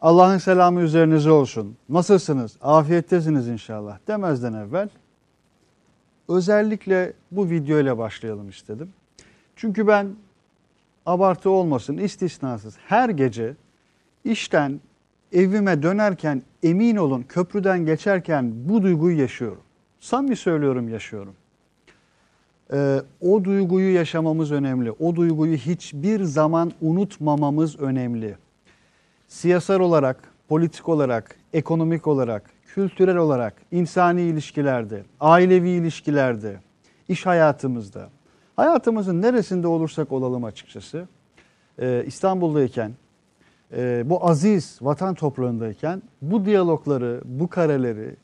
Allah'ın selamı üzerinize olsun. Nasılsınız? Afiyettesiniz inşallah demezden evvel özellikle bu video ile başlayalım istedim. Çünkü ben abartı olmasın istisnasız her gece işten evime dönerken emin olun köprüden geçerken bu duyguyu yaşıyorum. Samimi söylüyorum yaşıyorum. Ee, o duyguyu yaşamamız önemli. O duyguyu hiçbir zaman unutmamamız önemli. Siyasal olarak, politik olarak, ekonomik olarak, kültürel olarak, insani ilişkilerde, ailevi ilişkilerde, iş hayatımızda, hayatımızın neresinde olursak olalım açıkçası, ee, İstanbul'dayken, e, bu aziz vatan toprağındayken bu diyalogları, bu kareleri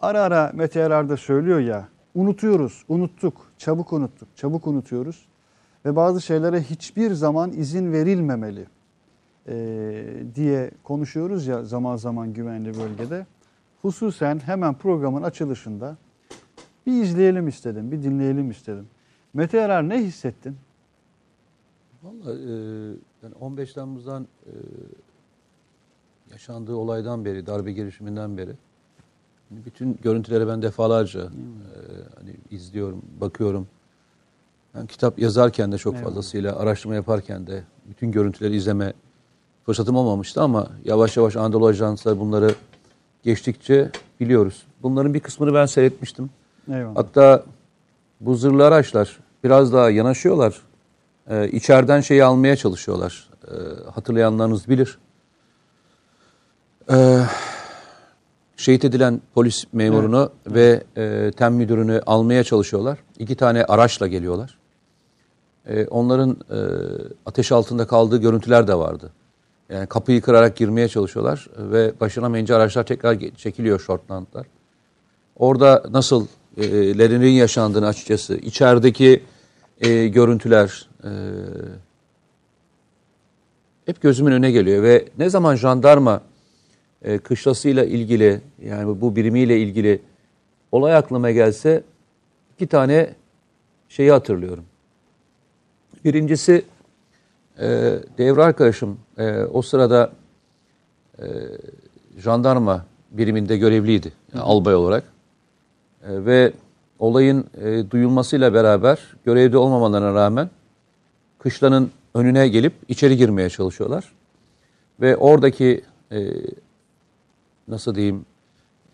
ara ara Mete Erar da söylüyor ya, unutuyoruz, unuttuk, çabuk unuttuk, çabuk unutuyoruz ve bazı şeylere hiçbir zaman izin verilmemeli e, diye konuşuyoruz ya zaman zaman güvenli bölgede. Hususen hemen programın açılışında bir izleyelim istedim, bir dinleyelim istedim. Mete Erar ne hissettin? Vallahi e, yani 15 Temmuz'dan e, yaşandığı olaydan beri, darbe girişiminden beri hani bütün görüntüleri ben defalarca e, hani izliyorum, bakıyorum. Ben kitap yazarken de çok Eyvallah. fazlasıyla, araştırma yaparken de bütün görüntüleri izleme fırsatım olmamıştı ama yavaş yavaş Anadolu Ajansları bunları geçtikçe biliyoruz. Bunların bir kısmını ben seyretmiştim. Eyvallah. Hatta bu zırhlı araçlar biraz daha yanaşıyorlar. Ee, içeriden şeyi almaya çalışıyorlar. Ee, hatırlayanlarınız bilir. Ee, şehit edilen polis memurunu ve e, tem müdürünü almaya çalışıyorlar. İki tane araçla geliyorlar. Ee, onların e, ateş altında kaldığı görüntüler de vardı. Yani kapıyı kırarak girmeye çalışıyorlar ve başaramayınca araçlar tekrar çekiliyor shortlandlar. Orada nasıl e, lerin yaşandığını açıkçası, içerideki e, görüntüler e, hep gözümün önüne geliyor ve ne zaman jandarma e, kışlasıyla ilgili yani bu birimiyle ilgili olay aklıma gelse iki tane şeyi hatırlıyorum. Birincisi e, devre arkadaşım e, o sırada e, jandarma biriminde görevliydi yani albay olarak. E, ve olayın e, duyulmasıyla beraber görevde olmamalarına rağmen kışlanın önüne gelip içeri girmeye çalışıyorlar. Ve oradaki e, nasıl diyeyim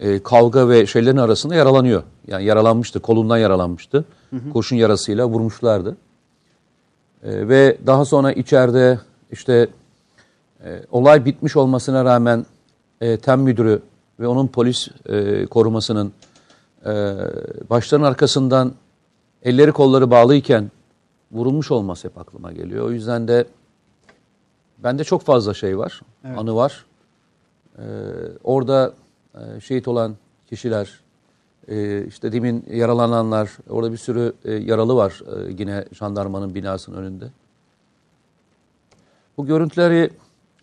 e, kavga ve şeylerin arasında yaralanıyor. Yani yaralanmıştı, kolundan yaralanmıştı. Kurşun yarasıyla vurmuşlardı. E, ve daha sonra içeride işte e, olay bitmiş olmasına rağmen e, tem müdürü ve onun polis e, korumasının e, başların arkasından elleri kolları bağlıyken vurulmuş olması hep aklıma geliyor. O yüzden de bende çok fazla şey var, anı var. E, orada e, şehit olan kişiler, e, işte demin yaralananlar, orada bir sürü e, yaralı var e, yine jandarmanın binasının önünde. Bu görüntüleri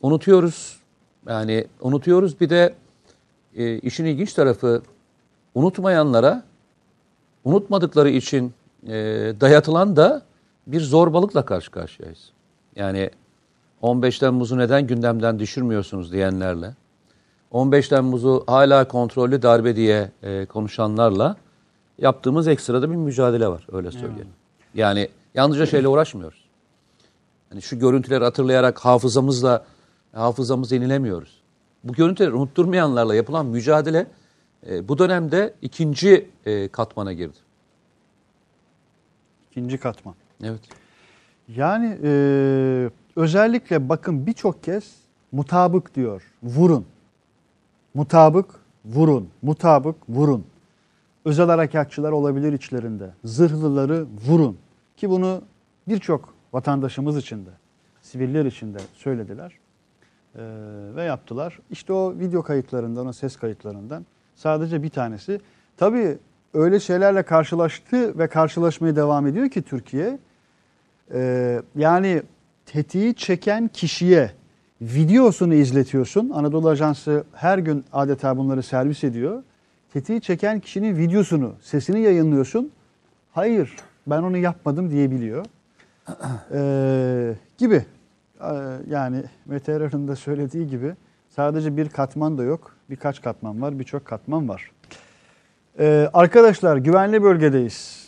unutuyoruz. Yani unutuyoruz. Bir de e, işin ilginç tarafı unutmayanlara unutmadıkları için e, dayatılan da bir zorbalıkla karşı karşıyayız. Yani 15 Temmuz'u neden gündemden düşürmüyorsunuz diyenlerle, 15 Temmuz'u hala kontrollü darbe diye e, konuşanlarla yaptığımız ekstrada bir mücadele var öyle söyleyelim. Yani yalnızca şeyle uğraşmıyoruz. Hani şu görüntüleri hatırlayarak hafızamızla hafızamızı yenilemiyoruz. Bu görüntüleri unutturmayanlarla yapılan mücadele e, bu dönemde ikinci e, katmana girdi. İkinci katman. Evet. Yani e, özellikle bakın birçok kez mutabık diyor. Vurun. Mutabık vurun. Mutabık vurun. Özel harekatçılar olabilir içlerinde. Zırhlıları vurun. Ki bunu birçok vatandaşımız için de, siviller için de söylediler e, ve yaptılar. İşte o video kayıtlarından, o ses kayıtlarından sadece bir tanesi. Tabii öyle şeylerle karşılaştı ve karşılaşmaya devam ediyor ki Türkiye. Ee, yani tetiği çeken kişiye videosunu izletiyorsun. Anadolu Ajansı her gün adeta bunları servis ediyor. Tetiği çeken kişinin videosunu, sesini yayınlıyorsun. Hayır ben onu yapmadım diyebiliyor. Ee, gibi. Ee, yani Mete Erar'ın da söylediği gibi Sadece bir katman da yok. Birkaç katman var, birçok katman var. Ee, arkadaşlar güvenli bölgedeyiz.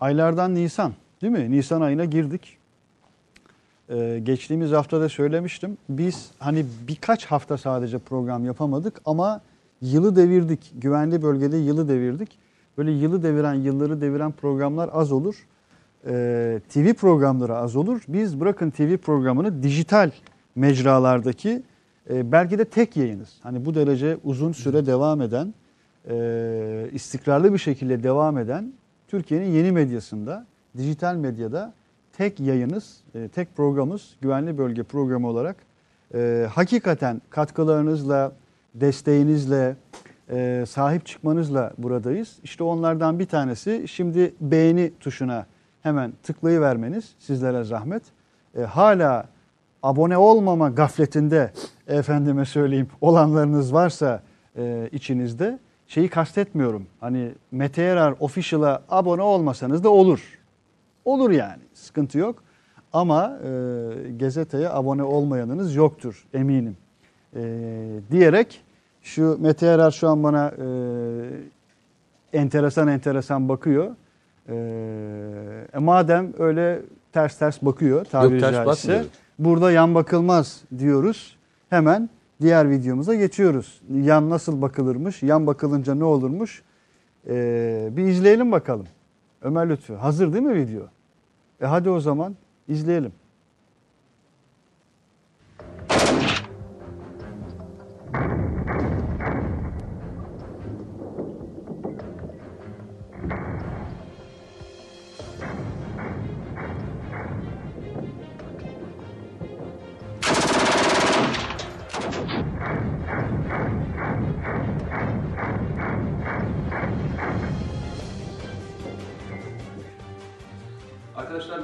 Aylardan Nisan değil mi? Nisan ayına girdik. Ee, geçtiğimiz haftada söylemiştim. Biz hani birkaç hafta sadece program yapamadık ama yılı devirdik. Güvenli bölgede yılı devirdik. Böyle yılı deviren, yılları deviren programlar az olur. Ee, TV programları az olur. Biz bırakın TV programını dijital mecralardaki e, belki de tek yayınız. Hani bu derece uzun süre devam eden, e, istikrarlı bir şekilde devam eden Türkiye'nin yeni medyasında, dijital medyada tek yayınız, e, tek programımız Güvenli Bölge programı olarak e, hakikaten katkılarınızla, desteğinizle, e, sahip çıkmanızla buradayız. İşte onlardan bir tanesi şimdi beğeni tuşuna hemen tıklayıvermeniz sizlere zahmet. E, hala abone olmama gafletinde efendime söyleyeyim olanlarınız varsa e, içinizde şeyi kastetmiyorum. Hani Mete Yarar Official'a abone olmasanız da olur. Olur yani sıkıntı yok. Ama e, gazeteye abone olmayanınız yoktur eminim. E, diyerek şu Mete Yarar şu an bana e, enteresan enteresan bakıyor. E, e, madem öyle ters ters bakıyor tabiri ters caizse. Burada yan bakılmaz diyoruz. Hemen diğer videomuza geçiyoruz. Yan nasıl bakılırmış, yan bakılınca ne olurmuş? Ee, bir izleyelim bakalım. Ömer Lütfü. Hazır değil mi video? E hadi o zaman izleyelim.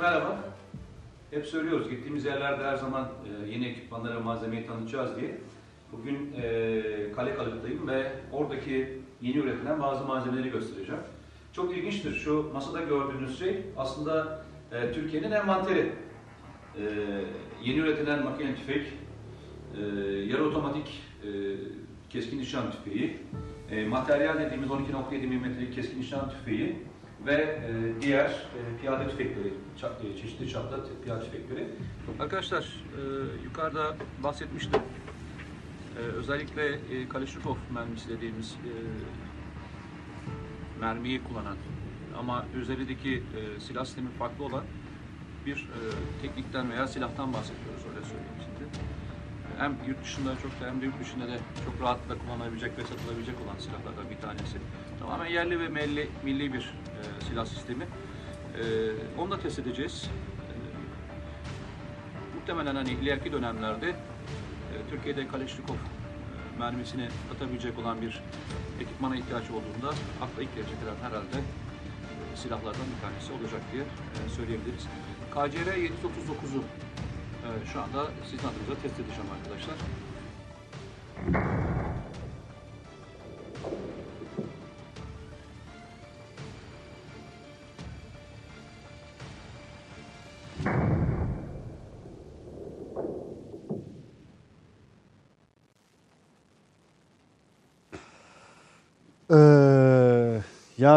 Merhaba. Hep söylüyoruz gittiğimiz yerlerde her zaman e, yeni ekipmanları, malzemeyi tanıtacağız diye. Bugün e, Kale Kalıp'tayım ve oradaki yeni üretilen bazı malzemeleri göstereceğim. Çok ilginçtir. Şu masada gördüğünüz şey aslında e, Türkiye'nin envanteri. Yeni üretilen makine tüfek, yarı otomatik keskin nişan tüfeği, materyal dediğimiz 12.7 mm'lik keskin nişan tüfeği ve e, diğer e, piyade tüfekleri, ça- e, çeşitli çapta piyade tüfekleri. Arkadaşlar e, yukarıda bahsetmiştim. E, özellikle e, Kalashnikov mermisi dediğimiz e, mermiyi kullanan ama üzerindeki e, silah sistemi farklı olan bir e, teknikten veya silahtan bahsediyoruz öyle söyleyeyim şimdi. Hem yurt dışında çok da hem de yurt dışında da çok rahatlıkla kullanabilecek ve satılabilecek olan silahlardan bir tanesi. Tamamen yerli ve milli, milli bir e, silah sistemi. E, onu da test edeceğiz. E, muhtemelen hani ileriki dönemlerde e, Türkiye'de Kalashnikov e, mermisini atabilecek olan bir ekipmana ihtiyaç olduğunda akla ilk gelecek olan herhalde silahlardan bir tanesi olacak diye söyleyebiliriz. KCR 739'u e, şu anda sizin adınıza test edeceğim arkadaşlar.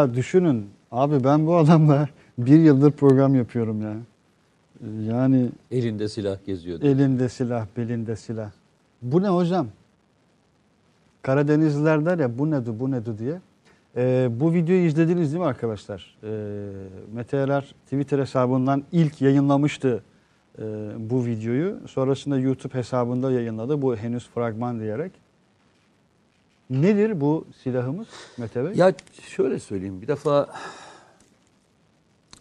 Ya düşünün abi ben bu adamla bir yıldır program yapıyorum ya. Yani Elinde silah geziyordu. elinde silah, belinde silah. Bu ne hocam? Karadenizliler der ya bu nedu bu nedu diye. Ee, bu videoyu izlediniz değil mi arkadaşlar? Ee, Mete Erer Twitter hesabından ilk yayınlamıştı e, bu videoyu. Sonrasında YouTube hesabında yayınladı. Bu henüz fragman diyerek. Nedir bu silahımız Mete Bey? Ya şöyle söyleyeyim bir defa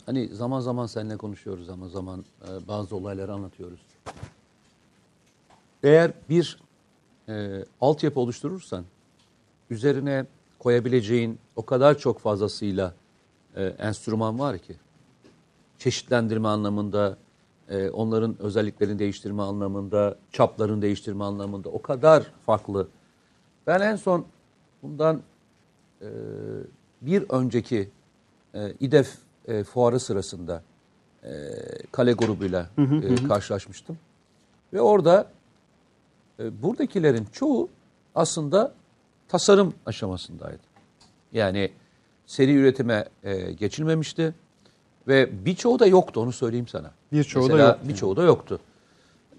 hani zaman zaman seninle konuşuyoruz zaman zaman e, bazı olayları anlatıyoruz. Eğer bir e, altyapı oluşturursan üzerine koyabileceğin o kadar çok fazlasıyla e, enstrüman var ki çeşitlendirme anlamında, e, onların özelliklerini değiştirme anlamında, çaplarını değiştirme anlamında o kadar farklı. Ben en son bundan e, bir önceki e, İDEF e, fuarı sırasında e, kale grubuyla e, karşılaşmıştım. Ve orada e, buradakilerin çoğu aslında tasarım aşamasındaydı. Yani seri üretime e, geçilmemişti ve birçoğu da yoktu onu söyleyeyim sana. Birçoğu da yoktu Birçoğu da yoktu.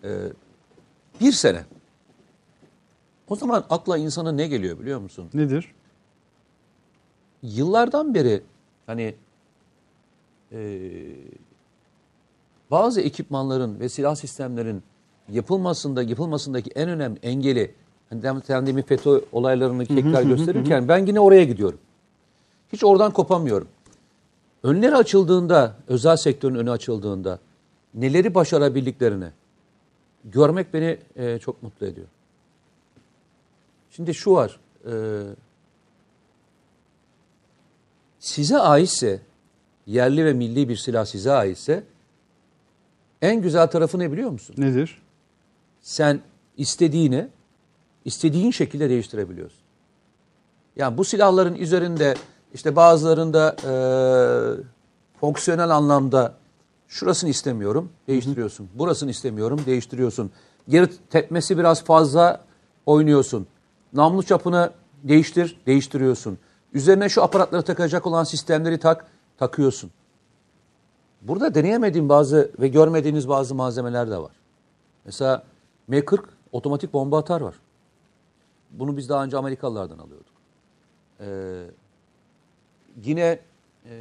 E, bir sene. O zaman akla insana ne geliyor biliyor musun? Nedir? yıllardan beri hani e, bazı ekipmanların ve silah sistemlerin yapılmasında yapılmasındaki en önemli engeli hani sen demin FETÖ olaylarını tekrar gösterirken ben yine oraya gidiyorum. Hiç oradan kopamıyorum. Önleri açıldığında, özel sektörün önü açıldığında neleri başarabildiklerini görmek beni e, çok mutlu ediyor. Şimdi şu var, e, size aitse, yerli ve milli bir silah size aitse en güzel tarafı ne biliyor musun? Nedir? Sen istediğini istediğin şekilde değiştirebiliyorsun. Yani bu silahların üzerinde işte bazılarında e, fonksiyonel anlamda şurasını istemiyorum, değiştiriyorsun. Burasını istemiyorum, değiştiriyorsun. Geri tepmesi biraz fazla oynuyorsun. Namlu çapını değiştir, değiştiriyorsun. Üzerine şu aparatları takacak olan sistemleri tak, takıyorsun. Burada deneyemediğim bazı ve görmediğiniz bazı malzemeler de var. Mesela M40 otomatik bomba atar var. Bunu biz daha önce Amerikalılardan alıyorduk. Ee, yine e,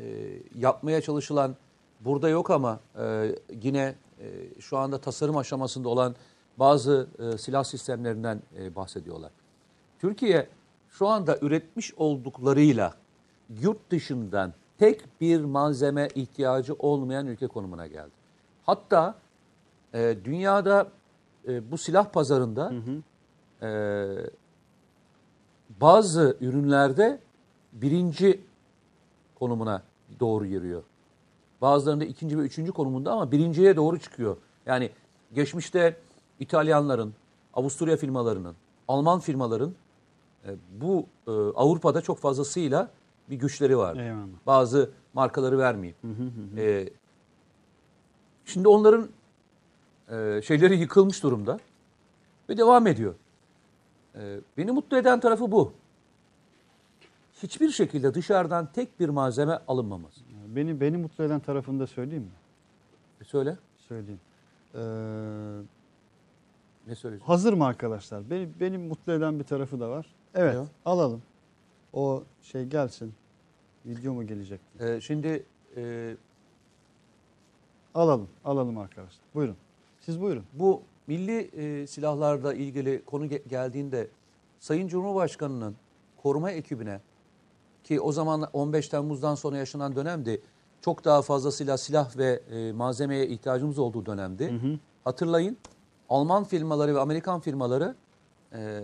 yapmaya çalışılan burada yok ama e, yine e, şu anda tasarım aşamasında olan bazı e, silah sistemlerinden e, bahsediyorlar. Türkiye şu anda üretmiş olduklarıyla yurt dışından tek bir malzeme ihtiyacı olmayan ülke konumuna geldi. Hatta e, dünyada e, bu silah pazarında e, bazı ürünlerde birinci konumuna doğru yürüyor. Bazılarında ikinci ve üçüncü konumunda ama birinciye doğru çıkıyor. Yani geçmişte İtalyanların, Avusturya firmalarının, Alman firmaların bu e, Avrupa'da çok fazlasıyla bir güçleri vardı. Eyvallah. Bazı markaları vermeyeyim. E, şimdi onların e, şeyleri yıkılmış durumda ve devam ediyor. E, beni mutlu eden tarafı bu. Hiçbir şekilde dışarıdan tek bir malzeme alınmaması. Beni beni mutlu eden tarafını da söyleyeyim mi? E, söyle. Söyleyeyim. Ee, Ne söyleyeceksin? hazır mı arkadaşlar? Beni beni mutlu eden bir tarafı da var. Evet, o? alalım. O şey gelsin. Video mu gelecek? E, şimdi e, Alalım, alalım arkadaşlar. Buyurun. Siz buyurun. bu milli e, silahlarla ilgili konu ge- geldiğinde Sayın Cumhurbaşkanı'nın koruma ekibine ki o zaman 15 Temmuz'dan sonra yaşanan dönemdi. Çok daha fazlasıyla silah ve e, malzemeye ihtiyacımız olduğu dönemdi. Hatırlayın Alman firmaları ve Amerikan firmaları e,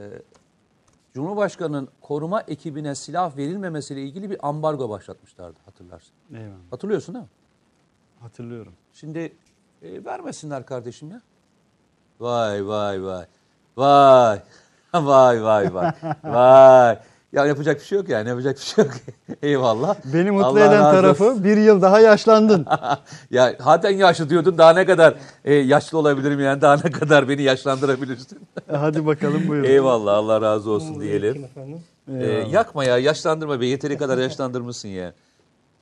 Cumhurbaşkanı'nın koruma ekibine silah verilmemesiyle ilgili bir ambargo başlatmışlardı hatırlarsın. Eyvallah. Hatırlıyorsun değil mi? Hatırlıyorum. Şimdi e, vermesinler kardeşim ya. Vay vay vay. Vay. vay vay vay. vay. Ya yapacak bir şey yok yani yapacak bir şey yok. Eyvallah. Beni mutlu Allah eden tarafı olsun. bir yıl daha yaşlandın. ya zaten yaşlı diyordun daha ne kadar e, yaşlı olabilirim yani daha ne kadar beni yaşlandırabilirsin. E, Hadi bakalım buyurun. Eyvallah Allah razı olsun diyelim. efendim. E, yakma ya yaşlandırma be yeteri kadar yaşlandırmışsın ya.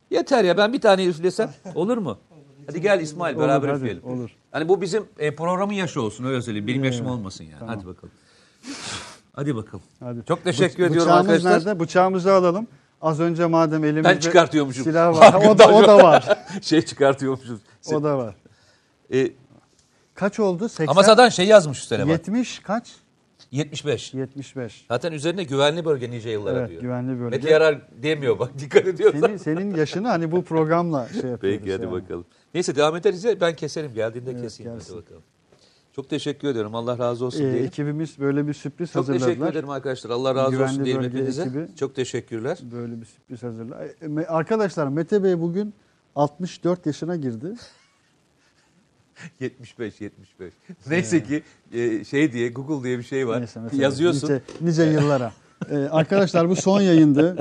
Yeter ya ben bir tane üflesem olur mu? Hadi gel İsmail Olur, beraber hadi, üfleyelim. olur. Hani bu bizim e, programın yaşı olsun öyle söyleyeyim. Benim yaşım olmasın yani. Hadi bakalım. Hadi bakalım. Hadi. Çok teşekkür Bı- ediyorum bıçağımız arkadaşlar. nerede? Bıçağımızı alalım. Az önce madem elimizde Ben çıkartıyormuşum. silah var. O da, o da var. şey çıkartıyormuşuz. O da var. E, Kaç oldu? 80, ama zaten şey yazmış üstüne bak. 70 kaç? 75. 75. Zaten üzerine güvenli bölge nice yıllara Evet, diyor. güvenli bölge. Mete Yarar demiyor bak dikkat ediyorsan. Senin, senin yaşını hani bu programla şey yapıyoruz. Peki hadi yani. bakalım. Neyse devam ederiz ya ben keserim geldiğinde Evet, keseyim gelsin. hadi bakalım. Çok teşekkür ediyorum. Allah razı olsun Ee, diyelim. ekibimiz böyle bir sürpriz Çok teşekkür hazırladılar. ederim arkadaşlar. Allah razı Güvenli olsun diyelim hepinize. ekibi. Çok teşekkürler. Böyle bir sürpriz hazırladılar. Ee, Arkadaşlar Mete Bey bugün 64 yaşına girdi. 75 75. Neyse ki e, şey diye Google diye bir şey var. Neyse, mesela Yazıyorsun. Nice, nice yıllara. Ee, arkadaşlar bu son yayındı.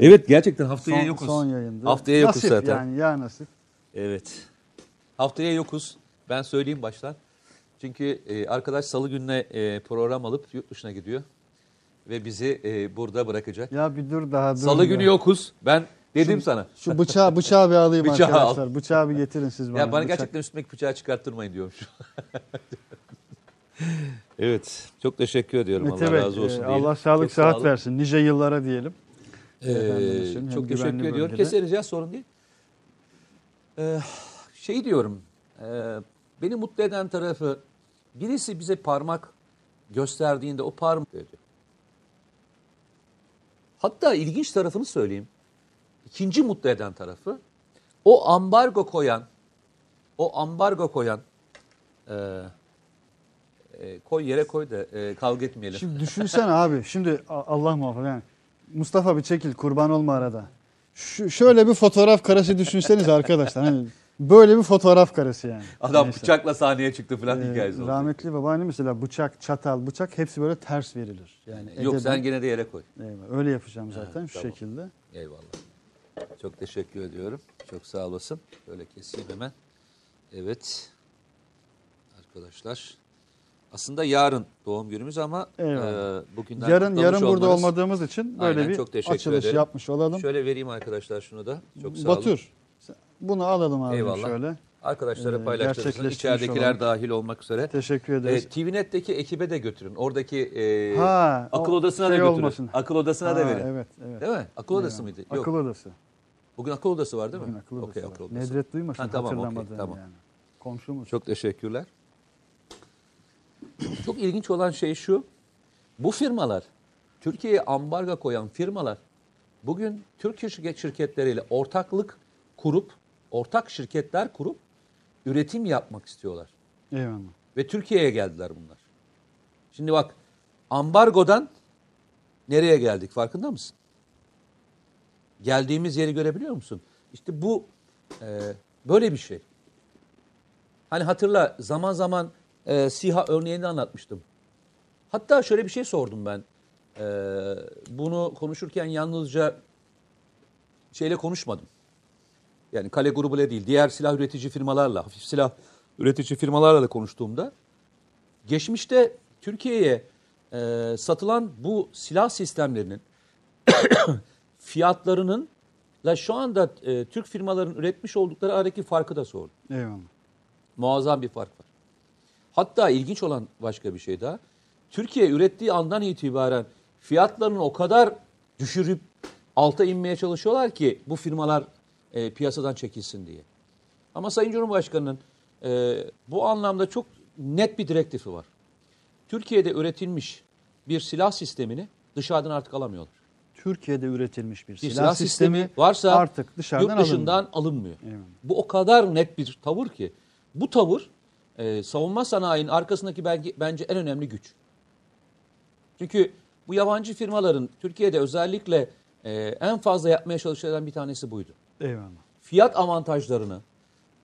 Ee, Evet gerçekten haftaya son, yokuz. son yayındı. Haftaya yokuz nasip zaten. yani ya nasip. Evet. Haftaya yokuz. Ben söyleyeyim baştan. Çünkü e, arkadaş salı gününe e, program alıp yurt dışına gidiyor. Ve bizi e, burada bırakacak. Ya bir dur daha dur. Salı ya. günü yokuz. Ben dedim sana. Şu bıçağı bıçağı bir alayım Bıçağı al. arkadaşlar. Bıçağı bir getirin siz bana. Ya bana Bıçak- gerçekten üstümdeki bıçağı çıkarttırmayın diyorum şu an. evet. Çok teşekkür ediyorum. Mete Allah razı olsun. e, diyelim. Allah sağlık Çok sıhhat versin. Nice yıllara diyelim. Ee, Efendim, çok teşekkür ediyorum. bölgede. Keseriz ya sorun değil. Ee, şey diyorum. e, beni mutlu eden tarafı birisi bize parmak gösterdiğinde o parmak ediyor. Hatta ilginç tarafını söyleyeyim. İkinci mutlu eden tarafı o ambargo koyan o ambargo koyan e, e, koy yere koy da e, kavga etmeyelim. Şimdi düşünsene abi. Şimdi Allah muhafaza yani. Mustafa bir çekil kurban olma arada. Şu, şöyle bir fotoğraf karesi düşünseniz arkadaşlar. Hani böyle bir fotoğraf karesi yani. Adam Neyse. bıçakla sahneye çıktı falan Ee, hikayesi oldu. rahmetli babaannem mesela bıçak, çatal, bıçak hepsi böyle ters verilir. Yani Yok edeben- sen gene de yere koy. Eyvallah, öyle yapacağım zaten şu tamam. şekilde. Eyvallah. Çok teşekkür ediyorum. Çok sağ olasın. Böyle keseyim hemen. Evet. Arkadaşlar. Aslında yarın doğum günümüz ama Eyvallah. e, bugünden Yarın yarın burada olmanız- olmadığımız için böyle Aynen, bir çok açılış ederim. yapmış olalım. Şöyle vereyim arkadaşlar şunu da. Çok sağ olun. Batur. Bunu alalım abi Eyvallah. şöyle. Arkadaşlara Ee, paylaştırırsın. İçeridekiler olalım. dahil olmak üzere. Teşekkür E, ederiz. TVNet'teki ekibe de götürün. Oradaki e, Ha, akıl odasına şey da götürün. olmasın. Akıl odasına da Ha, verin. Evet, evet. Değil mi? Akıl odası mıydı? Yok. Akıl odası. Bugün akıl odası var değil mi? Bugün akıl odası. Okey, var. akıl odası. Nedret duymasın Ha, tamam, hatırlamadığını tamam. yani. Komşumuz. Çok teşekkürler. Çok ilginç olan şey şu. Bu firmalar, Türkiye'ye ambargo koyan firmalar bugün Türk şirket- şirketleriyle ortaklık kurup, ortak şirketler kurup üretim yapmak istiyorlar. Eyvallah. Ve Türkiye'ye geldiler bunlar. Şimdi bak ambargodan nereye geldik farkında mısın? Geldiğimiz yeri görebiliyor musun? İşte bu e, böyle bir şey. Hani hatırla zaman zaman e, SİHA örneğini anlatmıştım. Hatta şöyle bir şey sordum ben. E, bunu konuşurken yalnızca şeyle konuşmadım. Yani kale grubuyla değil, diğer silah üretici firmalarla, hafif silah üretici firmalarla da konuştuğumda geçmişte Türkiye'ye e, satılan bu silah sistemlerinin fiyatlarının la şu anda e, Türk firmaların üretmiş oldukları aradaki farkı da sordum. Eyvallah. Muazzam bir fark var. Hatta ilginç olan başka bir şey daha. Türkiye ürettiği andan itibaren fiyatlarını o kadar düşürüp alta inmeye çalışıyorlar ki bu firmalar e, piyasadan çekilsin diye. Ama Sayın Cumhurbaşkanı'nın e, bu anlamda çok net bir direktifi var. Türkiye'de üretilmiş bir silah sistemini dışarıdan artık alamıyorlar. Türkiye'de üretilmiş bir Bir silah, silah, sistemi, sistemi varsa artık dışarıdan yurt dışından alınmıyor. alınmıyor. Bu o kadar net bir tavır ki. Bu tavır e, savunma sanayinin arkasındaki belki, bence en önemli güç. Çünkü bu yabancı firmaların Türkiye'de özellikle e, en fazla yapmaya çalışan bir tanesi buydu. Eyvallah. Fiyat avantajlarını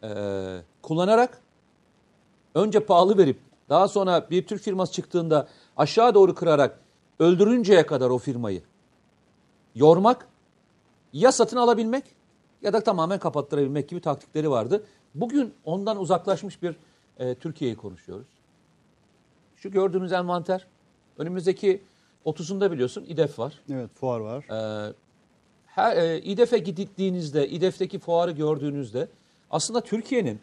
e, kullanarak önce pahalı verip daha sonra bir Türk firması çıktığında aşağı doğru kırarak öldürünceye kadar o firmayı yormak ya satın alabilmek ya da tamamen kapattırabilmek gibi taktikleri vardı. Bugün ondan uzaklaşmış bir e, Türkiye'yi konuşuyoruz. Şu gördüğünüz envanter önümüzdeki 30'unda biliyorsun İDEF var. Evet fuar var. Ee, her, e, İDEF'e gittiğinizde, İDEF'teki fuarı gördüğünüzde aslında Türkiye'nin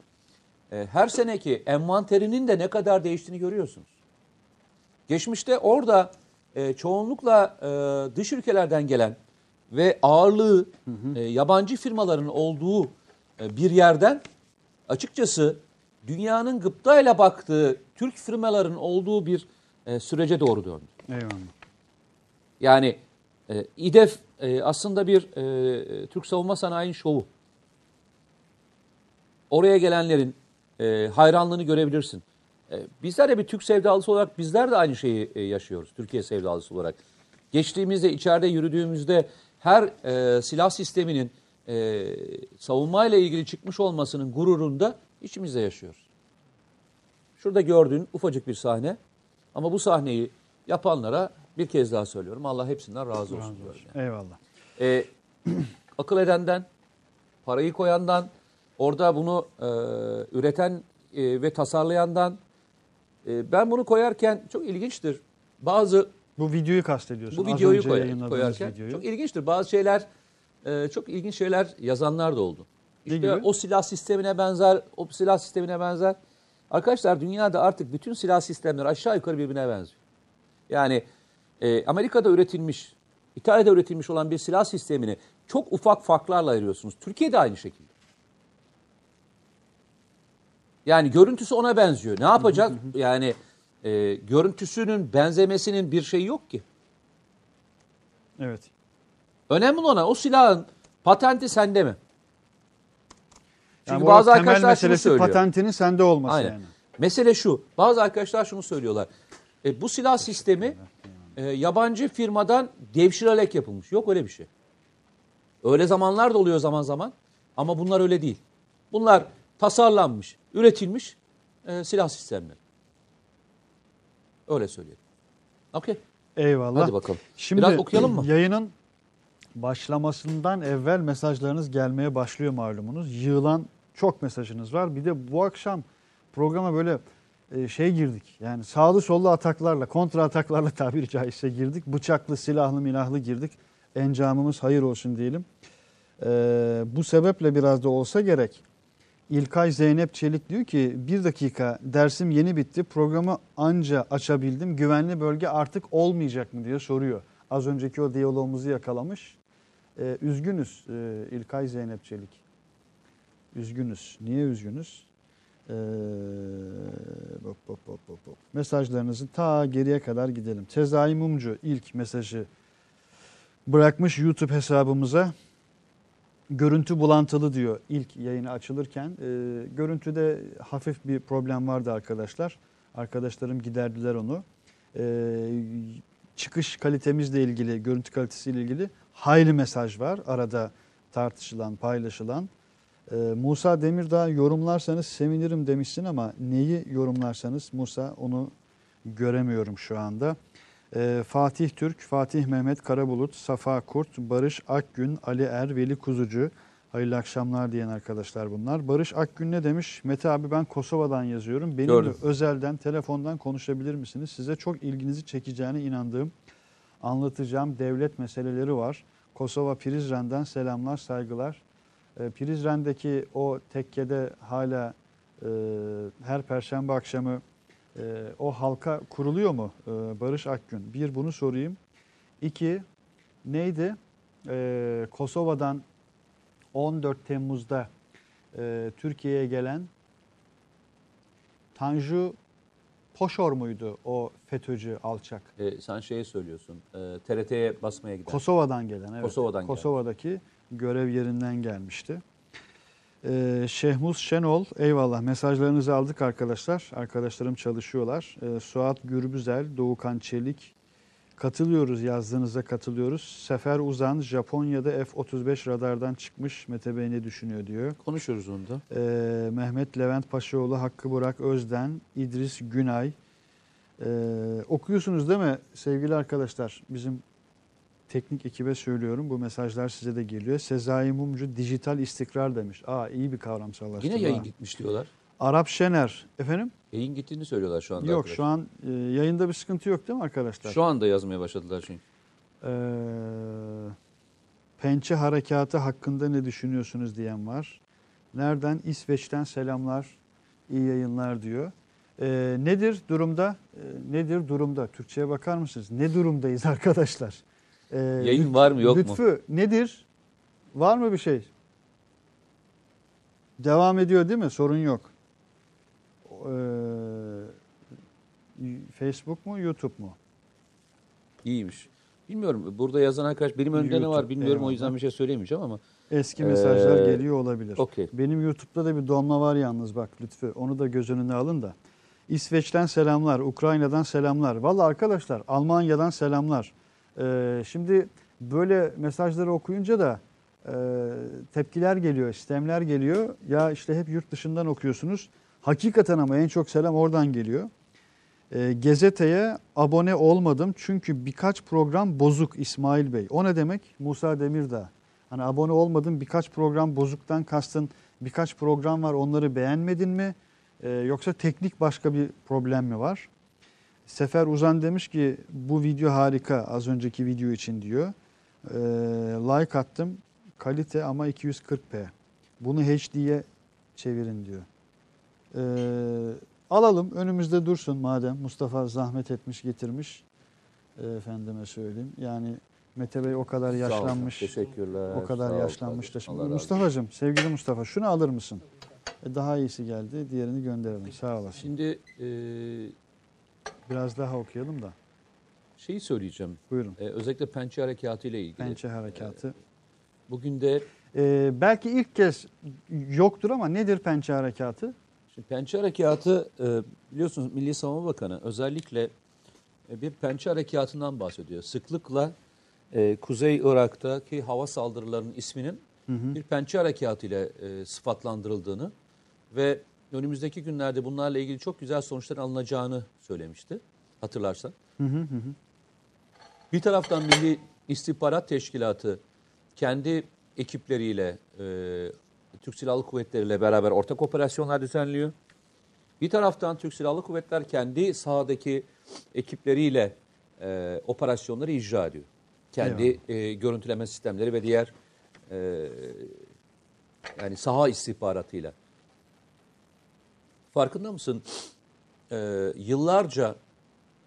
e, her seneki envanterinin de ne kadar değiştiğini görüyorsunuz. Geçmişte orada e, çoğunlukla e, dış ülkelerden gelen ve ağırlığı e, yabancı firmaların olduğu e, bir yerden açıkçası dünyanın gıptayla baktığı Türk firmaların olduğu bir e, sürece doğru döndü. Eyvallah. Yani e, İDEF e, aslında bir e, Türk savunma sanayinin şovu. Oraya gelenlerin e, hayranlığını görebilirsin. Bizler de bir Türk sevdalısı olarak bizler de aynı şeyi yaşıyoruz. Türkiye sevdalısı olarak. Geçtiğimizde içeride yürüdüğümüzde her silah sisteminin e, savunmayla ilgili çıkmış olmasının gururunda içimizde yaşıyoruz. Şurada gördüğün ufacık bir sahne. Ama bu sahneyi yapanlara bir kez daha söylüyorum. Allah hepsinden razı olsun. diyorum yani. Eyvallah. Ee, akıl edenden, parayı koyandan, orada bunu e, üreten e, ve tasarlayandan, E, ben bunu koyarken çok ilginçtir. Bazı Bu videoyu kastediyorsun. bu videoyu koy- koyarken videoyu. çok ilginçtir. Bazı şeyler e, çok ilginç şeyler yazanlar da oldu. İşte o silah sistemine benzer, o silah sistemine benzer. Arkadaşlar dünyada artık bütün silah sistemleri aşağı yukarı birbirine benziyor. Yani e, Amerika'da üretilmiş, İtalya'da üretilmiş olan bir silah sistemini çok ufak farklarla ayırıyorsunuz. Türkiye'de aynı şekilde. Yani görüntüsü ona benziyor. Ne yapacak? Yani e, görüntüsünün benzemesinin bir şeyi yok ki. Evet. Önemli olan o silahın patenti sende mi? Çünkü Yani bazı arkadaşlar şunu söylüyor. patentinin sende olması Aynen. yani. Mesele şu. Bazı arkadaşlar şunu söylüyorlar. E, bu silah sistemi e, yabancı firmadan devşirerek yapılmış. Yok öyle bir şey. Öyle zamanlar da oluyor zaman zaman. Ama bunlar öyle değil. Bunlar tasarlanmış, üretilmiş e, silah sistemleri. Öyle söyleyelim. Okey. Eyvallah. Hadi bakalım. Şimdi Biraz okuyalım mı? Yayının başlamasından evvel mesajlarınız gelmeye başlıyor malumunuz. Yığılan çok mesajınız var. Bir de bu akşam programa böyle şey girdik. Yani sağlı sollu ataklarla, kontra ataklarla tabiri caizse girdik. Bıçaklı, silahlı, milahlı girdik. Encamımız hayır olsun diyelim. Ee, bu sebeple biraz da olsa gerek. İlkay Zeynep Çelik diyor ki bir dakika dersim yeni bitti programı anca açabildim güvenli bölge artık olmayacak mı diye soruyor. Az önceki o diyalogumuzu yakalamış. Ee, üzgünüz e, İlkay Zeynep Çelik. Üzgünüz. Niye üzgünüz? Ee, hop, hop, hop, hop, hop. Mesajlarınızı ta geriye kadar gidelim. Sezai Mumcu ilk mesajı bırakmış YouTube hesabımıza görüntü bulantılı diyor ilk yayını açılırken. E, görüntüde hafif bir problem vardı arkadaşlar. Arkadaşlarım giderdiler onu. E, çıkış kalitemizle ilgili, görüntü kalitesiyle ilgili hayli mesaj var. Arada tartışılan, paylaşılan. E, Musa Demirdağ yorumlarsanız sevinirim demişsin ama neyi yorumlarsanız Musa onu göremiyorum şu anda. Ee, Fatih Türk, Fatih Mehmet Karabulut, Safa Kurt, Barış Akgün, Ali Er, Veli Kuzucu. Hayırlı akşamlar diyen arkadaşlar bunlar. Barış Akgün ne demiş? Mete abi ben Kosova'dan yazıyorum. Benimle Gördüm. özelden, telefondan konuşabilir misiniz? Size çok ilginizi çekeceğine inandığım, anlatacağım devlet meseleleri var. Kosova Prizren'den selamlar, saygılar. Ee, Prizren'deki o tekkede hala e, her perşembe akşamı ee, o halka kuruluyor mu Ee, Barış Akgün? Bir bunu sorayım. İki neydi? Ee, Kosova'dan 14 Temmuz'da e, Türkiye'ye gelen Tanju Poşor muydu o FETÖ'cü alçak? E, sen şeye söylüyorsun. E, TRT'ye basmaya giden. Kosova'dan gelen. Evet. Kosova'dan. Kosova'daki görev yerinden gelmişti. Ee, Şehmuz Şenol, eyvallah mesajlarınızı aldık arkadaşlar. Arkadaşlarım çalışıyorlar. Ee, Suat Gürbüzel, Doğukan Çelik, katılıyoruz yazdığınıza katılıyoruz. Sefer Uzan, Japonya'da F-35 radardan çıkmış. Mete Bey ne düşünüyor diyor. Konuşuruz onu da. Ee, Mehmet Levent Paşaoğlu, Hakkı Burak Özden, İdris Günay. Ee, okuyorsunuz değil mi sevgili arkadaşlar? Bizim teknik ekibe söylüyorum. Bu mesajlar size de geliyor. Sezai Mumcu dijital istikrar demiş. Aa iyi bir kavramsallaştırma. Yine yayın gitmiş diyorlar. Arap Şener. Efendim? Yayın gittiğini söylüyorlar şu anda yok arkadaşlar. şu an e, yayında bir sıkıntı yok değil mi arkadaşlar? Şu anda yazmaya başladılar çünkü. Ee, pençe harekatı hakkında ne düşünüyorsunuz diyen var. Nereden? İsveç'ten selamlar, iyi yayınlar diyor. Ee, nedir durumda? Ee, nedir durumda? Türkçe'ye bakar mısınız? Ne durumdayız arkadaşlar? Ee, Yayın var mı, yok mu? Lütfü nedir? Var mı bir şey? Devam ediyor değil mi? Sorun yok. Ee, Facebook mu, YouTube mu? İyiymiş. Bilmiyorum. Burada yazan arkadaş benim önümde ne var bilmiyorum. O eyvallah. yüzden bir şey söyleyemeyeceğim ama. Eski mesajlar Ee, geliyor olabilir. okey. Benim YouTube'da da bir donma var yalnız bak lütfü. Onu da göz önüne alın da. İsveç'ten selamlar, Ukrayna'dan selamlar. Valla arkadaşlar Almanya'dan selamlar. Ee, şimdi böyle mesajları okuyunca da e, tepkiler geliyor, sistemler geliyor. Ya işte hep yurt dışından okuyorsunuz. Hakikaten ama en çok selam oradan geliyor. E, Gezete'ye abone olmadım çünkü birkaç program bozuk İsmail Bey. O ne demek? Musa Demirdağ. Hani abone olmadım birkaç program bozuktan kastın birkaç program var onları beğenmedin mi? Ee, yoksa teknik başka bir problem mi var? Sefer Uzan demiş ki bu video harika az önceki video için diyor. Ee, like attım kalite ama 240p. Bunu HD'ye çevirin diyor. Ee, alalım önümüzde dursun madem Mustafa zahmet etmiş getirmiş. Ee, efendime söyleyeyim. Yani Mete Bey o kadar Sağ olun, yaşlanmış. Teşekkürler. O kadar yaşlanmış da şimdi. Mustafa'cığım, sevgili Mustafa şunu alır mısın? E, daha iyisi geldi. Diğerini gönderelim. Sağ olasın. Şimdi e, Biraz daha okuyalım da. şeyi söyleyeceğim. Buyurun. E, özellikle pençe harekatı ile ilgili. Pençe harekatı. Bugün de Ee, belki ilk kez yoktur ama nedir pençe harekatı? Şimdi pençe harekatı e, biliyorsunuz Milli Savunma Bakanı özellikle e, bir pençe harekatından bahsediyor. Sıklıkla e, Kuzey Irak'taki hava saldırılarının isminin bir pençe harekatı ile e, sıfatlandırıldığını ve önümüzdeki günlerde bunlarla ilgili çok güzel sonuçlar alınacağını söylemişti hatırlarsan. Bir taraftan Milli İstihbarat Teşkilatı kendi ekipleriyle e, Türk Silahlı Kuvvetleri ile beraber ortak operasyonlar düzenliyor. Bir taraftan Türk Silahlı Kuvvetler kendi sahadaki ekipleriyle e, operasyonları icra ediyor. Kendi e, görüntüleme sistemleri ve diğer e, yani saha istihbaratıyla. Farkında mısın? E, yıllarca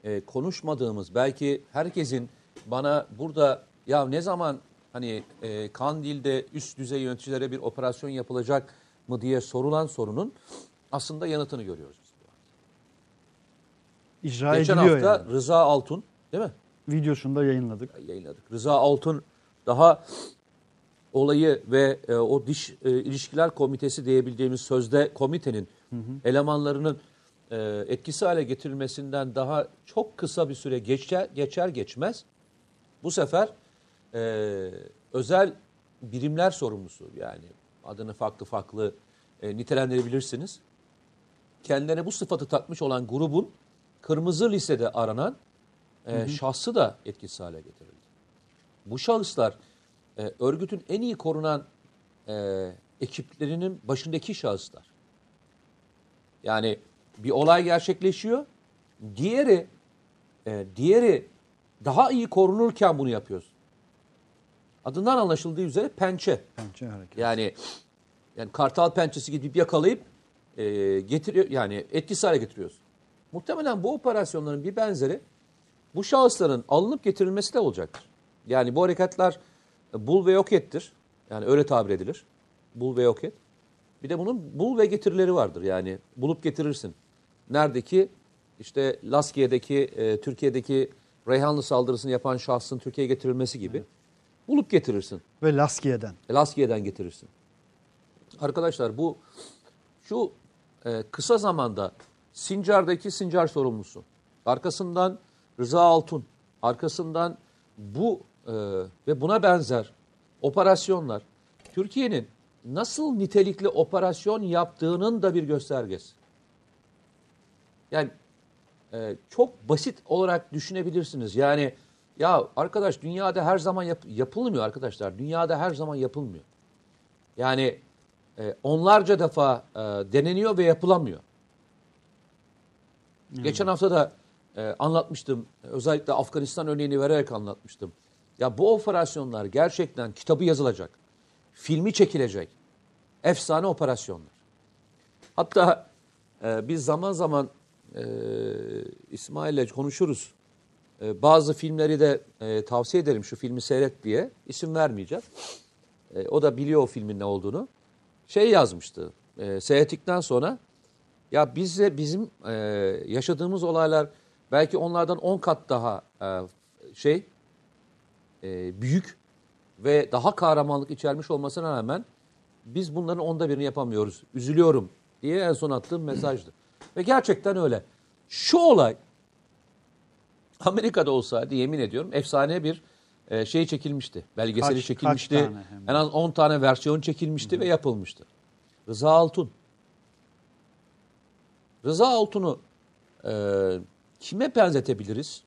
e, konuşmadığımız belki herkesin bana burada ya ne zaman hani e, Kandil'de üst düzey yöneticilere bir operasyon yapılacak mı diye sorulan sorunun aslında yanıtını görüyoruz. İcra Geçen hafta yani. Rıza Altun değil mi? Videosunu da yayınladık. Yayınladık. Rıza Altun daha olayı ve e, o diş e, ilişkiler komitesi diyebileceğimiz sözde komitenin elemanlarının e, etkisi hale getirilmesinden daha çok kısa bir süre geçer, geçer geçmez bu sefer e, özel birimler sorumlusu yani adını farklı farklı e, nitelendirebilirsiniz. Kendilerine bu sıfatı takmış olan grubun kırmızı listede aranan e, şahsı da etkisiz hale getirildi. Bu şahıslar e, örgütün en iyi korunan e, ekiplerinin başındaki şahıslar. Yani bir olay gerçekleşiyor, diğeri e, diğeri daha iyi korunurken bunu yapıyoruz. Adından anlaşıldığı üzere pençe. Pençe harekatı. Yani yani kartal pençesi gidip yakalayıp e, getiriyor yani etkisiz hale getiriyoruz. Muhtemelen bu operasyonların bir benzeri bu şahısların alınıp getirilmesi de olacaktır. Yani bu harekatlar e, bul ve yok ettir. Yani öyle tabir edilir. Bul ve yok et. Bir de bunun bul ve getirileri vardır. Yani bulup getirirsin. Neredeki işte Laskiye'deki e, Türkiye'deki Reyhanlı saldırısını yapan şahsın Türkiye'ye getirilmesi gibi. Bulup getirirsin. Ve Laskiye'den. Laskiye'den getirirsin. Arkadaşlar bu şu e, kısa zamanda Sincar'daki Sincar sorumlusu, arkasından Rıza Altun, arkasından bu e, ve buna benzer operasyonlar Türkiye'nin nasıl nitelikli operasyon yaptığının da bir göstergesi. Yani e, çok basit olarak düşünebilirsiniz. Yani ya arkadaş dünyada her zaman yap- yapılmıyor arkadaşlar. Dünyada her zaman yapılmıyor. Yani e, onlarca defa e, deneniyor ve yapılamıyor. Geçen hafta da e, anlatmıştım. Özellikle Afganistan örneğini vererek anlatmıştım. Ya bu operasyonlar gerçekten kitabı yazılacak. Filmi çekilecek. Efsane operasyonlar. Hatta e, biz zaman zaman e, İsmail'le konuşuruz. E, bazı filmleri de e, tavsiye ederim şu filmi seyret diye. İsim vermeyeceğim. E, o da biliyor o filmin ne olduğunu. Şey yazmıştı. E, seyrettikten sonra ya bizde bizim e, yaşadığımız olaylar belki onlardan 10 kat daha e, şey e, büyük ve daha kahramanlık içermiş olmasına rağmen biz bunların onda birini yapamıyoruz. Üzülüyorum diye en son attığım mesajdı. Ve gerçekten öyle. Şu olay Amerika'da olsaydı yemin ediyorum efsane bir e, şey çekilmişti. Belgeseli Kaç- çekilmişti. kaç tane? En az 10 tane versiyon çekilmişti ve yapılmıştı. Rıza Altun. Rıza Altun'u e, kime benzetebiliriz?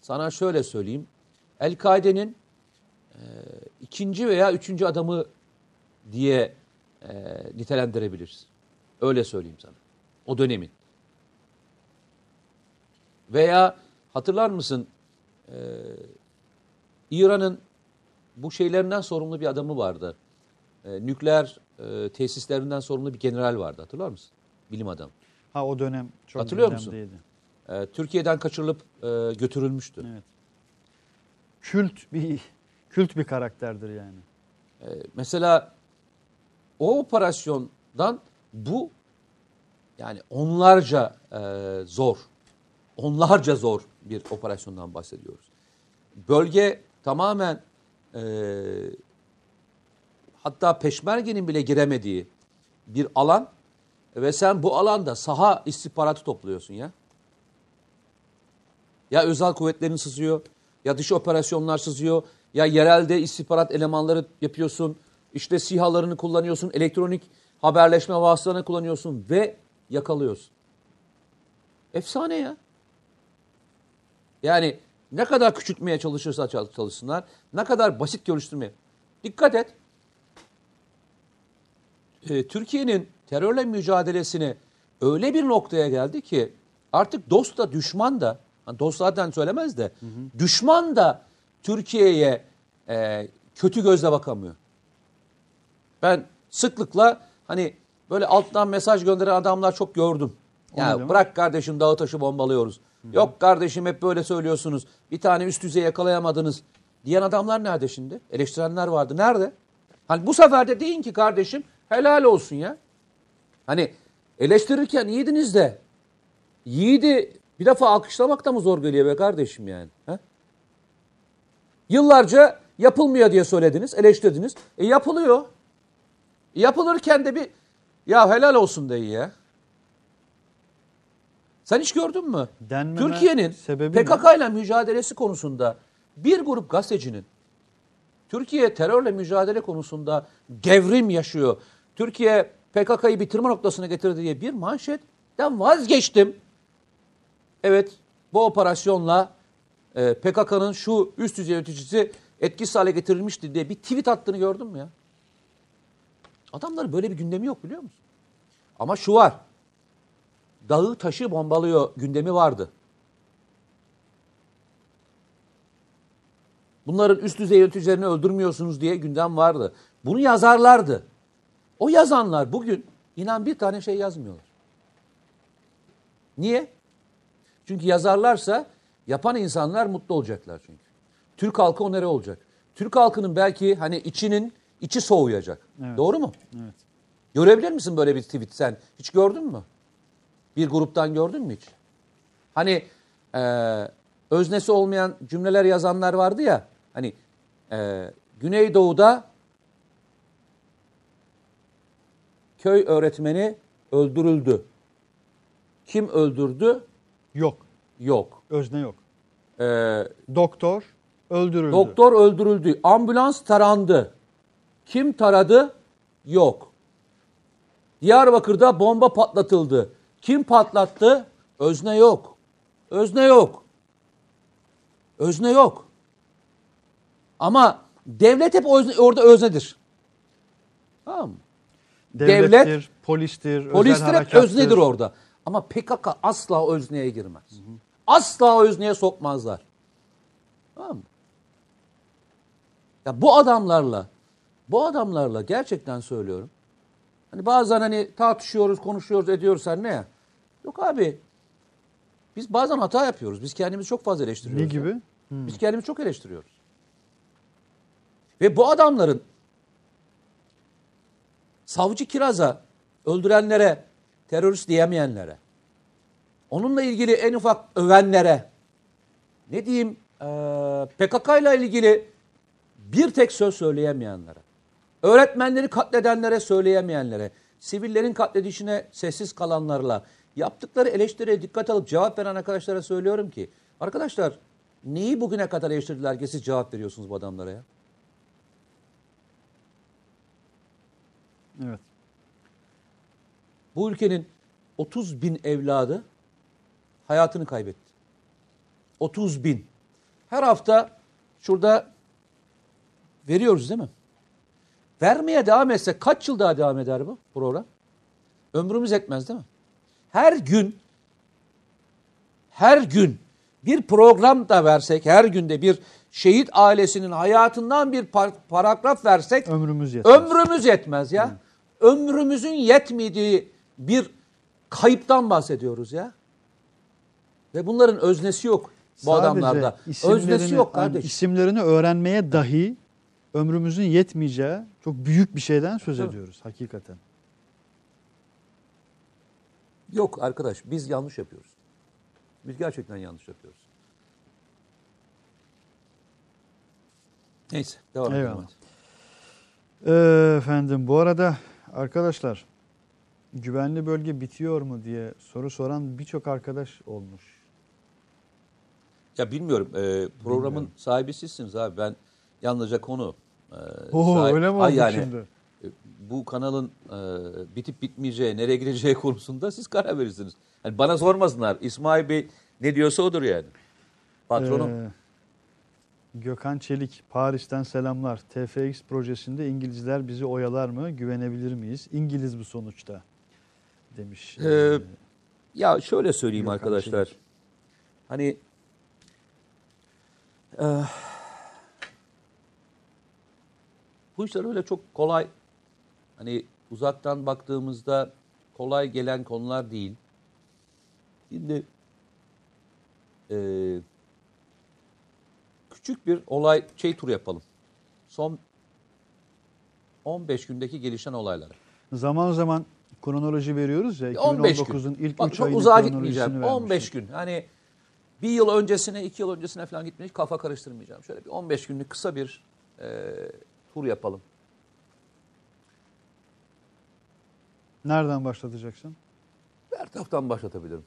Sana şöyle söyleyeyim. El-Kaide'nin e, ikinci veya üçüncü adamı diye e, nitelendirebiliriz. Öyle söyleyeyim sana. O dönemin. Veya hatırlar mısın e, İran'ın bu şeylerinden sorumlu bir adamı vardı. E, nükleer e, tesislerinden sorumlu bir general vardı hatırlar mısın? Bilim adamı. Ha o dönem çok Hatırlıyor musun? E, Türkiye'den kaçırılıp e, götürülmüştü. Evet. Kült bir kült bir karakterdir yani. E, mesela o operasyondan bu yani onlarca e, zor, onlarca zor bir operasyondan bahsediyoruz. Bölge tamamen e, hatta peşmergenin bile giremediği bir alan ve sen bu alanda saha istihbaratı topluyorsun ya. Ya özel kuvvetlerin sızıyor, ya dış operasyonlar sızıyor, ya yerelde istihbarat elemanları yapıyorsun, işte SİHA'larını kullanıyorsun, elektronik haberleşme vasıtalarını kullanıyorsun ve yakalıyorsun. Efsane ya. Yani ne kadar küçültmeye çalışırsa çalışsınlar, ne kadar basit görüştürmeye. Dikkat et. Ee, Türkiye'nin terörle mücadelesini öyle bir noktaya geldi ki artık dost da düşman da, hani dost zaten söylemez de, düşman da Türkiye'ye e, kötü gözle bakamıyor. Ben sıklıkla hani böyle alttan mesaj gönderen adamlar çok gördüm. Ya demek? bırak kardeşim dağı taşı bombalıyoruz. Yok kardeşim hep böyle söylüyorsunuz. Bir tane üst düzey yakalayamadınız. Diyen adamlar nerede şimdi? Eleştirenler vardı. Nerede? Hani bu sefer de deyin ki kardeşim helal olsun ya. Hani eleştirirken iyiydiniz de yiğidi bir defa alkışlamak da mı zor geliyor be kardeşim yani? He? Yıllarca yapılmıyor diye söylediniz, eleştirdiniz. E yapılıyor. E, yapılırken de bir ya helal olsun deyin ya. Sen hiç gördün mü? Türkiye'nin? PKK ile mücadelesi konusunda bir grup gazetecinin Türkiye terörle mücadele konusunda devrim yaşıyor. Türkiye PKK'yı bitirme noktasına getirdi diye bir manşetten vazgeçtim. Evet bu operasyonla e, PKK'nın şu üst düzey yöneticisi etkisiz hale getirilmişti diye bir tweet attığını gördün mü ya? Adamların böyle bir gündemi yok biliyor musun? Ama şu var. Dağı taşı bombalıyor gündemi vardı. Bunların üst düzey yöneticilerini öldürmüyorsunuz diye gündem vardı. Bunu yazarlardı. O yazanlar bugün inan bir tane şey yazmıyorlar. Niye? Çünkü yazarlarsa yapan insanlar mutlu olacaklar çünkü. Türk halkı onere olacak. Türk halkının belki hani içinin içi soğuyacak. Evet. Doğru mu? Evet. Görebilir misin böyle bir tweet sen? Hiç gördün mü? Bir gruptan gördün mü hiç? Hani e, öznesi olmayan cümleler yazanlar vardı ya. Hani e, Güneydoğu'da köy öğretmeni öldürüldü. Kim öldürdü? Yok. Yok. Özne yok. E, Doktor öldürüldü. doktor öldürüldü. Ambulans tarandı. Kim taradı? Yok. Diyarbakır'da bomba patlatıldı. Kim patlattı? Özne yok. Özne yok. Özne yok. Ama devlet hep özne- orada öznedir. Tamam mı? Devlettir, devlet- polistir, özel hep öznedir orada. Ama PKK asla özneye girmez. Asla özneye sokmazlar. Tamam mı? Ya bu adamlarla, bu adamlarla gerçekten söylüyorum. Hani bazen hani tartışıyoruz, konuşuyoruz, ediyoruz her ne ya? Yok abi. Biz bazen hata yapıyoruz. Biz kendimizi çok fazla eleştiriyoruz. Ne ya. gibi? Biz kendimizi çok eleştiriyoruz. Ve bu adamların savcı Kiraz'a öldürenlere, terörist diyemeyenlere, onunla ilgili en ufak övenlere, ne diyeyim PKK ile ilgili bir tek söz söyleyemeyenlere, öğretmenleri katledenlere söyleyemeyenlere, sivillerin katledişine sessiz kalanlarla, yaptıkları eleştiriye dikkat alıp cevap veren arkadaşlara söylüyorum ki, arkadaşlar neyi bugüne kadar eleştirdiler ki siz cevap veriyorsunuz bu adamlara ya? Evet. Bu ülkenin 30 bin evladı hayatını kaybetti. 30 bin. Her hafta şurada veriyoruz değil mi? Vermeye devam etse kaç yıl daha devam eder bu program? Ömrümüz etmez değil mi? her gün her gün bir program da versek, her günde bir şehit ailesinin hayatından bir par- paragraf versek Ömrümüz yetmez. ömrümüz yetmez ya. Ömrümüzün yetmediği bir kayıptan bahsediyoruz ya. Ve bunların öznesi yok bu Sadece adamlarda. Öznesi yok yani kardeş. isimlerini öğrenmeye dahi ömrümüzün yetmeyeceği çok büyük bir şeyden söz Tabii. ediyoruz hakikaten. Yok arkadaş biz yanlış yapıyoruz. Biz gerçekten yanlış yapıyoruz. Neyse devam edelim. Ee, efendim bu arada arkadaşlar güvenli bölge bitiyor mu diye soru soran birçok arkadaş olmuş. Ya bilmiyorum e, programın sahibi sizsiniz abi. Ben yalnızca konu. E, Oo, sahi- öyle mi oldu yani, şimdi? e, Bu kanalın e, bitip bitmeyeceği, nereye gideceği konusunda siz karar verirsiniz. Yani bana sormasınlar. İsmail Bey ne diyorsa odur yani. Patronum. Ee, Gökhan Çelik Paris'ten selamlar. TFX projesinde İngilizler bizi oyalar mı? Güvenebilir miyiz? İngiliz bu sonuçta demiş. Ee, Ya şöyle söyleyeyim Gökhan arkadaşlar. Çelik. Hani eh, bu işler öyle çok kolay hani uzaktan baktığımızda kolay gelen konular değil. Şimdi eh, küçük bir olay şey tur yapalım. Son 15 gündeki gelişen olaylar. Zaman zaman kronoloji veriyoruz ya. 15 gün. 2019'un ilk Bak 3 çok ayının uzağa gitmeyeceğim. vermiştik. 15 gün. Hani bir yıl öncesine, iki yıl öncesine falan gitmeyeceğim. Kafa karıştırmayacağım. Şöyle bir 15 günlük kısa bir e, tur yapalım. Nereden başlatacaksın? Her taraftan başlatabilirim.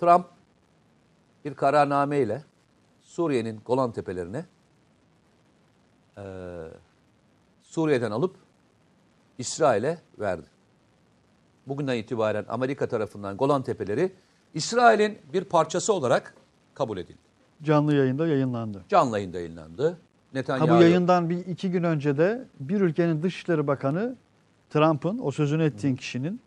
Trump bir kararname ile Suriye'nin Golan Tepelerine e, Suriye'den alıp İsrail'e verdi. Bugünden itibaren Amerika tarafından Golan Tepeleri İsrail'in bir parçası olarak kabul edildi. Canlı yayında yayınlandı. Canlı yayında yayınlandı. Ha Netanyahu bu yayından bir iki gün önce de bir ülkenin Dışişleri Bakanı Trump'ın o sözünü ettiğin kişinin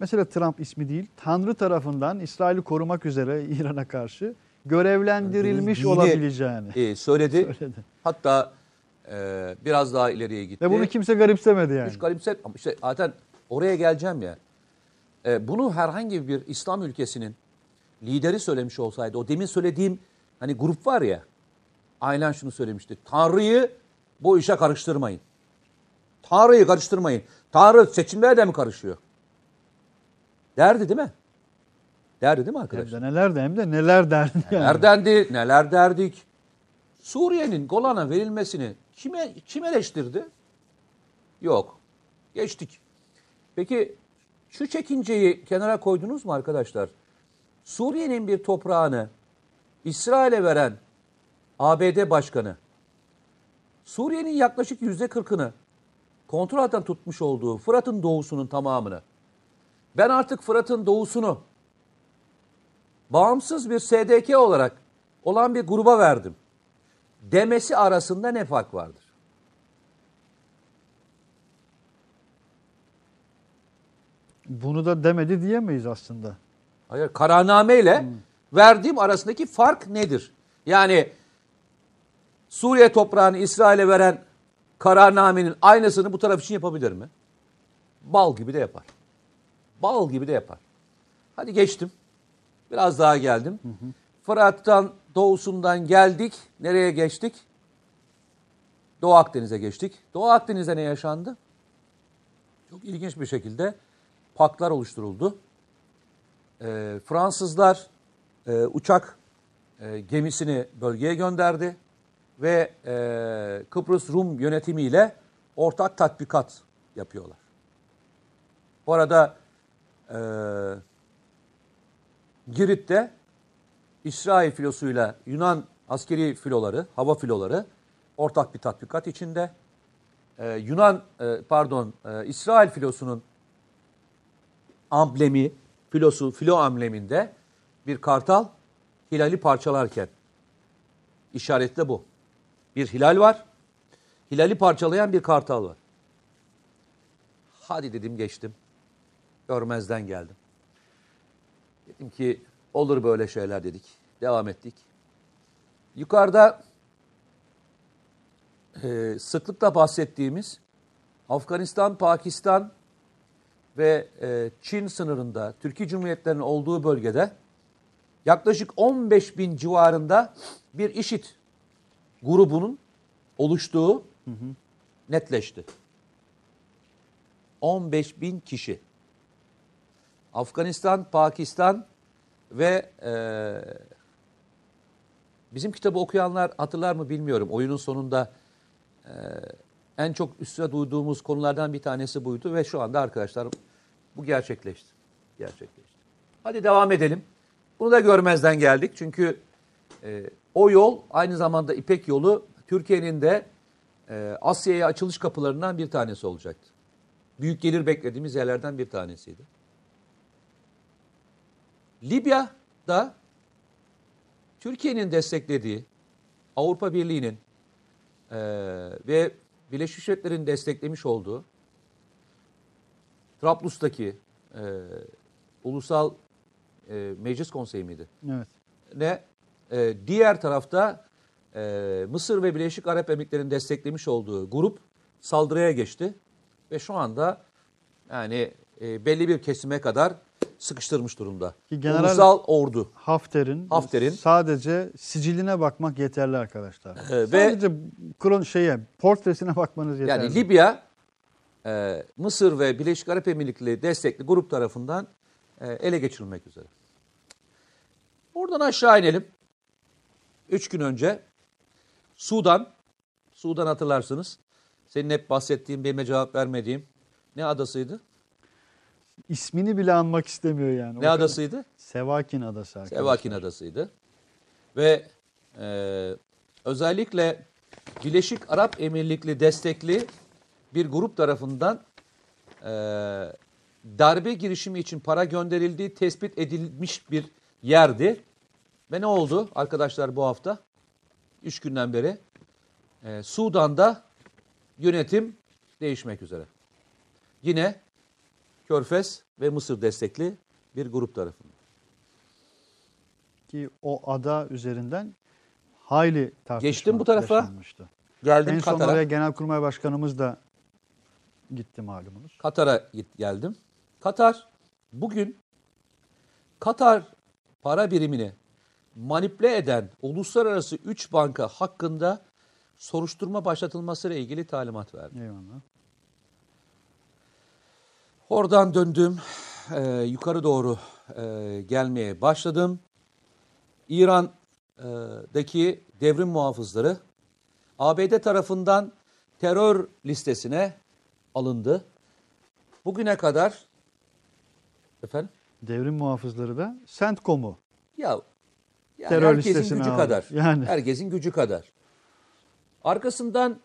mesela Trump ismi değil Tanrı tarafından İsrail'i korumak üzere İran'a karşı görevlendirilmiş Dini- olabileceğini e, söyledi. söyledi. Hatta e, biraz daha ileriye gitti. Ve bunu kimse garipsemedi yani. Hiç garipset işte zaten oraya geleceğim ya. E, bunu herhangi bir İslam ülkesinin lideri söylemiş olsaydı o demin söylediğim hani grup var ya aynen şunu söylemişti. Tanrı'yı bu işe karıştırmayın. Tanrı'yı karıştırmayın. Tanrı seçimlere de mi karışıyor? Derdi değil mi? Derdi değil mi Hem arkadaşlar? de neler de hem de neler derdi yani. Neler dendi, neler derdik. Suriye'nin Golan'a verilmesini kime kim eleştirdi? Yok. Geçtik. Peki şu çekinceyi kenara koydunuz mu arkadaşlar? Suriye'nin bir toprağını İsrail'e veren ABD Başkanı Suriye'nin yaklaşık yüzde kırkını kontrol altında tutmuş olduğu Fırat'ın doğusunun tamamını ben artık Fırat'ın doğusunu bağımsız bir SDK olarak olan bir gruba verdim. Demesi arasında ne fark vardır? Bunu da demedi diyemeyiz aslında. Hayır, kararnameyle verdiğim arasındaki fark nedir? Yani Suriye toprağını İsrail'e veren kararnamenin aynısını bu taraf için yapabilir mi? Bal gibi de yapar. Bal gibi de yapar. Hadi geçtim. Biraz daha geldim. Fırat'tan doğusundan geldik. Nereye geçtik? Doğu Akdeniz'e geçtik. Doğu Akdeniz'de ne yaşandı? Çok ilginç bir şekilde paklar oluşturuldu. Ee, Fransızlar e, uçak e, gemisini bölgeye gönderdi ve e, Kıbrıs Rum yönetimiyle ortak tatbikat yapıyorlar. Bu arada e, Girit'te İsrail filosuyla Yunan askeri filoları, hava filoları ortak bir tatbikat içinde. Ee, Yunan, e, pardon, e, İsrail filosunun amblemi, filosu, filo ambleminde bir kartal hilali parçalarken işaretle bu. Bir hilal var, hilali parçalayan bir kartal var. Hadi dedim geçtim. Görmezden geldim. Dedim ki olur böyle şeyler dedik. Devam ettik. Yukarıda e, sıklıkla bahsettiğimiz Afganistan, Pakistan ve e, Çin sınırında Türkiye Cumhuriyetlerinin olduğu bölgede yaklaşık 15 bin civarında bir IŞİD grubunun oluştuğu netleşti. 15 bin kişi. Afganistan, Pakistan ve e, bizim kitabı okuyanlar hatırlar mı bilmiyorum. Oyunun sonunda e, en çok üstüne duyduğumuz konulardan bir tanesi buydu ve şu anda arkadaşlar bu gerçekleşti. Gerçekleşti. Hadi devam edelim. Bunu da görmezden geldik çünkü e, o yol aynı zamanda İpek yolu Türkiye'nin de e, Asya'ya açılış kapılarından bir tanesi olacaktı. Büyük gelir beklediğimiz yerlerden bir tanesiydi. Libya'da Türkiye'nin desteklediği Avrupa Birliği'nin e, ve Birleşmiş Milletler'in desteklemiş olduğu Trablus'taki e, Ulusal e, Meclis Konseyi miydi? Evet. Ne? E, diğer tarafta e, Mısır ve Birleşik Arap Emirlikleri'nin desteklemiş olduğu grup saldırıya geçti ve şu anda yani e, belli bir kesime kadar sıkıştırmış durumda. Ki General- Ulusal ordu. Hafter'in Hafter'in- sadece siciline bakmak yeterli arkadaşlar. Ee, ve- sadece kron şeye portresine bakmanız yeterli. Yani Libya, e, Mısır ve Birleşik Arap Emirlikleri destekli grup tarafından e, ele geçirilmek üzere. Oradan aşağı inelim. Üç gün önce Sudan, Sudan hatırlarsınız. Senin hep bahsettiğin, benimle cevap vermediğim ne adasıydı? İsmini bile anmak istemiyor yani. O Ne kadar- adasıydı? Sevakin Adası arkadaşlar. Sevakin Adası'ydı. Ve e, özellikle Birleşik Arap Emirlikli destekli bir grup tarafından e, darbe girişimi için para gönderildiği tespit edilmiş bir yerdi. Ve ne oldu arkadaşlar bu hafta? Üç günden beri e, Sudan'da yönetim değişmek üzere. Yine Körfez ve Mısır destekli bir grup tarafından. Ki o ada üzerinden hayli tartışma Geçtim bu tarafa. yaşanmıştı. Geldim En son Katar'a. oraya Genelkurmay Başkanımız da gitti malumunuz. Katar'a geldim. Katar bugün Katar para birimini manipüle eden uluslararası 3 banka hakkında soruşturma başlatılmasıyla ilgili talimat verdi. Eyvallah. Oradan döndüm, e, yukarı doğru e, gelmeye başladım. İran'daki devrim muhafızları ABD tarafından terör listesine alındı. Bugüne kadar efendim Devrim muhafızları da CENTCOM'u ya yani Terör herkesin listesine gücü aldı. kadar. Yani. Herkesin gücü kadar. Arkasından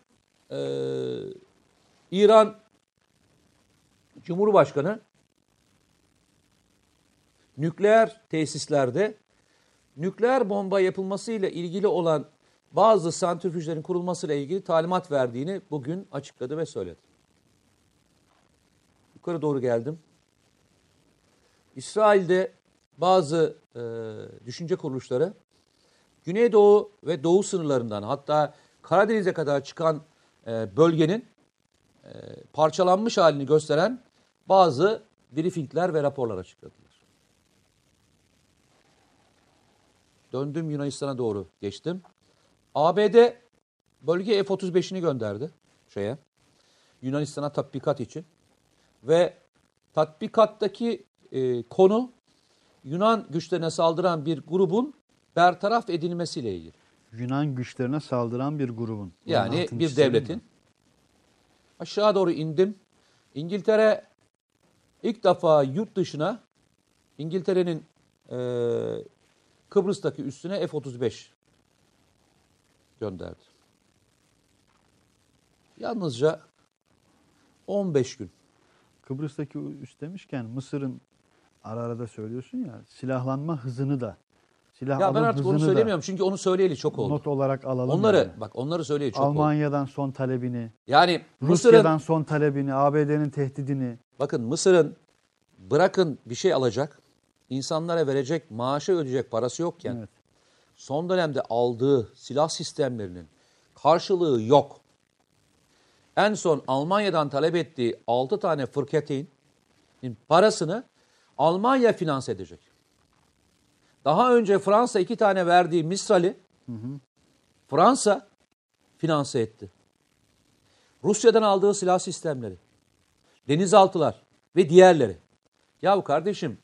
e, İran Cumhurbaşkanı nükleer tesislerde nükleer bomba yapılmasıyla ilgili olan bazı santrifüjlerin kurulmasıyla ilgili talimat verdiğini bugün açıkladı ve söyledi. Yukarı doğru geldim. İsrail'de bazı e, düşünce kuruluşları Güneydoğu ve Doğu sınırlarından hatta Karadeniz'e kadar çıkan e, bölgenin e, parçalanmış halini gösteren bazı briefingler ve raporlar açıkladılar. Döndüm Yunanistan'a doğru geçtim. ABD bölge F-35'ini gönderdi şeye Yunanistan'a tatbikat için ve tatbikattaki e, konu Yunan güçlerine saldıran bir grubun bertaraf edilmesiyle ilgili. Yunan güçlerine saldıran bir grubun. Yani bir devletin. mi? Aşağı doğru indim. İngiltere ilk defa yurt dışına İngiltere'nin e, Kıbrıs'taki üstüne F-35 gönderdi. Yalnızca 15 gün. Kıbrıs'taki üst demişken Mısır'ın ara ara da söylüyorsun ya silahlanma hızını da silah Ya ben artık onu da söylemiyorum çünkü onu söyleyeli çok oldu. Not olarak alalım. Onları yani. bak onları söyleyeli çok oldu. Almanya'dan son talebini, Yani Rusya'dan son talebini, ABD'nin tehdidini Bakın Mısır'ın bırakın bir şey alacak. insanlara verecek, maaşı ödeyecek parası yokken Evet. son dönemde aldığı silah sistemlerinin karşılığı yok. En son Almanya'dan talep ettiği 6 tane fırkateyn parasını Almanya finanse edecek. Daha önce Fransa iki tane verdiği Mistral'i Fransa finanse etti. Rusya'dan aldığı silah sistemleri, denizaltılar ve diğerleri. Ya kardeşim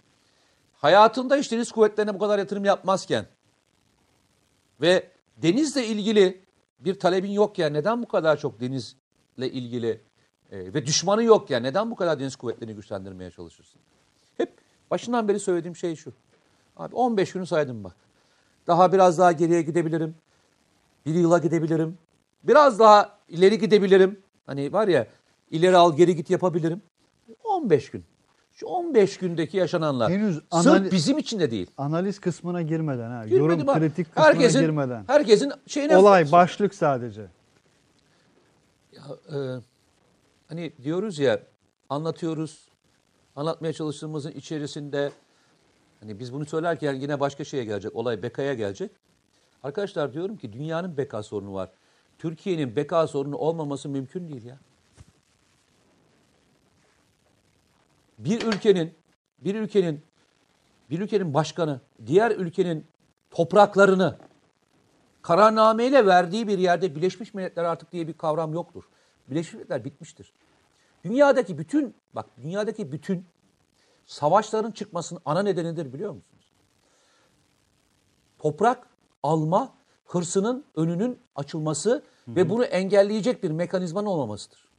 hayatında hiç deniz kuvvetlerine bu kadar yatırım yapmazken ve denizle ilgili bir talebin yokken neden bu kadar çok denizle ilgili e, ve düşmanı yokken neden bu kadar deniz kuvvetlerini güçlendirmeye çalışırsın? Hep başından beri söylediğim şey şu. Abi 15 günü saydım bak. Daha biraz daha geriye gidebilirim. Bir yıla gidebilirim. Biraz daha ileri gidebilirim. Hani var ya ileri al geri git yapabilirim. 15 gün. Şu 15 gündeki yaşananlar Henüz sırf anali- bizim için de değil. Analiz kısmına girmeden ha. Girmedim yorum ha. kritik kısmına herkesin, girmeden. Herkesin şeyine Olay başlık sadece. Ya, e, hani diyoruz ya anlatıyoruz. Anlatmaya çalıştığımızın içerisinde hani biz bunu söylerken yine başka şeye gelecek. Olay bekaya gelecek. Arkadaşlar diyorum ki dünyanın beka sorunu var. Türkiye'nin beka sorunu olmaması mümkün değil ya. Bir ülkenin bir ülkenin bir ülkenin başkanı diğer ülkenin topraklarını kararnameyle verdiği bir yerde Birleşmiş Milletler artık diye bir kavram yoktur. Birleşmiş Milletler bitmiştir. Dünyadaki bütün bak dünyadaki bütün savaşların çıkmasının ana nedenidir biliyor musunuz? Toprak alma hırsının önünün açılması ve bunu engelleyecek bir mekanizmanın olmamasıdır.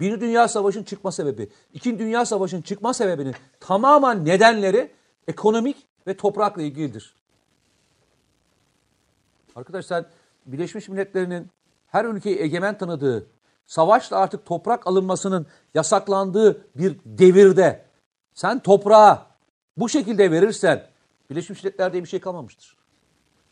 Bir Dünya Savaşı'nın çıkma sebebi, İkinci Dünya Savaşı'nın çıkma sebebinin tamamen nedenleri ekonomik ve toprakla ilgilidir. Arkadaşlar Birleşmiş Milletler'in her ülkeyi egemen tanıdığı, savaşla artık toprak alınmasının yasaklandığı bir devirde sen toprağa bu şekilde verirsen Birleşmiş Milletler diye bir şey kalmamıştır.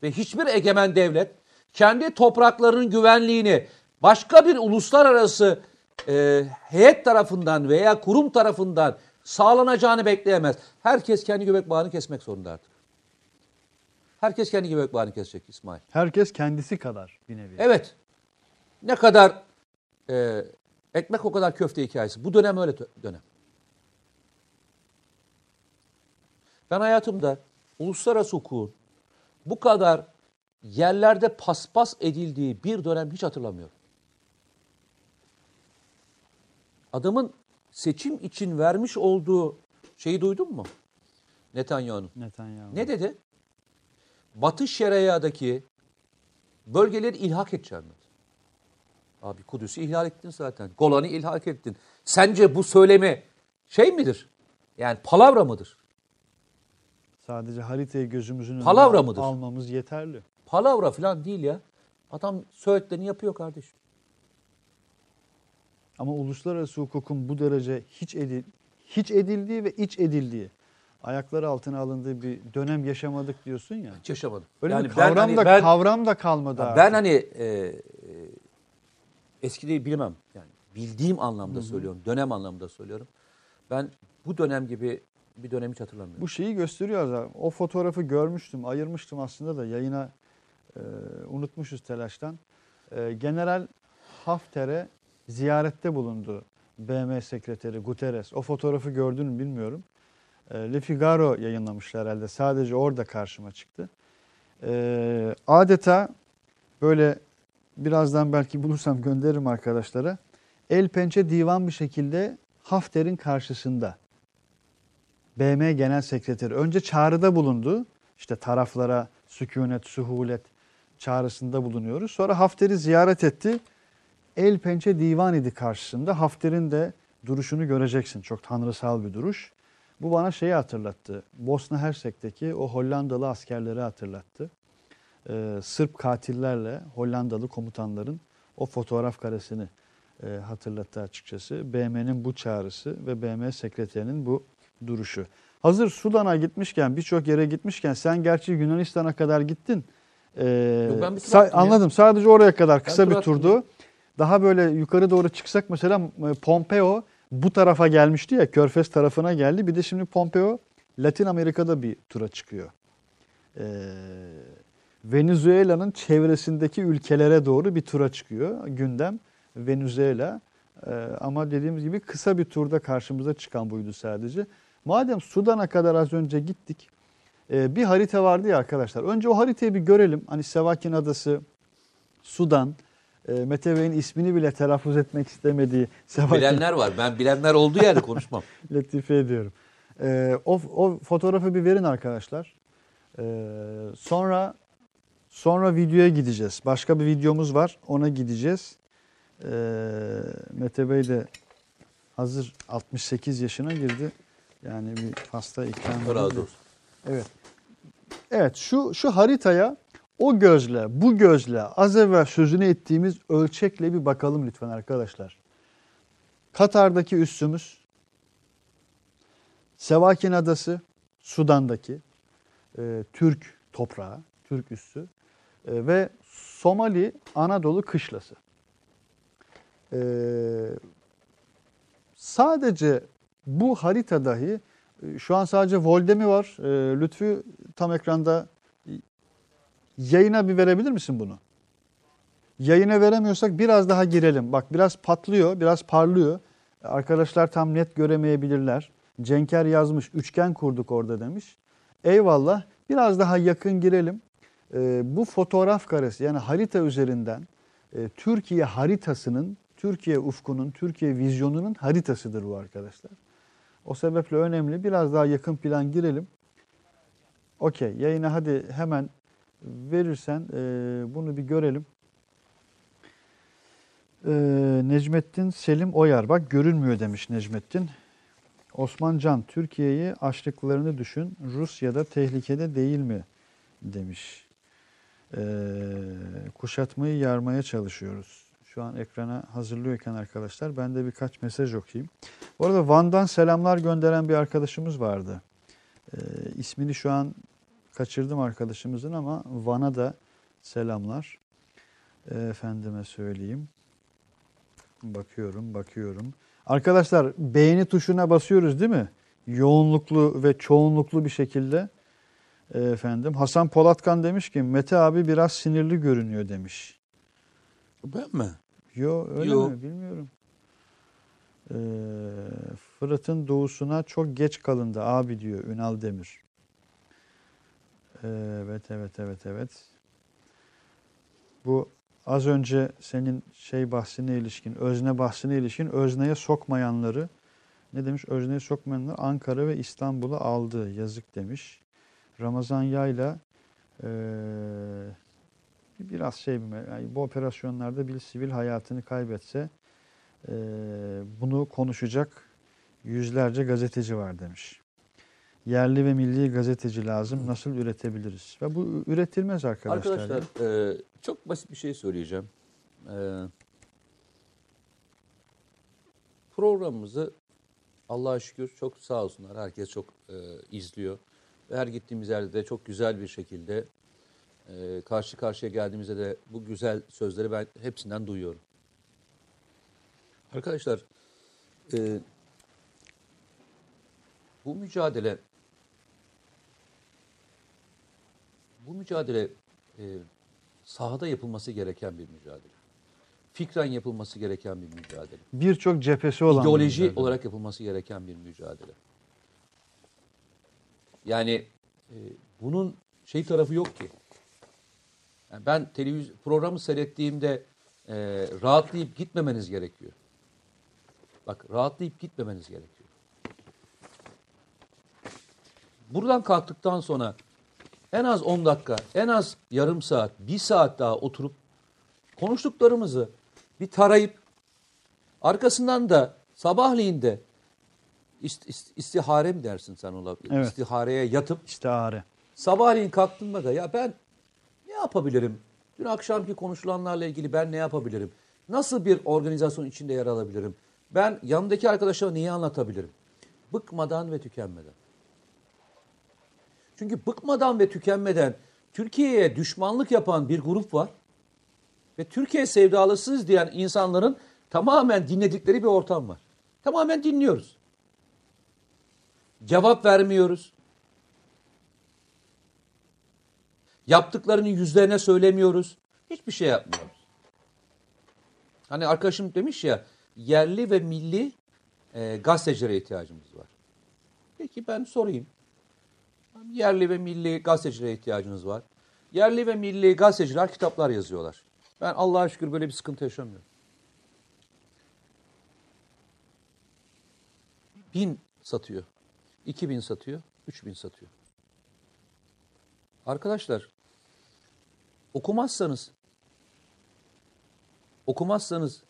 Ve hiçbir egemen devlet kendi topraklarının güvenliğini başka bir uluslararası e, heyet tarafından veya kurum tarafından sağlanacağını bekleyemez. Herkes kendi göbek bağını kesmek zorunda artık. Herkes kendi göbek bağını kesecek İsmail. Herkes kendisi kadar bir nevi. Evet. Ne kadar e, ekmek o kadar köfte hikayesi. Bu dönem öyle dönem. Ben hayatımda uluslararası hukukun bu kadar yerlerde paspas edildiği bir dönem hiç hatırlamıyorum. Adamın seçim için vermiş olduğu şeyi duydun mu? Netanyahu'nun. Netanyahu. Ne dedi? Batı Şeria'daki bölgeleri ilhak edeceğim dedi. Abi Kudüs'ü ihlal ettin zaten. Golan'ı ilhak ettin. Sence bu söylemi şey midir? Yani palavra mıdır? Sadece haritayı gözümüzün önüne Palavra mıdır? almamız yeterli. Palavra falan değil ya. Adam söylediklerini yapıyor kardeşim. Ama uluslararası hukukun bu derece hiç edil hiç edildiği ve iç edildiği, ayakları altına alındığı bir dönem yaşamadık diyorsun ya. Hiç yaşamadım. Böyle yani bir kavram ben, hani da ben, kavram da kalmadı. ben artık. hani e, e, eski değil bilmem. Yani bildiğim anlamda söylüyorum. Dönem anlamda söylüyorum. Ben bu dönem gibi bir dönem hiç hatırlamıyorum. Bu şeyi gösteriyor zaten. O fotoğrafı görmüştüm, ayırmıştım aslında da yayına e, unutmuşuz telaştan. E, General Hafter'e ziyarette bulundu BM Sekreteri Guterres. O fotoğrafı gördün mü bilmiyorum. E, Le Figaro yayınlamışlar herhalde. Sadece orada karşıma çıktı. E, adeta böyle birazdan belki bulursam gönderirim arkadaşlara. El pençe divan bir şekilde Hafter'in karşısında. BM Genel Sekreteri önce çağrıda bulundu. İşte taraflara sükunet, suhulet çağrısında bulunuyoruz. Sonra Hafter'i ziyaret etti. El pençe divan idi karşısında. Hafter'in de duruşunu göreceksin. Çok tanrısal bir duruş. Bu bana şeyi hatırlattı. Bosna Hersek'teki o Hollandalı askerleri hatırlattı. Ee, Sırp katillerle Hollandalı komutanların o fotoğraf karesini e, hatırlattı açıkçası. BM'nin bu çağrısı ve BM sekreterinin bu duruşu. Hazır Sudan'a gitmişken, birçok yere gitmişken sen gerçi Yunanistan'a kadar gittin. Ee, Yok, ben bir sa- ya. anladım. Sadece oraya kadar kısa tur bir turdu. Daha böyle yukarı doğru çıksak mesela Pompeo bu tarafa gelmişti ya Körfez tarafına geldi. Bir de şimdi Pompeo Latin Amerika'da bir tura çıkıyor. Ee, Venezuela'nın çevresindeki ülkelere doğru bir tura çıkıyor gündem. Venezuela ee, ama dediğimiz gibi kısa bir turda karşımıza çıkan buydu sadece. Madem Sudan'a kadar az önce gittik. e, bir harita vardı ya arkadaşlar. Önce o haritayı bir görelim. Hani Sevakin Adası, Sudan, e, Mete Bey'in ismini bile telaffuz etmek istemediği Sevakin Bilenler var. Ben bilenler olduğu yerde konuşmam. latife ediyorum. Ee, o, o fotoğrafı bir verin arkadaşlar. Ee, sonra sonra videoya gideceğiz. Başka bir videomuz var. Ona gideceğiz. Ee, Mete Bey de hazır 68 yaşına girdi. Yani bir hasta ikram razı olsun. Evet. Evet şu şu haritaya o gözle, bu gözle az evvel sözünü ettiğimiz ölçekle bir bakalım lütfen arkadaşlar. Katar'daki üssümüz, Sevakin Adası, Sudan'daki e, Türk toprağı, Türk üssü e, ve Somali Anadolu kışlası. E, sadece bu harita dahi e, şu an sadece Volde mi var? E, Lütfü tam ekranda yayına bir verebilir misin bunu? Yayına veremiyorsak biraz daha girelim. Bak biraz patlıyor, biraz parlıyor. Arkadaşlar tam net göremeyebilirler. Cenker yazmış, üçgen kurduk orada demiş. Eyvallah. Biraz daha yakın girelim. Ee, bu fotoğraf karesi yani harita üzerinden e, Türkiye haritasının, Türkiye ufkunun, Türkiye vizyonunun haritasıdır bu arkadaşlar. O sebeple önemli. Biraz daha yakın plan girelim. Okey. Yayına hadi hemen verirsen e, bunu bir görelim. E, Necmettin Selim Oyar. Bak görünmüyor demiş Necmettin. Osman Can, Türkiye'yi açlıklarını düşün. Rusya'da tehlikede değil mi? Demiş. E, kuşatmayı yarmaya çalışıyoruz. Şu an ekrana hazırlıyorken arkadaşlar ben de birkaç mesaj okuyayım. Bu arada Van'dan selamlar gönderen bir arkadaşımız vardı. E, ismini şu an kaçırdım arkadaşımızın ama Van'a da selamlar. E, efendime söyleyeyim. Bakıyorum, bakıyorum. Arkadaşlar beğeni tuşuna basıyoruz değil mi? Yoğunluklu ve çoğunluklu bir şekilde. E, efendim Hasan Polatkan demiş ki Mete abi biraz sinirli görünüyor demiş. Ben mi? Yo öyle Yo. mi bilmiyorum. Ee, Fırat'ın doğusuna çok geç kalındı abi diyor Ünal Demir. Evet evet evet evet. Bu az önce senin şey bahsine ilişkin, özne bahsine ilişkin özneye sokmayanları ne demiş? Özneye sokmayanlar Ankara ve İstanbul'u aldı. Yazık demiş. Ramazan Yayla eee, biraz şey yani bu operasyonlarda bir sivil hayatını kaybetse eee, bunu konuşacak yüzlerce gazeteci var demiş. Yerli ve milli gazeteci lazım. Nasıl üretebiliriz? Ve bu üretilmez arkadaşlar. Arkadaşlar e, çok basit bir şey söyleyeceğim. E, programımızı Allah'a şükür çok sağ olsunlar. Herkes çok e, izliyor. Ve her gittiğimiz yerde de çok güzel bir şekilde e, karşı karşıya geldiğimizde de bu güzel sözleri ben hepsinden duyuyorum. Arkadaşlar e, bu mücadele bu mücadele e, sahada yapılması gereken bir mücadele. Fikren yapılması gereken bir mücadele. Birçok cephesi olan İdeoloji mücadele. olarak yapılması gereken bir mücadele. Yani e, bunun şey tarafı yok ki. Yani ben televizyon programı seyrettiğimde e, rahatlayıp gitmemeniz gerekiyor. Bak rahatlayıp gitmemeniz gerekiyor. Buradan kalktıktan sonra en az 10 dakika, en az yarım saat, bir saat daha oturup konuştuklarımızı bir tarayıp arkasından da sabahleyin de ist, ist- istihare mi dersin sen ona? Evet. İstihareye yatıp İstihare. sabahleyin kalktığımda da ya ben ne yapabilirim? Dün akşamki konuşulanlarla ilgili ben ne yapabilirim? Nasıl bir organizasyon içinde yer alabilirim? Ben yanımdaki arkadaşlara neyi anlatabilirim? Bıkmadan ve tükenmeden. Çünkü bıkmadan ve tükenmeden Türkiye'ye düşmanlık yapan bir grup var. Ve Türkiye sevdalısız diyen insanların tamamen dinledikleri bir ortam var. Tamamen dinliyoruz. Cevap vermiyoruz. Yaptıklarını yüzlerine söylemiyoruz. Hiçbir şey yapmıyoruz. Hani arkadaşım demiş ya yerli ve milli e, gazetecilere ihtiyacımız var. Peki ben sorayım. Yerli ve milli gazetecilere ihtiyacınız var. Yerli ve milli gazeteciler kitaplar yazıyorlar. Ben Allah'a şükür böyle bir sıkıntı yaşamıyorum. Bin satıyor. iki bin satıyor. Üç bin satıyor. Arkadaşlar okumazsanız okumazsanız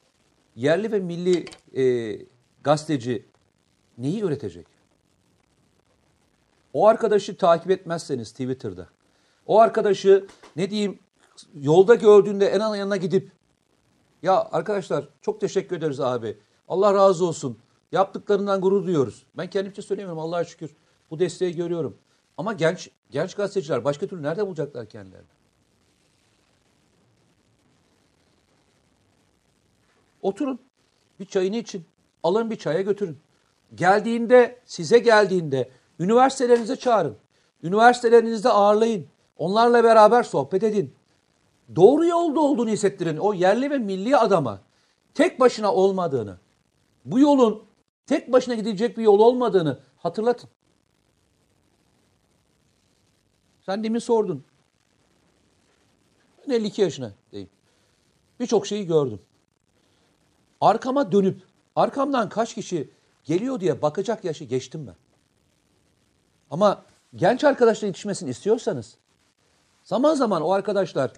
yerli ve milli e, gazeteci neyi üretecek? O arkadaşı takip etmezseniz Twitter'da, o arkadaşı ne diyeyim yolda gördüğünde en an yanına gidip ya arkadaşlar çok teşekkür ederiz abi. Allah razı olsun. Yaptıklarından gurur duyuyoruz. Ben kendimce söylemiyorum Allah'a şükür. Bu desteği görüyorum. Ama genç genç gazeteciler başka türlü nerede bulacaklar kendilerini? Oturun. Bir çayını için. Alın bir çaya götürün. Geldiğinde, size geldiğinde üniversitelerinize çağırın. Üniversitelerinizde ağırlayın. Onlarla beraber sohbet edin. Doğru yolda olduğunu hissettirin o yerli ve milli adama. Tek başına olmadığını, bu yolun tek başına gidilecek bir yol olmadığını hatırlatın. Sen demin sordun. Ben 52 yaşındayım. Birçok şeyi gördüm. Arkama dönüp arkamdan kaç kişi geliyor diye bakacak yaşı geçtim ben. Ama genç arkadaşla yetişmesini istiyorsanız zaman zaman o arkadaşlar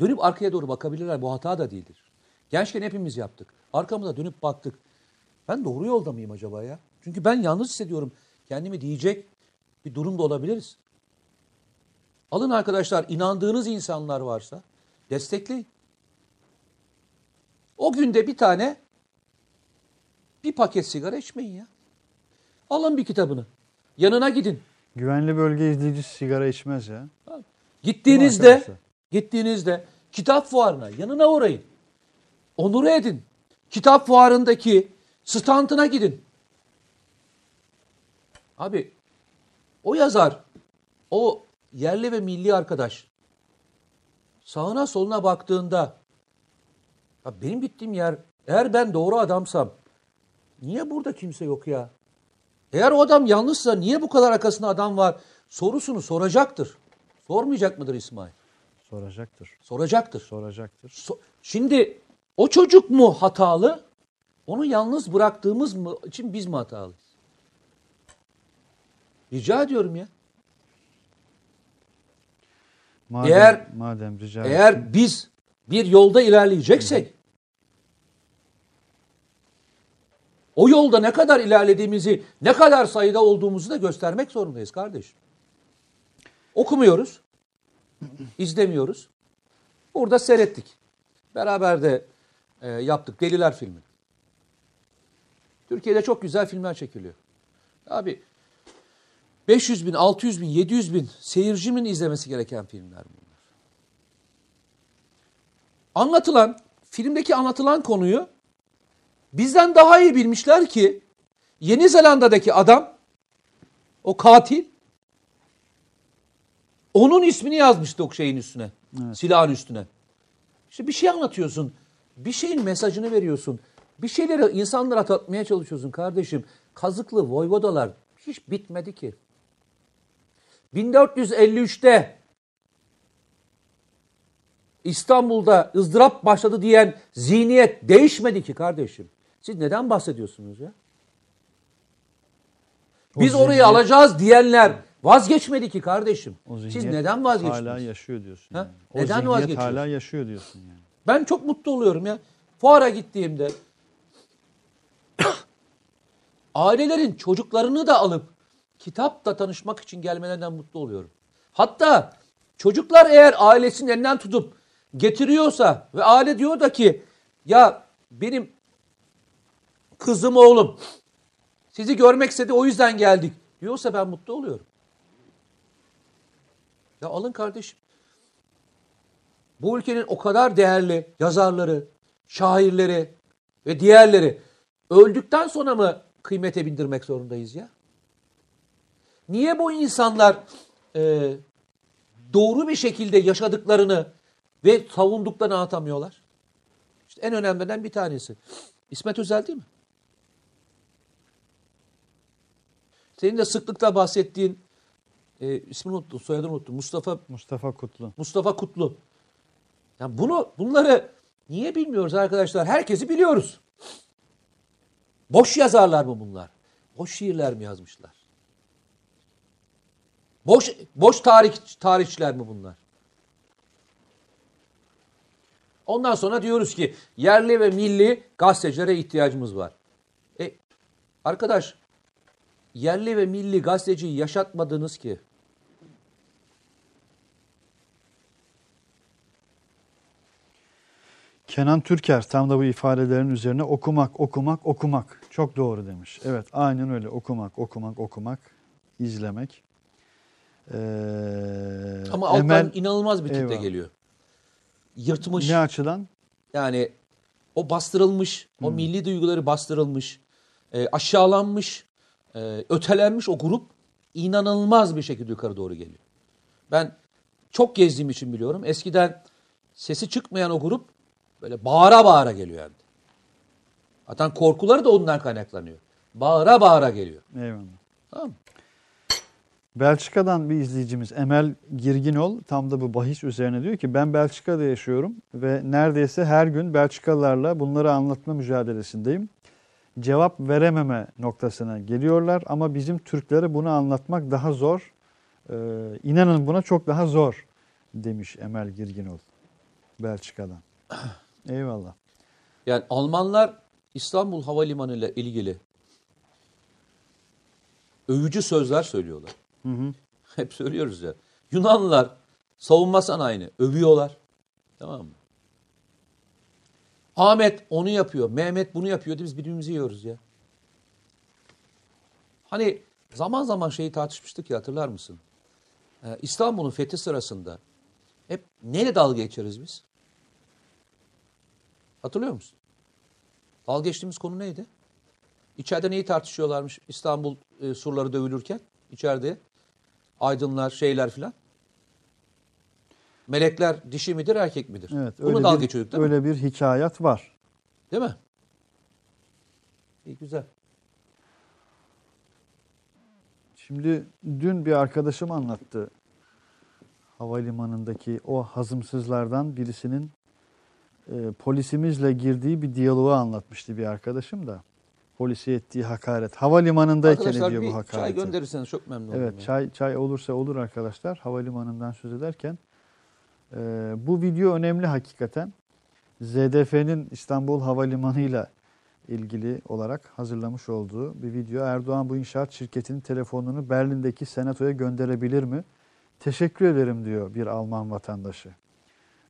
dönüp arkaya doğru bakabilirler. Bu hata da değildir. Gençken hepimiz yaptık. Arkamıza dönüp baktık. Ben doğru yolda mıyım acaba ya? Çünkü ben yalnız hissediyorum. Kendimi diyecek bir durumda olabiliriz. Alın arkadaşlar inandığınız insanlar varsa destekleyin. O günde bir tane bir paket sigara içmeyin ya. Alın bir kitabını. Yanına gidin. Güvenli bölge izleyicisi sigara içmez ya. Gittiğinizde gittiğinizde kitap fuarına yanına uğrayın. Onur edin. Kitap fuarındaki standına gidin. Abi o yazar, o yerli ve milli arkadaş sağına soluna baktığında ya benim gittiğim yer eğer ben doğru adamsam niye burada kimse yok ya? Eğer o adam yanlışsa niye bu kadar arkasında adam var sorusunu soracaktır. Sormayacak mıdır İsmail? Soracaktır. Soracaktır. Soracaktır. So- Şimdi o çocuk mu hatalı? Onu yalnız bıraktığımız mı için biz mi hatalıyız? Rica ediyorum ya. Madem, Eğer- madem rica. Eğer biz bir yolda ilerleyeceksek o yolda ne kadar ilerlediğimizi, ne kadar sayıda olduğumuzu da göstermek zorundayız kardeşim. Okumuyoruz, izlemiyoruz. Burada seyrettik. Beraber de e, yaptık Deliler filmi. Türkiye'de çok güzel filmler çekiliyor. Abi 500 bin, 600 bin, 700 bin seyircimin izlemesi gereken filmler bunlar. Anlatılan, filmdeki anlatılan konuyu bizden daha iyi bilmişler ki Yeni Zelanda'daki adam, o katil, onun ismini yazmıştı o şeyin üstüne, silahın üstüne. İşte bir şey anlatıyorsun, bir şeyin mesajını veriyorsun, bir şeyleri insanlara tatmaya çalışıyorsun kardeşim. Kazıklı voyvodalar hiç bitmedi ki. 1453'te İstanbul'da ızdırap başladı diyen zihniyet değişmedi ki kardeşim. Siz neden bahsediyorsunuz ya? O Biz orayı zihniyet- alacağız diyenler vazgeçmedi ki kardeşim. O Siz neden vazgeçtiniz? Hala yaşıyor diyorsun. Ha? Yani. O Neden zihniyet vazgeçiyorsun? hala yaşıyor diyorsun yani. Ben çok mutlu oluyorum ya. Fuara gittiğimde ailelerin çocuklarını da alıp kitapla tanışmak için gelmelerinden mutlu oluyorum. Hatta çocuklar eğer ailesinin elinden tutup getiriyorsa ve aile diyor da ki ya benim kızım oğlum sizi görmek istedi o yüzden geldik diyorsa ben mutlu oluyorum. Ya alın kardeşim. Bu ülkenin o kadar değerli yazarları, şairleri ve diğerleri öldükten sonra mı kıymete bindirmek zorundayız ya? Niye bu insanlar e, doğru bir şekilde yaşadıklarını ve savunduklarını anlatamıyorlar. İşte en önemliden bir tanesi. İsmet Özel değil mi? Senin de sıklıkla bahsettiğin e, ismini unuttum, soyadını unuttum. Mustafa Mustafa Kutlu. Mustafa Kutlu. Yani bunu bunları niye bilmiyoruz arkadaşlar? Herkesi biliyoruz. Boş yazarlar mı bunlar? Boş şiirler mi yazmışlar? Boş boş tarih tarihçiler mi bunlar? Ondan sonra diyoruz ki yerli ve milli gazetecilere ihtiyacımız var. E arkadaş yerli ve milli gazeteciyi yaşatmadınız ki. Kenan Türker tam da bu ifadelerin üzerine okumak, okumak, okumak. Çok doğru demiş. Evet aynen öyle okumak, okumak, okumak, izlemek. Ee, Ama alttan Emel inanılmaz bir kitle Eyvallah. geliyor. Yırtmış. ne açıdan? Yani o bastırılmış, o milli duyguları bastırılmış, e, aşağılanmış, e, ötelenmiş o grup inanılmaz bir şekilde yukarı doğru geliyor. Ben çok gezdiğim için biliyorum. Eskiden sesi çıkmayan o grup böyle bağıra bağıra geliyor hem de. Zaten korkuları da ondan kaynaklanıyor. Bağıra bağıra geliyor. Eyvallah. Tamam mı? Belçika'dan bir izleyicimiz Emel Girginol tam da bu bahis üzerine diyor ki ben Belçika'da yaşıyorum ve neredeyse her gün Belçikalılarla bunları anlatma mücadelesindeyim. Cevap verememe noktasına geliyorlar ama bizim Türklere bunu anlatmak daha zor. Ee, inanın buna çok daha zor demiş Emel Girginol Belçika'dan. Eyvallah. Yani Almanlar İstanbul Havalimanı ile ilgili övücü sözler söylüyorlar. Hı hı. Hep söylüyoruz ya. Yunanlılar savunma sanayini övüyorlar. Tamam mı? Ahmet onu yapıyor, Mehmet bunu yapıyor diye biz birbirimizi yiyoruz ya. Hani zaman zaman şeyi tartışmıştık ya hatırlar mısın? Ee, İstanbul'un fethi sırasında hep neyle dalga geçeriz biz? Hatırlıyor musun? Dalga geçtiğimiz konu neydi? İçeride neyi tartışıyorlarmış İstanbul e, surları dövülürken? içeride aydınlar, şeyler filan. Melekler dişi midir, erkek midir? Evet, Bunu dalga bir, geçiyorduk değil mi? öyle bir hikayet var. Değil mi? İyi güzel. Şimdi dün bir arkadaşım anlattı. Havalimanındaki o hazımsızlardan birisinin e, polisimizle girdiği bir diyaloğu anlatmıştı bir arkadaşım da. Polisi ettiği hakaret. Havalimanındayken Arkadaşlar ediyor bir bu çay hakareti. gönderirseniz çok memnun olurum. Evet çay çay olursa olur arkadaşlar havalimanından söz ederken. E, bu video önemli hakikaten. ZDF'nin İstanbul Havalimanı ile ilgili olarak hazırlamış olduğu bir video. Erdoğan bu inşaat şirketinin telefonunu Berlin'deki senatoya gönderebilir mi? Teşekkür ederim diyor bir Alman vatandaşı.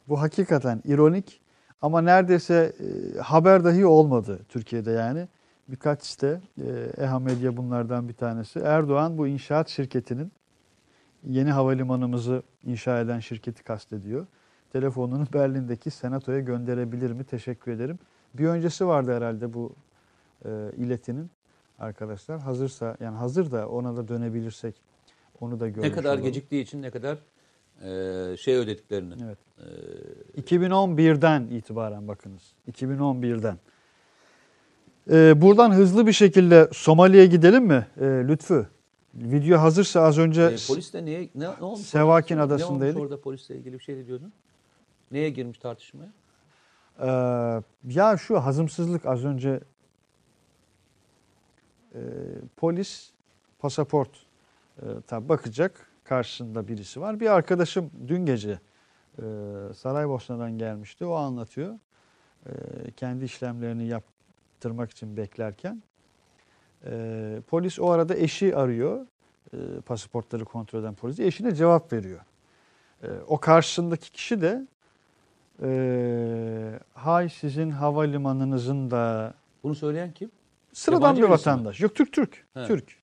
Bu hakikaten ironik ama neredeyse e, haber dahi olmadı Türkiye'de yani. Birkaç site, e, EHA Medya bunlardan bir tanesi. Erdoğan bu inşaat şirketinin yeni havalimanımızı inşa eden şirketi kastediyor. Telefonunu Berlin'deki senatoya gönderebilir mi? Teşekkür ederim. Bir öncesi vardı herhalde bu e, iletinin arkadaşlar. Hazırsa yani hazır da ona da dönebilirsek onu da görmüş Ne kadar olalım. geciktiği için ne kadar e, şey ödediklerini. Evet. E, 2011'den itibaren bakınız. 2011'den. Ee, buradan hızlı bir şekilde Somali'ye gidelim mi ee, Lütfü? Video hazırsa az önce e, polis de niye ne, ne olmuş? Sevakin orada? Ne olmuş orada polisle ilgili bir şey diyordun? Neye girmiş tartışmaya? Ee, ya şu hazımsızlık az önce e, polis pasaport e, tabi bakacak karşısında birisi var. Bir arkadaşım dün gece e, Saraybosna'dan gelmişti. O anlatıyor. E, kendi işlemlerini yaptırmak için beklerken e, polis o arada eşi arıyor. E, pasaportları kontrol eden polis eşine cevap veriyor. E, o karşısındaki kişi de ee, hay sizin havalimanınızın da Bunu söyleyen kim? sıradan Yabancı bir birisi mi? vatandaş. Yok Türk Türk. He. Türk.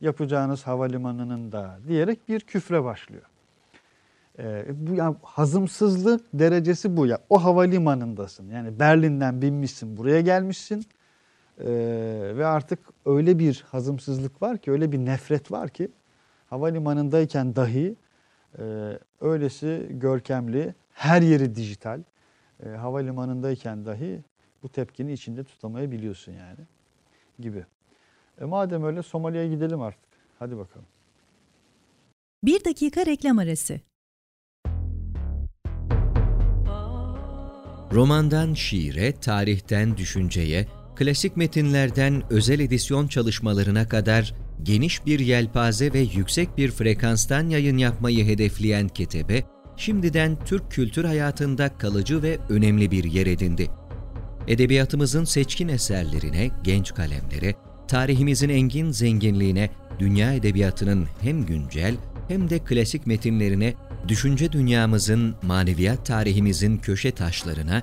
Yapacağınız havalimanının da diyerek bir küfre başlıyor. Ee, bu ya hazımsızlık derecesi bu ya. O havalimanındasın. Yani Berlin'den binmişsin, buraya gelmişsin. Ee, ve artık öyle bir hazımsızlık var ki, öyle bir nefret var ki havalimanındayken dahi Ee, öylesi görkemli, her yeri dijital. Ee, havalimanındayken dahi bu tepkini içinde tutamayabiliyorsun yani gibi. E madem öyle Somali'ye gidelim artık. Hadi bakalım. Bir dakika reklam arası. Romandan şiire, tarihten düşünceye, klasik metinlerden özel edisyon çalışmalarına kadar geniş bir yelpaze ve yüksek bir frekanstan yayın yapmayı hedefleyen Ketebe, şimdiden Türk kültür hayatında kalıcı ve önemli bir yer edindi. Edebiyatımızın seçkin eserlerine, genç kalemlere, tarihimizin engin zenginliğine, dünya edebiyatının hem güncel hem de klasik metinlerine, düşünce dünyamızın, maneviyat tarihimizin köşe taşlarına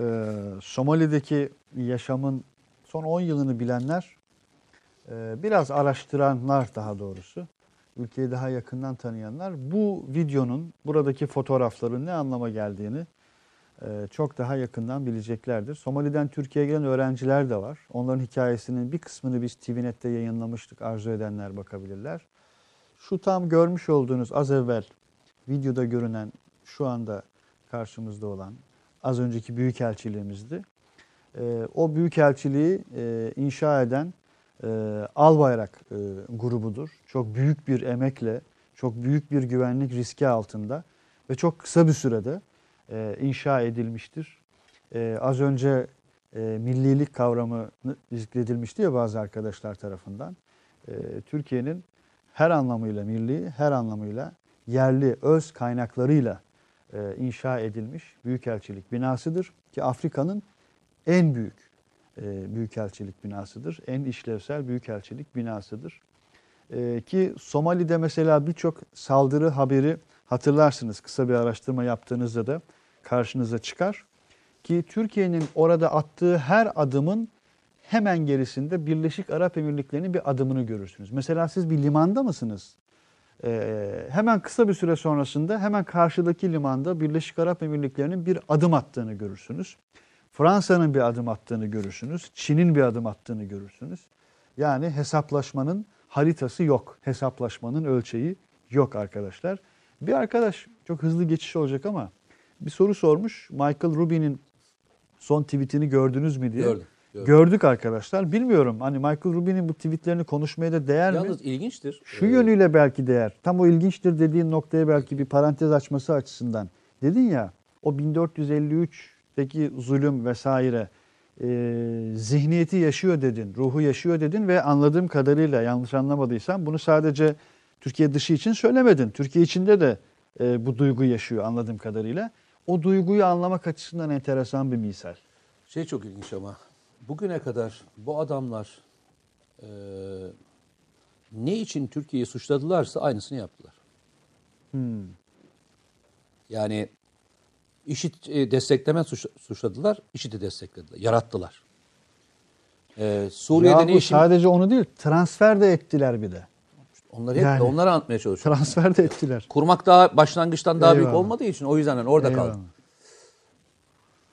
Ee, Somali'deki yaşamın son 10 yılını bilenler, e, biraz araştıranlar daha doğrusu, ülkeyi daha yakından tanıyanlar bu videonun, buradaki fotoğrafların ne anlama geldiğini e, çok daha yakından bileceklerdir. Somali'den Türkiye'ye gelen öğrenciler de var. Onların hikayesinin bir kısmını biz TVNet'te yayınlamıştık. Arzu edenler bakabilirler. Şu tam görmüş olduğunuz az evvel videoda görünen şu anda karşımızda olan az önceki büyükelçiliğimizdi. E, o büyükelçiliği e, inşa eden e, Albayrak e, grubudur. Çok büyük bir emekle, çok büyük bir güvenlik riski altında ve çok kısa bir sürede e, inşa edilmiştir. E, az önce e, millilik kavramı zikredilmişti ya bazı arkadaşlar tarafından. E, Türkiye'nin her anlamıyla milli, her anlamıyla yerli öz kaynaklarıyla e, inşa edilmiş büyükelçilik binasıdır ki Afrika'nın en büyük e, büyükelçilik binasıdır. En işlevsel büyükelçilik binasıdır. E, ki Somali'de mesela birçok saldırı haberi hatırlarsınız. Kısa bir araştırma yaptığınızda da karşınıza çıkar. Ki Türkiye'nin orada attığı her adımın hemen gerisinde Birleşik Arap Emirlikleri'nin bir adımını görürsünüz. Mesela siz bir limanda mısınız? Ee, hemen kısa bir süre sonrasında hemen karşıdaki limanda Birleşik Arap Emirlikleri'nin bir adım attığını görürsünüz. Fransa'nın bir adım attığını görürsünüz. Çin'in bir adım attığını görürsünüz. Yani hesaplaşmanın haritası yok. Hesaplaşmanın ölçeği yok arkadaşlar. Bir arkadaş çok hızlı geçiş olacak ama bir soru sormuş. Michael Rubin'in son tweetini gördünüz mü diye. Gördüm. Gördük arkadaşlar. Bilmiyorum hani Michael Rubin'in bu tweetlerini konuşmaya da değer Yalnız mi? ilginçtir. Şu Ee, yönüyle belki değer. Tam o ilginçtir dediğin noktaya belki bir parantez açması açısından. Dedin ya o 1453'teki zulüm vesaire e, zihniyeti yaşıyor dedin, ruhu yaşıyor dedin ve anladığım kadarıyla yanlış anlamadıysam bunu sadece Türkiye dışı için söylemedin. Türkiye içinde de e, bu duygu yaşıyor anladığım kadarıyla. O duyguyu anlamak açısından enteresan bir misal. Şey çok ilginç ama bugüne kadar bu adamlar e, ne için Türkiye'yi suçladılarsa aynısını yaptılar. Hmm. Yani işit e, destekleme suç, suçladılar, işiti desteklediler, yarattılar. E, Suriye'de Yahu ne işin? sadece onu değil transfer de ettiler bir de. Onları hep Yani. onları anlatmaya çalışıyorum. Transfer de ettiler. Kurmak daha başlangıçtan daha büyük Eyvallah. olmadığı için o yüzden orada Eyvallah. kaldı.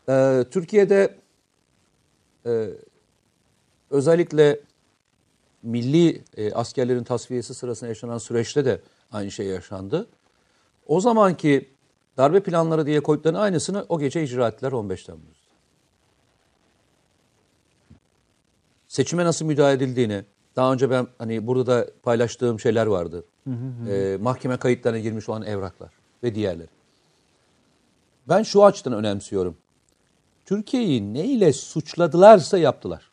Ee, Türkiye'de e, özellikle milli e, askerlerin tasfiyesi sırasında yaşanan süreçte de aynı şey yaşandı. O zamanki darbe planları diye koyduklarının aynısını o gece icra ettiler 15 Temmuz'da. Seçime nasıl müdahale edildiğini, daha önce ben hani burada da paylaştığım şeyler vardı. Ee, mahkeme kayıtlarına girmiş olan evraklar ve diğerleri. Ben şu açıdan önemsiyorum. Türkiye'yi ne ile suçladılarsa yaptılar.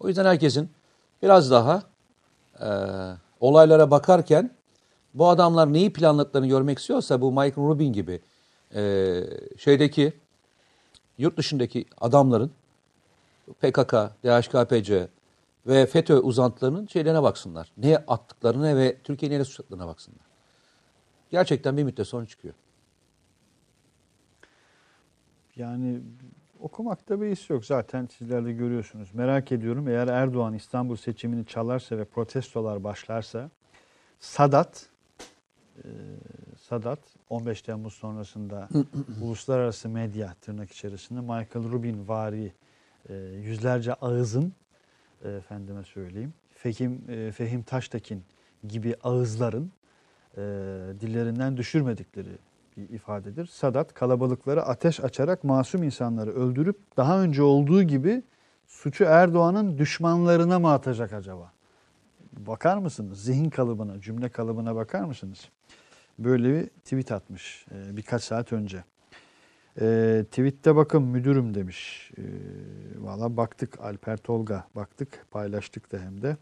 O yüzden herkesin biraz daha e, olaylara bakarken bu adamlar neyi planladıklarını görmek istiyorsa bu Michael Rubin gibi e, şeydeki yurt dışındaki adamların PKK, DHKPC ve FETÖ uzantılarının şeylerine baksınlar. Ne attıklarına ve Türkiye'yi neyle suçladıklarına baksınlar. Gerçekten bir müddet sonra çıkıyor. Yani okumakta bir his yok. Zaten sizler de görüyorsunuz. Merak ediyorum eğer Erdoğan İstanbul seçimini çalarsa ve protestolar başlarsa Sadat e, Sadat 15 Temmuz sonrasında uluslararası medya tırnak içerisinde Michael Rubin vari e, yüzlerce ağızın e, efendime söyleyeyim Fehim, e, Fehim Taştekin gibi ağızların e, dillerinden düşürmedikleri ifadedir. Sadat kalabalıklara ateş açarak masum insanları öldürüp daha önce olduğu gibi suçu Erdoğan'ın düşmanlarına mı atacak acaba? Bakar mısınız? Zihin kalıbına, cümle kalıbına bakar mısınız? Böyle bir tweet atmış e, birkaç saat önce. E, tweette bakın müdürüm demiş. E, Valla baktık Alper Tolga baktık paylaştık da hem de.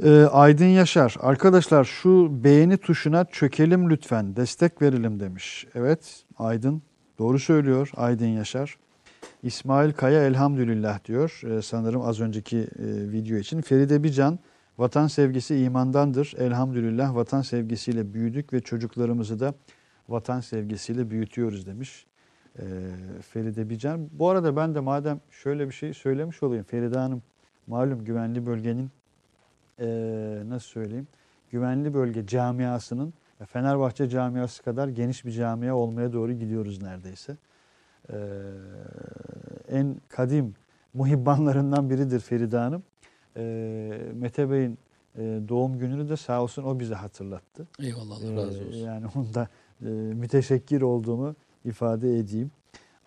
E, Aydın Yaşar arkadaşlar şu beğeni tuşuna çökelim lütfen destek verelim demiş. Evet Aydın doğru söylüyor Aydın Yaşar. İsmail Kaya elhamdülillah diyor e, sanırım az önceki e, video için. Feride Bican vatan sevgisi imandandır. Elhamdülillah vatan sevgisiyle büyüdük ve çocuklarımızı da vatan sevgisiyle büyütüyoruz demiş. E, Feride Bican. Bu arada ben de madem şöyle bir şey söylemiş olayım. Feride Hanım malum güvenli bölgenin e, nasıl söyleyeyim güvenli bölge camiasının Fenerbahçe camiası kadar geniş bir camia olmaya doğru gidiyoruz neredeyse. Ee, en kadim muhibbanlarından biridir Feride Hanım. Ee, Mete Bey'in e, doğum gününü de sağ olsun o bize hatırlattı. Eyvallah Allah razı olsun. Yani onda e, müteşekkir olduğumu ifade edeyim.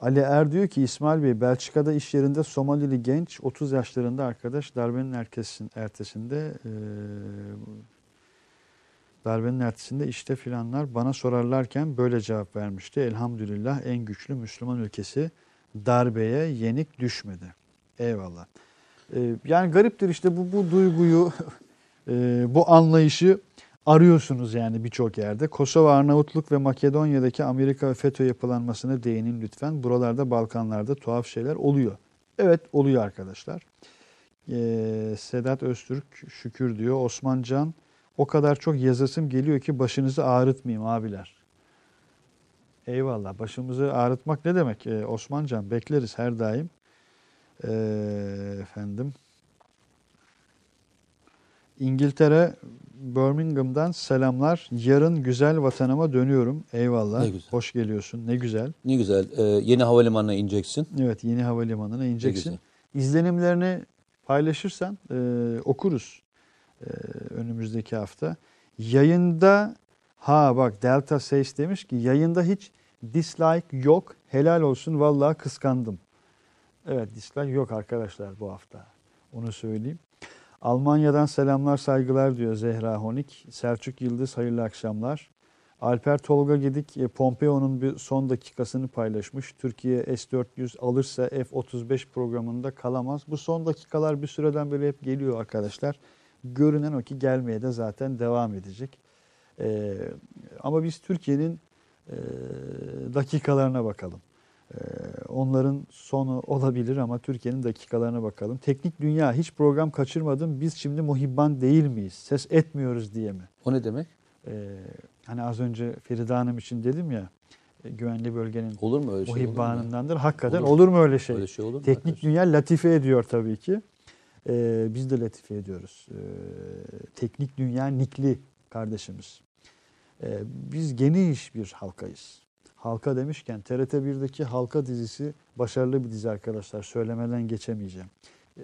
Ali Er diyor ki İsmail Bey Belçika'da iş yerinde Somalili genç 30 yaşlarında arkadaş darbenin ertesin, ertesinde e, darbenin ertesinde işte filanlar bana sorarlarken böyle cevap vermişti. Elhamdülillah en güçlü Müslüman ülkesi darbeye yenik düşmedi. Eyvallah. E, yani gariptir işte bu, bu duyguyu e, bu anlayışı arıyorsunuz yani birçok yerde. Kosova, Arnavutluk ve Makedonya'daki Amerika ve FETÖ yapılanmasına değinin lütfen. Buralarda Balkanlarda tuhaf şeyler oluyor. Evet oluyor arkadaşlar. Ee, Sedat Öztürk şükür diyor. Osman Can o kadar çok yazasım geliyor ki başınızı ağrıtmayayım abiler. Eyvallah başımızı ağrıtmak ne demek ee, Osman Can bekleriz her daim. Ee, efendim. İngiltere Birmingham'dan selamlar. Yarın güzel vatanıma dönüyorum. Eyvallah. Ne güzel. Hoş geliyorsun. Ne güzel. Ne güzel. Ee, yeni havalimanına ineceksin. Evet yeni havalimanına ineceksin. İzlenimlerini paylaşırsan e, okuruz e, önümüzdeki hafta. Yayında ha bak Delta Says demiş ki yayında hiç dislike yok. Helal olsun vallahi kıskandım. Evet dislike yok arkadaşlar bu hafta. Onu söyleyeyim. Almanya'dan selamlar saygılar diyor Zehra Honik. Selçuk Yıldız hayırlı akşamlar. Alper Tolga Gedik e, Pompeo'nun bir son dakikasını paylaşmış. Türkiye S-400 alırsa F-35 programında kalamaz. Bu son dakikalar bir süreden beri hep geliyor arkadaşlar. Görünen o ki gelmeye de zaten devam edecek. Ee, ama biz Türkiye'nin e, dakikalarına bakalım. Ee, onların sonu olabilir ama Türkiye'nin dakikalarına bakalım. Teknik Dünya hiç program kaçırmadım. Biz şimdi muhibban değil miyiz? Ses etmiyoruz diye mi? O ne demek? Ee, hani az önce Feride Hanım için dedim ya e, güvenli bölgenin Olur mu öyle şey? muhibbanındandır. Hakikaten Olur. olur, mu öyle şey? Öyle şey olur mu? Teknik arkadaşlar? Dünya latife ediyor tabii ki. Ee, biz de latife ediyoruz. Ee, Teknik Dünya nikli kardeşimiz. Ee, biz geniş bir halkayız. Halka demişken TRT 1'deki Halka dizisi başarılı bir dizi arkadaşlar. Söylemeden geçemeyeceğim. Ee,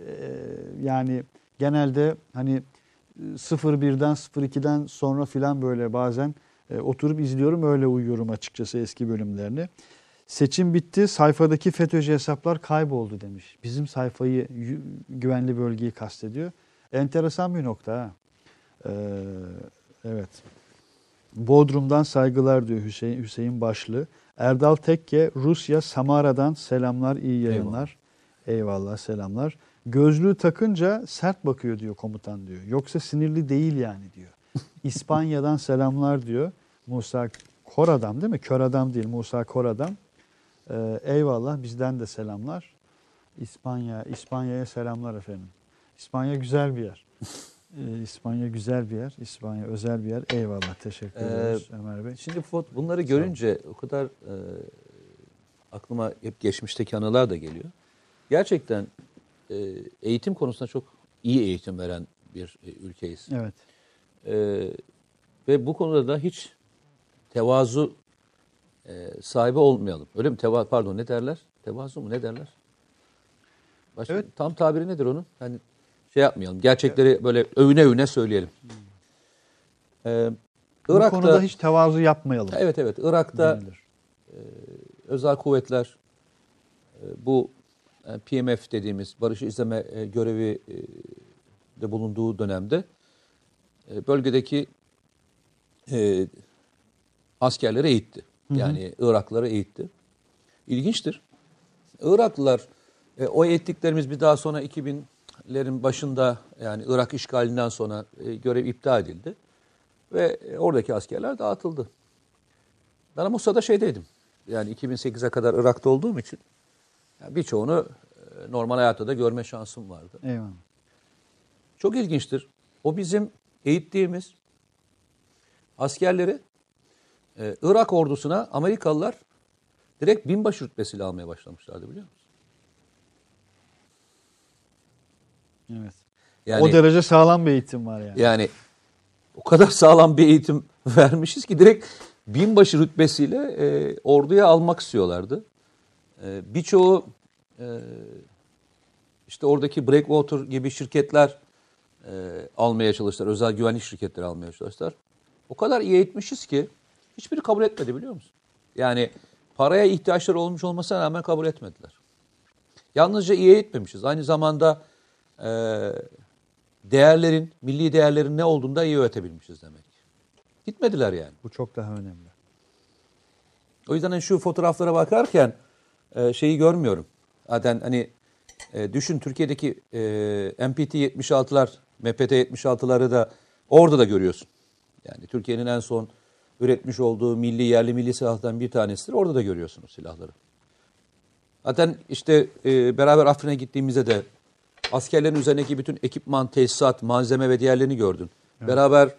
yani genelde hani 01'den 02'den sonra filan böyle bazen e, oturup izliyorum öyle uyuyorum açıkçası eski bölümlerini. Seçim bitti sayfadaki FETÖ'cü hesaplar kayboldu demiş. Bizim sayfayı güvenli bölgeyi kastediyor. Enteresan bir nokta ha. Ee, evet. Bodrum'dan saygılar diyor Hüseyin, Hüseyin Başlı. Erdal Tekke Rusya Samara'dan selamlar iyi yayınlar. Eyvallah selamlar. Gözlüğü takınca sert bakıyor diyor komutan diyor. Yoksa sinirli değil yani diyor. İspanya'dan selamlar diyor. Musa Koradam değil mi? Kör adam değil Musa Koradam. Ee, eyvallah bizden de selamlar. İspanya, İspanya'ya selamlar efendim. İspanya güzel bir yer. Ee, İspanya güzel bir yer. İspanya özel bir yer. Eyvallah. Teşekkür Ee, ederiz Ömer Bey. Şimdi bunları görünce o kadar e, aklıma hep geçmişteki anılar da geliyor. Gerçekten e, eğitim konusunda çok iyi eğitim veren bir e, ülkeyiz. Evet. E, ve bu konuda da hiç tevazu e, sahibi olmayalım. Öyle mi? Teva pardon ne derler? Tevazu mu ne derler? Başka, Evet. Tam tabiri nedir onun? Hani şey yapmayalım. Gerçekleri böyle övüne övüne söyleyelim. E, Bu Irak'ta, konuda hiç tevazu yapmayalım. Evet evet. Irak'ta denilir. özel kuvvetler e, bu e, PMF dediğimiz barışı izleme e, görevi e, de bulunduğu dönemde e, bölgedeki e, askerleri eğitti. Yani Iraklıları eğitti. İlginçtir. Iraklılar e, o eğittiklerimiz bir daha sonra 2000'lerin başında yani Irak işgalinden sonra e, görev iptal edildi. Ve e, oradaki askerler dağıtıldı. Ben sırada şeydeydim. Yani 2008'e kadar Irak'ta olduğum için yani birçoğunu e, normal hayatta da görme şansım vardı. Eyvallah. Çok ilginçtir. O bizim eğittiğimiz askerleri e, Irak ordusuna Amerikalılar direkt binbaşı rütbesiyle almaya başlamışlardı biliyor musun? Evet. Yani, o derece sağlam bir eğitim var yani. yani o kadar sağlam bir eğitim vermişiz ki direkt binbaşı rütbesiyle e, orduya almak istiyorlardı. E, birçoğu e, işte oradaki Breakwater gibi şirketler e, almaya çalıştılar. Özel güvenlik şirketleri almaya çalıştılar. O kadar iyi eğitmişiz ki hiçbiri kabul etmedi biliyor musun? Yani paraya ihtiyaçları olmuş olmasına rağmen kabul etmediler. Yalnızca iyi eğitmemişiz. Aynı zamanda e, değerlerin, milli değerlerin ne olduğunu da iyi öğretebilmişiz demek. Gitmediler yani. Bu çok daha önemli. O yüzden hani şu fotoğraflara bakarken e, şeyi görmüyorum. Zaten hani e, düşün Türkiye'deki e, MPT 76'lar, MPT 76'ları da orada da görüyorsun. Yani Türkiye'nin en son üretmiş olduğu milli yerli milli silahlardan bir tanesidir. Orada da görüyorsunuz silahları. Zaten işte e, beraber Afrin'e gittiğimizde de askerlerin üzerindeki bütün ekipman, tesisat, malzeme ve diğerlerini gördün. Beraber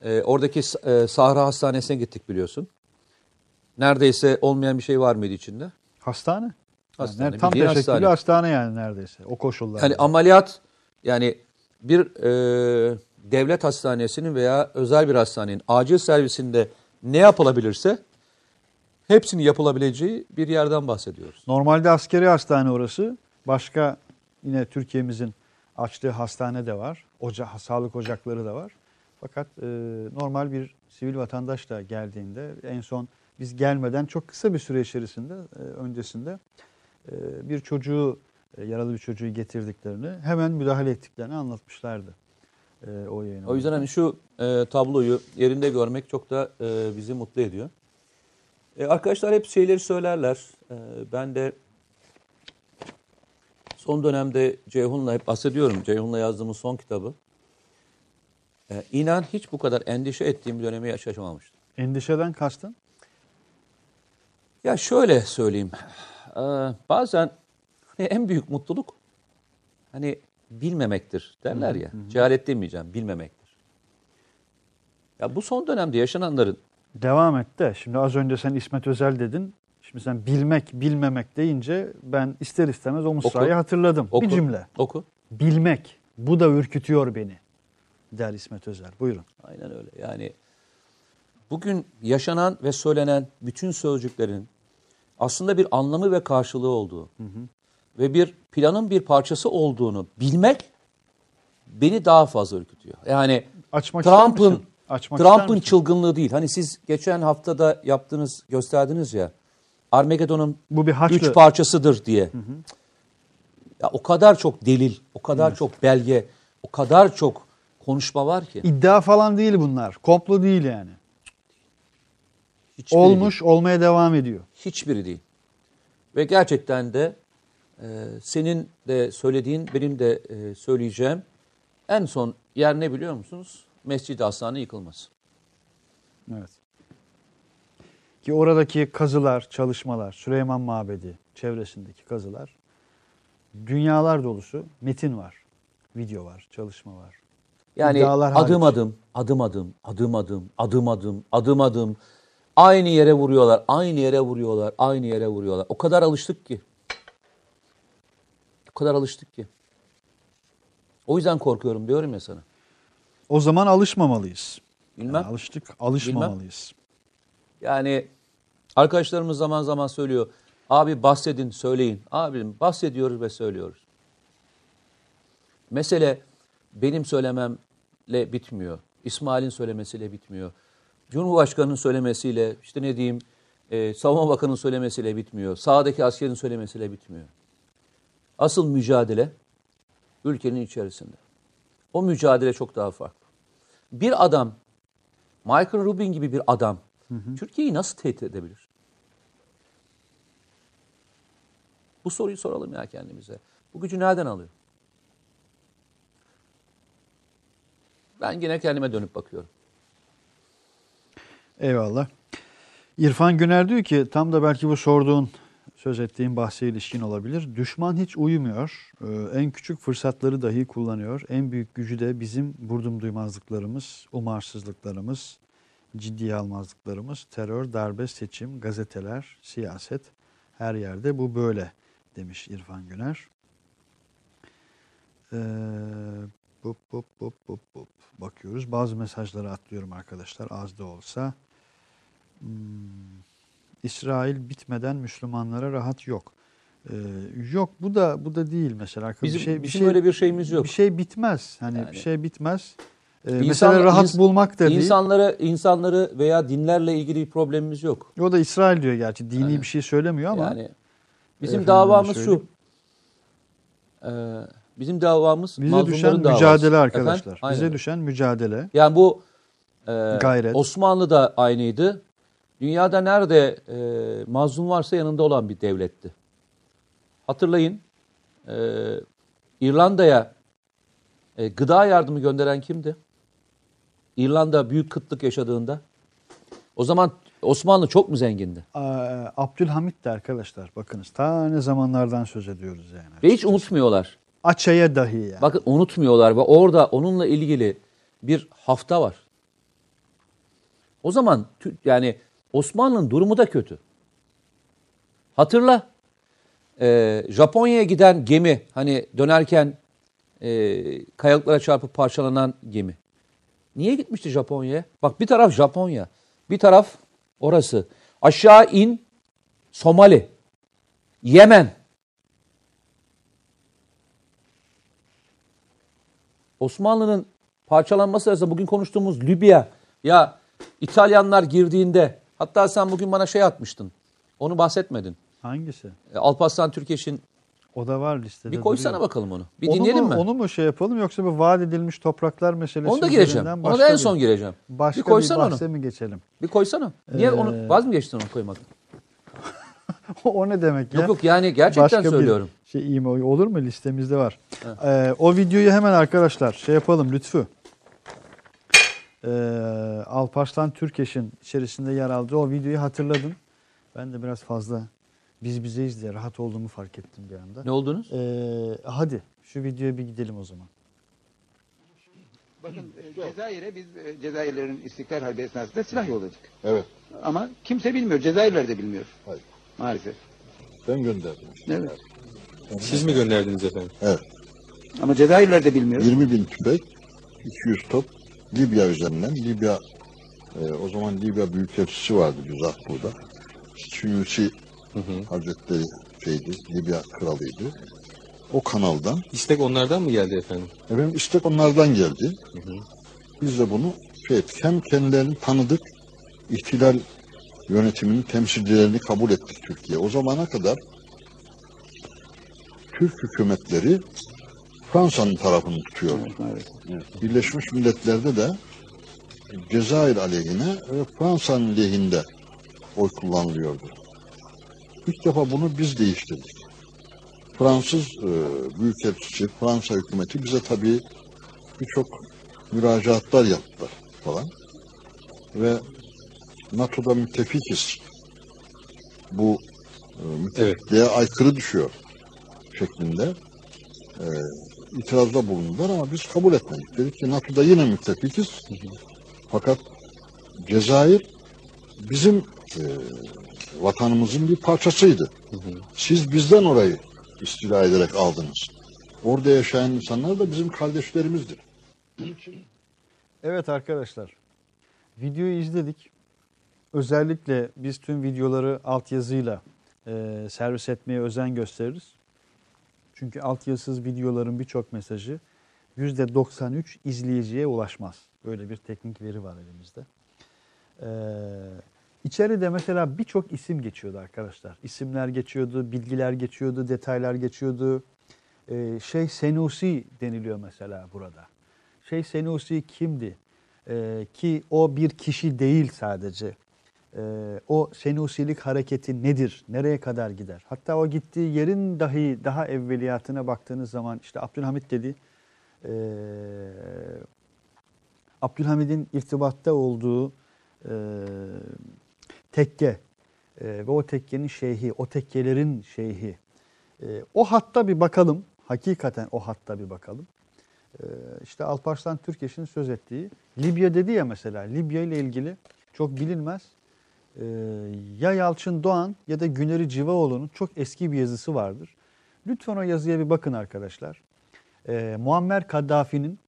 e, oradaki e, Sahra Hastanesi'ne gittik biliyorsun. Neredeyse olmayan bir şey var mıydı içinde? Hastane. Hastane, Yani tam teşekküllü hastane. hastane. yani neredeyse o koşullarda. Yani ameliyat yani bir e, devlet hastanesinin veya özel bir hastanenin acil servisinde ne yapılabilirse hepsinin yapılabileceği bir yerden bahsediyoruz. Normalde askeri hastane orası. Başka yine Türkiye'mizin açtığı hastane de var. Oca, sağlık ocakları da var. Fakat e, normal bir sivil vatandaş da geldiğinde en son biz gelmeden çok kısa bir süre içerisinde e, öncesinde e, bir çocuğu e, yaralı bir çocuğu getirdiklerini hemen müdahale ettiklerini anlatmışlardı. E, o yayın. O yüzden hani şu e, tabloyu yerinde görmek çok da e, bizi mutlu ediyor. E, arkadaşlar hep şeyleri söylerler. E, ben de son dönemde Ceyhun'la hep bahsediyorum. Ceyhun'la yazdığımız son kitabı. E, inan hiç bu kadar endişe ettiğim bir dönemi yaşamamıştım. Endişeden kastın? Ya şöyle söyleyeyim. Ee, bazen hani en büyük mutluluk hani bilmemektir derler ya. Cehalet demeyeceğim, bilmemektir. Ya bu son dönemde yaşananların Devam et de. Şimdi az önce sen İsmet Özel dedin. Şimdi sen bilmek, bilmemek deyince ben ister istemez o mısrayı Oku. hatırladım. oku, Bir cümle. Oku. Bilmek. Bu da ürkütüyor beni. Der İsmet Özel. Buyurun. Aynen öyle. Yani bugün yaşanan ve söylenen bütün sözcüklerin aslında bir anlamı ve karşılığı olduğu ve bir planın bir parçası olduğunu bilmek beni daha fazla ürkütüyor. Yani Trump'ın Trump'ın çılgınlığı değil. Hani siz geçen haftada yaptığınız, gösterdiniz ya. Armageddon'un Bu bir haçlı. üç parçasıdır diye. Ya o kadar çok delil, o kadar çok belge, o kadar çok konuşma var ki. İddia falan değil bunlar. Komplo değil yani. Hiçbiri Olmuş, olmaya devam ediyor. Hiçbiri değil. Ve gerçekten de e, senin de söylediğin, benim de e, söyleyeceğim en son yer ne biliyor musunuz? Mescid-i Hasan'ın yıkılması. Evet. Ki oradaki kazılar, çalışmalar, Süleyman Mabedi çevresindeki kazılar dünyalar dolusu metin var, video var, çalışma var. Yani İddialar adım hariç. adım, adım adım, adım adım, adım adım, adım adım. Aynı yere vuruyorlar, aynı yere vuruyorlar, aynı yere vuruyorlar. O kadar alıştık ki. O kadar alıştık ki. O yüzden korkuyorum diyorum ya sana. O zaman alışmamalıyız. Bilmem. Yani alıştık, alışmamalıyız. Yani arkadaşlarımız zaman zaman söylüyor. Abi bahsedin, söyleyin. Abim bahsediyoruz ve söylüyoruz. Mesele benim söylememle bitmiyor. İsmail'in söylemesiyle bitmiyor. Cumhurbaşkanının söylemesiyle, işte ne diyeyim, e, Savunma Bakanı'nın söylemesiyle bitmiyor. Sağdaki askerin söylemesiyle bitmiyor. Asıl mücadele ülkenin içerisinde. O mücadele çok daha farklı. Bir adam, Michael Rubin gibi bir adam, Türkiye'yi nasıl tehdit edebilir? Bu soruyu soralım ya kendimize. Bu gücü nereden alıyor? Ben yine kendime dönüp bakıyorum. Eyvallah. İrfan Güner diyor ki tam da belki bu sorduğun söz ettiğin bahse ilişkin olabilir. Düşman hiç uyumuyor. Ee, en küçük fırsatları dahi kullanıyor. En büyük gücü de bizim vurdum duymazlıklarımız, umarsızlıklarımız, ciddiye almazlıklarımız, terör, darbe, seçim, gazeteler, siyaset her yerde bu böyle demiş İrfan Güner. Ee, bup, bup, bup, bup, bup. Bakıyoruz. Bazı mesajları atlıyorum arkadaşlar az da olsa. Hmm, İsrail bitmeden Müslümanlara rahat yok. Ee, yok bu da bu da değil mesela. Bizim, bir şey, bir bizim şey, öyle bir şeyimiz yok. Bir şey bitmez. Hani Yani- bir şey bitmez. İnsan- mesela rahat ins- bulmak da değil. İnsanları, insanları veya dinlerle ilgili bir problemimiz yok. O da İsrail diyor gerçi. Dini Yani- bir şey söylemiyor ama. Yani bizim davamız şu. Ee, bizim davamız bize düşen davası. mücadele arkadaşlar. Efendim? Aynen. Bize düşen mücadele. Yani bu e, Gayret. Osmanlı da aynıydı. Dünyada nerede e, mazlum varsa yanında olan bir devletti. Hatırlayın e, İrlanda'ya e, gıda yardımı gönderen kimdi? İrlanda büyük kıtlık yaşadığında. O zaman Osmanlı çok mu zengindi? Abdülhamit de arkadaşlar bakınız ta ne zamanlardan söz ediyoruz yani. Ve hiç unutmuyorlar. Açaya dahi yani. Bakın unutmuyorlar ve orada onunla ilgili bir hafta var. O zaman yani Osmanlı'nın durumu da kötü. Hatırla e, Japonya'ya giden gemi hani dönerken e, kayalıklara çarpıp parçalanan gemi. Niye gitmişti Japonya'ya? Bak bir taraf Japonya, bir taraf orası. Aşağı in Somali, Yemen. Osmanlı'nın parçalanması arasında bugün konuştuğumuz Libya ya İtalyanlar girdiğinde hatta sen bugün bana şey atmıştın. Onu bahsetmedin. Hangisi? E, Alparslan Türkeş'in O da var listede. bir koysana duruyor. bakalım onu. Bir onu dinleyelim mu, mi? Onu mu şey yapalım yoksa bu vaat edilmiş topraklar meselesi Onu da gireceğim. Ona da en bir- son gireceğim. Başka bir koysana bir onu. bahse mi geçelim? Bir koysana. Niye Ee, onu vaz mı geçtin onu koymadın? o ne demek ya? Yok yok yani gerçekten Başka söylüyorum. bir şey iyi mi? Olur mu? Listemizde var. Ee, o videoyu hemen arkadaşlar şey yapalım lütfü. Ee, Alparslan Türkeş'in içerisinde yer aldığı o videoyu hatırladım. Ben de biraz fazla biz bizeyiz diye rahat olduğumu fark ettim bir anda. Ne oldunuz? Ee, hadi şu videoya bir gidelim o zaman. Bakın e, Cezayir'e biz e, Cezayirlerin İstiklal Harbi esnasında silah yolladık. Evet. Ama kimse bilmiyor. Cezayirler de bilmiyor. Hayır. Maalesef. Ben gönderdim. Evet. Siz mi gönderdiniz efendim? Evet. Ama Cezayirler de bilmiyor. 20 bin tüfek, 200 top Libya üzerinden. Libya, e, o zaman Libya Büyükelçisi vardı Güzah Suyusi Hazretleri şeydi, Libya kralıydı. O kanaldan. İstek onlardan mı geldi efendim? Efendim istek onlardan geldi. Biz de bunu şey ettik. Hem kendilerini tanıdık, ihtilal yönetiminin temsilcilerini kabul ettik Türkiye. O zamana kadar Türk hükümetleri Fransa'nın tarafını tutuyordu. Maalesef. Birleşmiş Milletler'de de Cezayir aleyhine ve Fransa'nın lehinde oy kullanılıyordu. İlk defa bunu biz değiştirdik. Fransız e, Büyükelçisi, Fransa hükümeti bize tabii birçok müracaatlar yaptılar falan. Ve NATO'da müttefikiz. Bu e, müttefikliğe aykırı düşüyor şeklinde e, itirazda bulundular ama biz kabul etmedik. Dedik ki NATO'da yine müttefikiz. Fakat Cezayir bizim e, vatanımızın bir parçasıydı. Siz bizden orayı istila ederek aldınız. Orada yaşayan insanlar da bizim kardeşlerimizdir. Evet arkadaşlar. Videoyu izledik. Özellikle biz tüm videoları altyazıyla e, servis etmeye özen gösteririz. Çünkü altyazısız videoların birçok mesajı %93 izleyiciye ulaşmaz. Böyle bir teknik veri var elimizde. Ee, içeride mesela birçok isim geçiyordu arkadaşlar. İsimler geçiyordu, bilgiler geçiyordu, detaylar geçiyordu. Ee, şey Senusi deniliyor mesela burada. Şey Senusi kimdi? Ee, ki o bir kişi değil sadece. Ee, o Senusilik hareketi nedir? Nereye kadar gider? Hatta o gittiği yerin dahi daha evveliyatına baktığınız zaman işte Abdülhamit dedi. Ee, Abdülhamid'in irtibatta olduğu e, tekke e, ve o tekkenin şeyhi, o tekkelerin şeyhi. E, o hatta bir bakalım. Hakikaten o hatta bir bakalım. E, işte Alparslan Türkeş'in söz ettiği Libya dedi ya mesela. Libya ile ilgili çok bilinmez. E, ya Yalçın Doğan ya da Güneri Civaoğlu'nun çok eski bir yazısı vardır. Lütfen o yazıya bir bakın arkadaşlar. E, Muammer Kaddafi'nin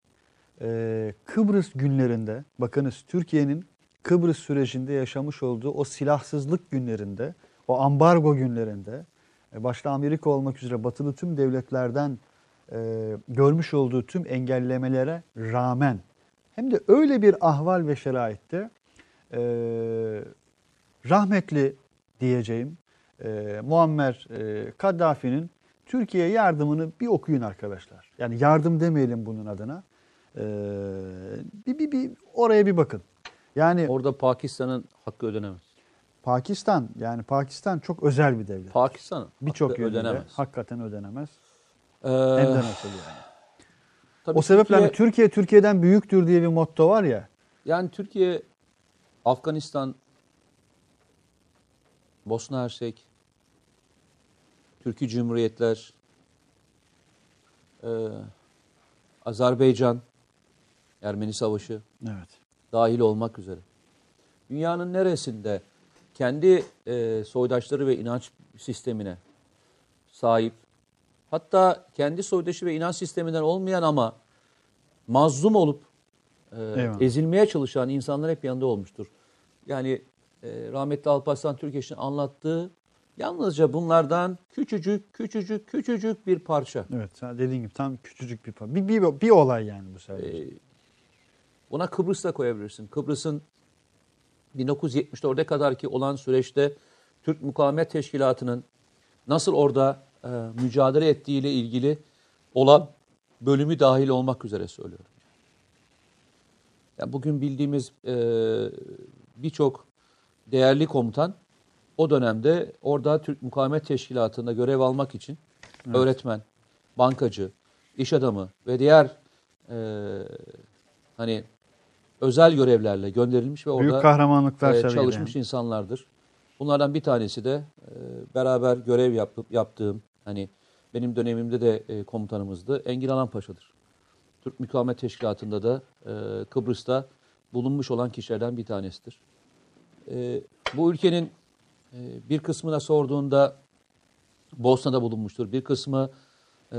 e, Kıbrıs günlerinde, bakınız Türkiye'nin Kıbrıs sürecinde yaşamış olduğu o silahsızlık günlerinde, o ambargo günlerinde, e, başta Amerika olmak üzere batılı tüm devletlerden e, görmüş olduğu tüm engellemelere rağmen, hem de öyle bir ahval ve şeraitte e, rahmetli diyeceğim e, Muammer e, Kaddafi'nin Türkiye yardımını bir okuyun arkadaşlar. Yani yardım demeyelim bunun adına. Ee, bir, bir, bir oraya bir bakın. Yani Orada Pakistan'ın hakkı ödenemez. Pakistan yani Pakistan çok özel bir devlet. Pakistan'ın Birçok yönüyle ödenemez. hakikaten ödenemez. Ee, Hem de nasıl yani. tabii O sebeple hani Türkiye- Türkiye Türkiye'den büyüktür diye bir motto var ya. Yani Türkiye, Afganistan, Bosna Hersek, Türkiye Cumhuriyetler, e, Azerbaycan, Ermeni Savaşı Evet. Dahil olmak üzere. Dünyanın neresinde kendi e, soydaşları ve inanç sistemine sahip, hatta kendi soydaşı ve inanç sisteminden olmayan ama mazlum olup e, Eyvallah. ezilmeye çalışan insanlar hep yanında olmuştur. Yani e, rahmetli Alparslan Türkeş'in anlattığı yalnızca bunlardan küçücük küçücük küçücük bir parça. Evet. Dediğin gibi tam küçücük bir bir, bir, bir olay yani bu sadece. Ee, Buna Kıbrıs da koyabilirsin. Kıbrıs'ın 1974'e kadar ki olan süreçte Türk Mukavemet Teşkilatı'nın nasıl orada e, mücadele ettiğiyle ilgili olan bölümü dahil olmak üzere söylüyorum. Yani bugün bildiğimiz e, birçok değerli komutan o dönemde orada Türk Mukavemet Teşkilatı'nda görev almak için öğretmen, bankacı, iş adamı ve diğer e, hani özel görevlerle gönderilmiş ve orada Büyük kahramanlıklar e, çalışmış insanlardır. Bunlardan bir tanesi de e, beraber görev yapıp yaptığım hani benim dönemimde de e, komutanımızdı Engin Alan Paşa'dır. Türk Mukavemet Teşkilatı'nda da e, Kıbrıs'ta bulunmuş olan kişilerden bir tanesidir. E, bu ülkenin e, bir kısmına sorduğunda Bosna'da bulunmuştur. Bir kısmı e,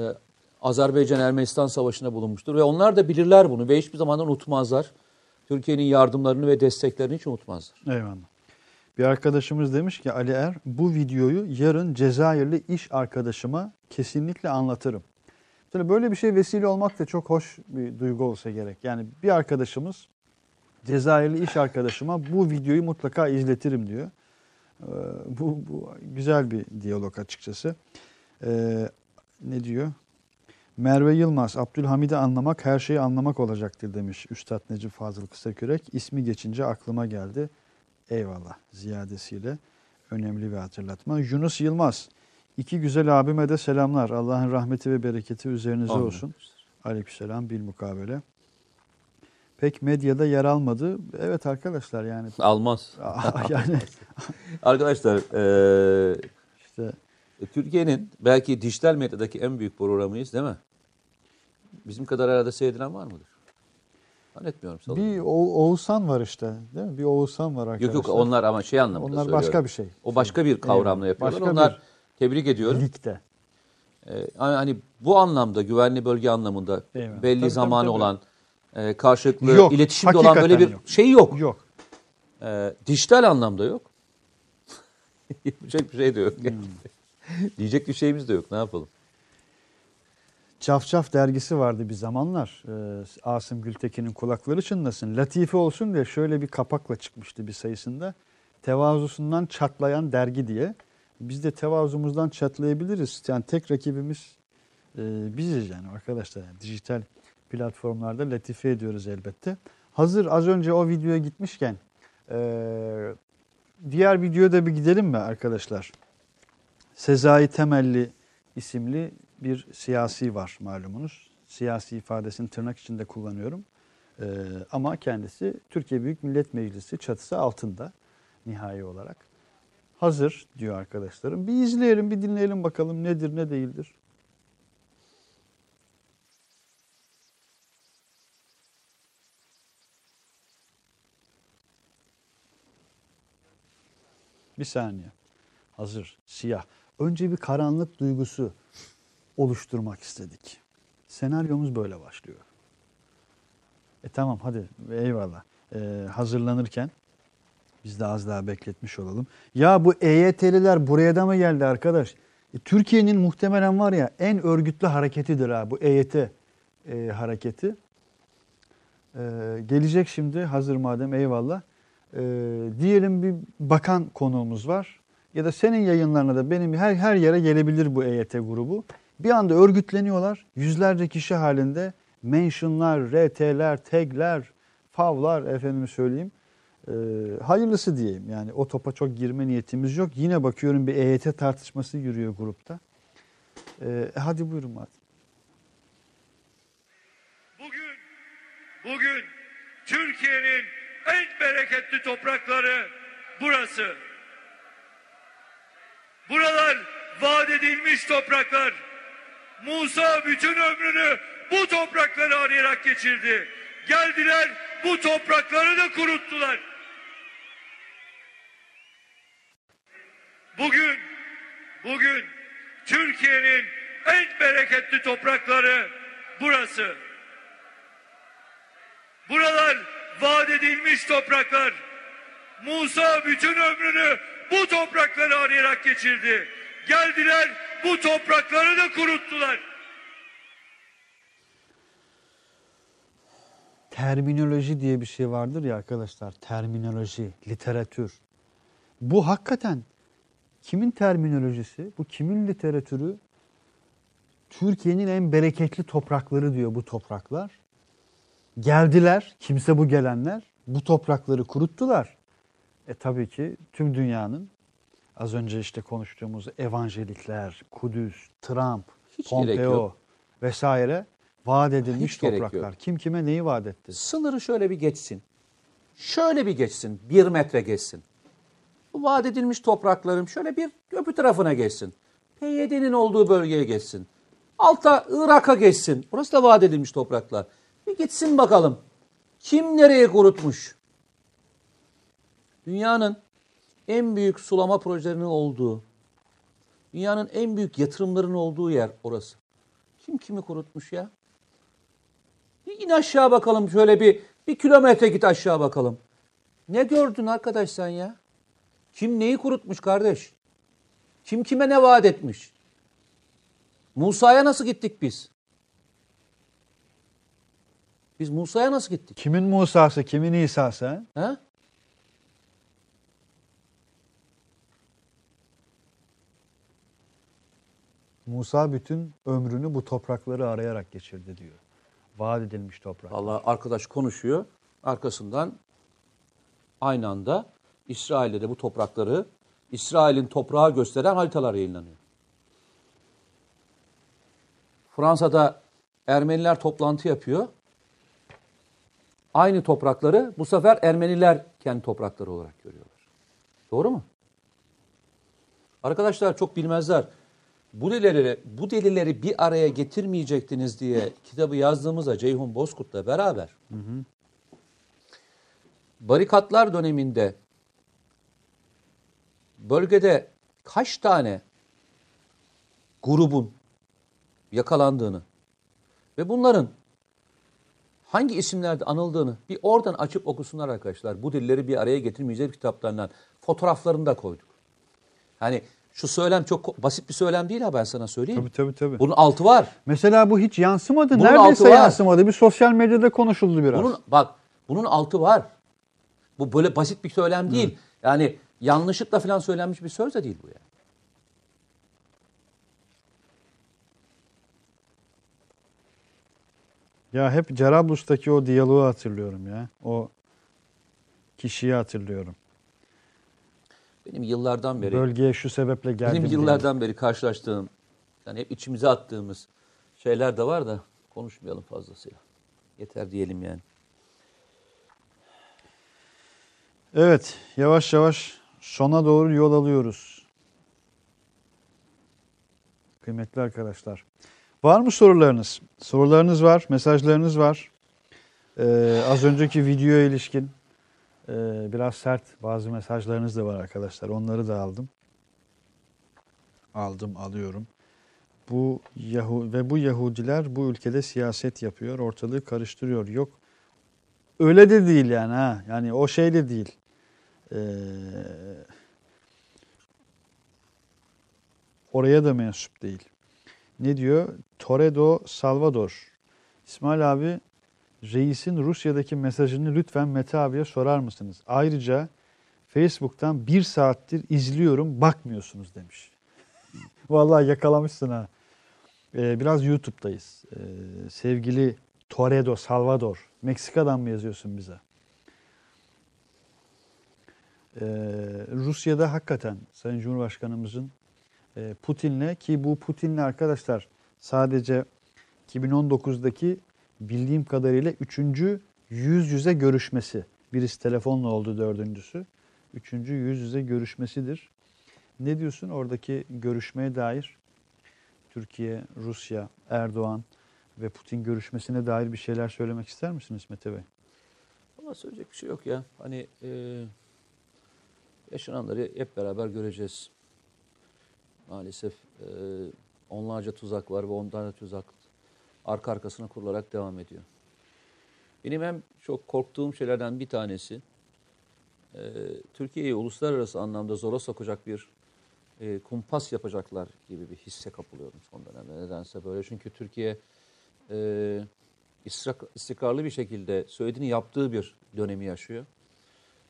Azerbaycan-Ermenistan Savaşı'nda bulunmuştur. Ve onlar da bilirler bunu ve hiçbir zaman unutmazlar. Türkiye'nin yardımlarını ve desteklerini hiç unutmazlar. Eyvallah. Bir arkadaşımız demiş ki Ali Er bu videoyu yarın Cezayirli iş arkadaşıma kesinlikle anlatırım. Tabii böyle bir şey vesile olmak da çok hoş bir duygu olsa gerek. Yani bir arkadaşımız Cezayirli iş arkadaşıma bu videoyu mutlaka izletirim diyor. Ee, bu, bu güzel bir diyalog açıkçası. Ee, ne diyor? Merve Yılmaz, Abdülhamid'i anlamak her şeyi anlamak olacaktır demiş Üstad Necip Fazıl Kısakürek. İsmi geçince aklıma geldi. Eyvallah ziyadesiyle önemli bir hatırlatma. Yunus Yılmaz, iki güzel abime de selamlar. Allah'ın rahmeti ve bereketi üzerinize Amin. olsun. Aleykümselam bil mukabele. Pek medyada yer almadı. Evet arkadaşlar yani Almaz. yani Arkadaşlar e, işte Türkiye'nin belki dijital medyadaki en büyük programıyız değil mi? bizim kadar herhalde seyredilen var mıdır? Zannetmiyorum. salın. Bir O- Oğuzhan var işte değil mi? Bir Oğuzhan var arkadaşlar. Yok yok onlar ama şey anlamında Onlar söylüyorum. başka bir şey. O başka bir kavramla yapıyorlar. Başka onlar bir- tebrik ediyorum. Ligde. Ee, hani bu anlamda güvenli bölge anlamında Eyvallah. belli Tabii, zamanı tabii, tabii. olan e, karşılıklı Yok, iletişimde olan böyle bir yok. şey yok. Yok. Ee, dijital anlamda yok. Yapacak bir şey de yok. Hmm. Diyecek bir şeyimiz de yok. Ne yapalım? Cafcaf dergisi vardı bir zamanlar. Ee, Asım Gültekin'in kulakları çınlasın. Latife olsun diye şöyle bir kapakla çıkmıştı bir sayısında. Tevazusundan çatlayan dergi diye. Biz de tevazumuzdan çatlayabiliriz. Yani tek rakibimiz e, biziz yani arkadaşlar. Yani dijital platformlarda latife ediyoruz elbette. Hazır az önce o videoya gitmişken e, diğer videoya da bir gidelim mi arkadaşlar? Sezai Temelli isimli bir siyasi var malumunuz. Siyasi ifadesini tırnak içinde kullanıyorum. Ee, ama kendisi Türkiye Büyük Millet Meclisi çatısı altında nihai olarak. Hazır diyor arkadaşlarım. Bir izleyelim, bir dinleyelim bakalım nedir, ne değildir. Bir saniye. Hazır, siyah. Önce bir karanlık duygusu oluşturmak istedik. Senaryomuz böyle başlıyor. E tamam hadi eyvallah. Ee, hazırlanırken biz de az daha bekletmiş olalım. Ya bu EYT'liler buraya da mı geldi arkadaş? E, Türkiye'nin muhtemelen var ya en örgütlü hareketidir ha bu EYT e, hareketi. Ee, gelecek şimdi hazır madem eyvallah. Ee, diyelim bir bakan konuğumuz var. Ya da senin yayınlarına da benim her her yere gelebilir bu EYT grubu. Bir anda örgütleniyorlar. Yüzlerce kişi halinde mentionlar, RT'ler, tagler, favlar efendime söyleyeyim. Ee, hayırlısı diyeyim. Yani o topa çok girme niyetimiz yok. Yine bakıyorum bir EYT tartışması yürüyor grupta. Ee, hadi buyurun madem. Bugün, bugün Türkiye'nin en bereketli toprakları burası. Buralar vaat edilmiş topraklar. Musa bütün ömrünü bu toprakları arayarak geçirdi. Geldiler bu toprakları da kuruttular. Bugün, bugün Türkiye'nin en bereketli toprakları burası. Buralar vaat edilmiş topraklar. Musa bütün ömrünü bu toprakları arayarak geçirdi. Geldiler bu toprakları da kuruttular. terminoloji diye bir şey vardır ya arkadaşlar. Terminoloji, literatür. Bu hakikaten kimin terminolojisi? Bu kimin literatürü? Türkiye'nin en bereketli toprakları diyor bu topraklar. Geldiler, kimse bu gelenler. Bu toprakları kuruttular. E tabii ki tüm dünyanın az önce işte konuştuğumuz evangelikler, Kudüs, Trump, Hiç Pompeo vesaire vaat edilmiş Hiç topraklar. Kim kime neyi vaat etti? Sınırı şöyle bir geçsin. Şöyle bir geçsin. Bir metre geçsin. Bu vaat edilmiş topraklarım şöyle bir öbür tarafına geçsin. PYD'nin olduğu bölgeye geçsin. Alta Irak'a geçsin. Burası da vaat edilmiş topraklar. Bir gitsin bakalım. Kim nereye kurutmuş? Dünyanın en büyük sulama projelerinin olduğu, dünyanın en büyük yatırımların olduğu yer orası. Kim kimi kurutmuş ya? Bir in aşağı bakalım şöyle bir bir kilometre git aşağı bakalım. Ne gördün arkadaş sen ya? Kim neyi kurutmuş kardeş? Kim kime ne vaat etmiş? Musa'ya nasıl gittik biz? Biz Musa'ya nasıl gittik? Kimin Musa'sı, kimin İsa'sı? ha? Musa bütün ömrünü bu toprakları arayarak geçirdi diyor. Vaat edilmiş toprak. Allah arkadaş konuşuyor. Arkasından aynı anda İsrail'de de bu toprakları İsrail'in toprağı gösteren haritalar yayınlanıyor. Fransa'da Ermeniler toplantı yapıyor. Aynı toprakları bu sefer Ermeniler kendi toprakları olarak görüyorlar. Doğru mu? Arkadaşlar çok bilmezler. Bu delileri, bu delileri bir araya getirmeyecektiniz diye kitabı yazdığımızda Ceyhun Bozkurt'la beraber barikatlar döneminde bölgede kaç tane grubun yakalandığını ve bunların hangi isimlerde anıldığını bir oradan açıp okusunlar arkadaşlar. Bu dilleri bir araya getirmeyeceğiz kitaplarından. Fotoğraflarını da koyduk. Hani şu söylem çok basit bir söylem değil ha ben sana söyleyeyim. Tabii tabii tabii. Bunun altı var. Mesela bu hiç yansımadı. Bunun Neredeyse yansımadı. Bir sosyal medyada konuşuldu biraz. Bunun bak bunun altı var. Bu böyle basit bir söylem değil. Yani yanlışlıkla falan söylenmiş bir söz de değil bu yani. Ya hep Cerablus'taki o diyaloğu hatırlıyorum ya. O kişiyi hatırlıyorum. Benim yıllardan beri Bölgeye şu sebeple geldim. benim diye. yıllardan beri karşılaştığım yani hep içimize attığımız şeyler de var da konuşmayalım fazlasıyla. Yeter diyelim yani. Evet, yavaş yavaş sona doğru yol alıyoruz. Kıymetli arkadaşlar. Var mı sorularınız? Sorularınız var, mesajlarınız var. Ee, az önceki videoya ilişkin e, biraz sert bazı mesajlarınız da var arkadaşlar. Onları da aldım. Aldım, alıyorum. Bu Yahu ve bu Yahudiler bu ülkede siyaset yapıyor, ortalığı karıştırıyor. Yok öyle de değil yani ha. Yani o şey de değil. Ee, oraya da mensup değil. Ne diyor? Toredo Salvador. İsmail abi reisin Rusya'daki mesajını lütfen Mete abiye sorar mısınız? Ayrıca Facebook'tan bir saattir izliyorum bakmıyorsunuz demiş. Vallahi yakalamışsın ha. Ee, biraz YouTube'dayız. Ee, sevgili Toredo Salvador. Meksika'dan mı yazıyorsun bize? Ee, Rusya'da hakikaten Sayın Cumhurbaşkanımızın e, Putin'le ki bu Putin'le arkadaşlar sadece 2019'daki bildiğim kadarıyla üçüncü yüz yüze görüşmesi. Birisi telefonla oldu dördüncüsü. Üçüncü yüz yüze görüşmesidir. Ne diyorsun oradaki görüşmeye dair? Türkiye, Rusya, Erdoğan ve Putin görüşmesine dair bir şeyler söylemek ister misiniz Mete Bey? Ama söyleyecek bir şey yok ya. Hani e, yaşananları hep beraber göreceğiz. Maalesef e, onlarca tuzak var ve onlarca tuzak arka arkasına kurularak devam ediyor. Benim hem çok korktuğum şeylerden bir tanesi e, Türkiye'yi uluslararası anlamda zora sokacak bir e, kumpas yapacaklar gibi bir hisse kapılıyorum son dönemde. Nedense böyle çünkü Türkiye e, istik- istikrarlı bir şekilde söylediğini yaptığı bir dönemi yaşıyor.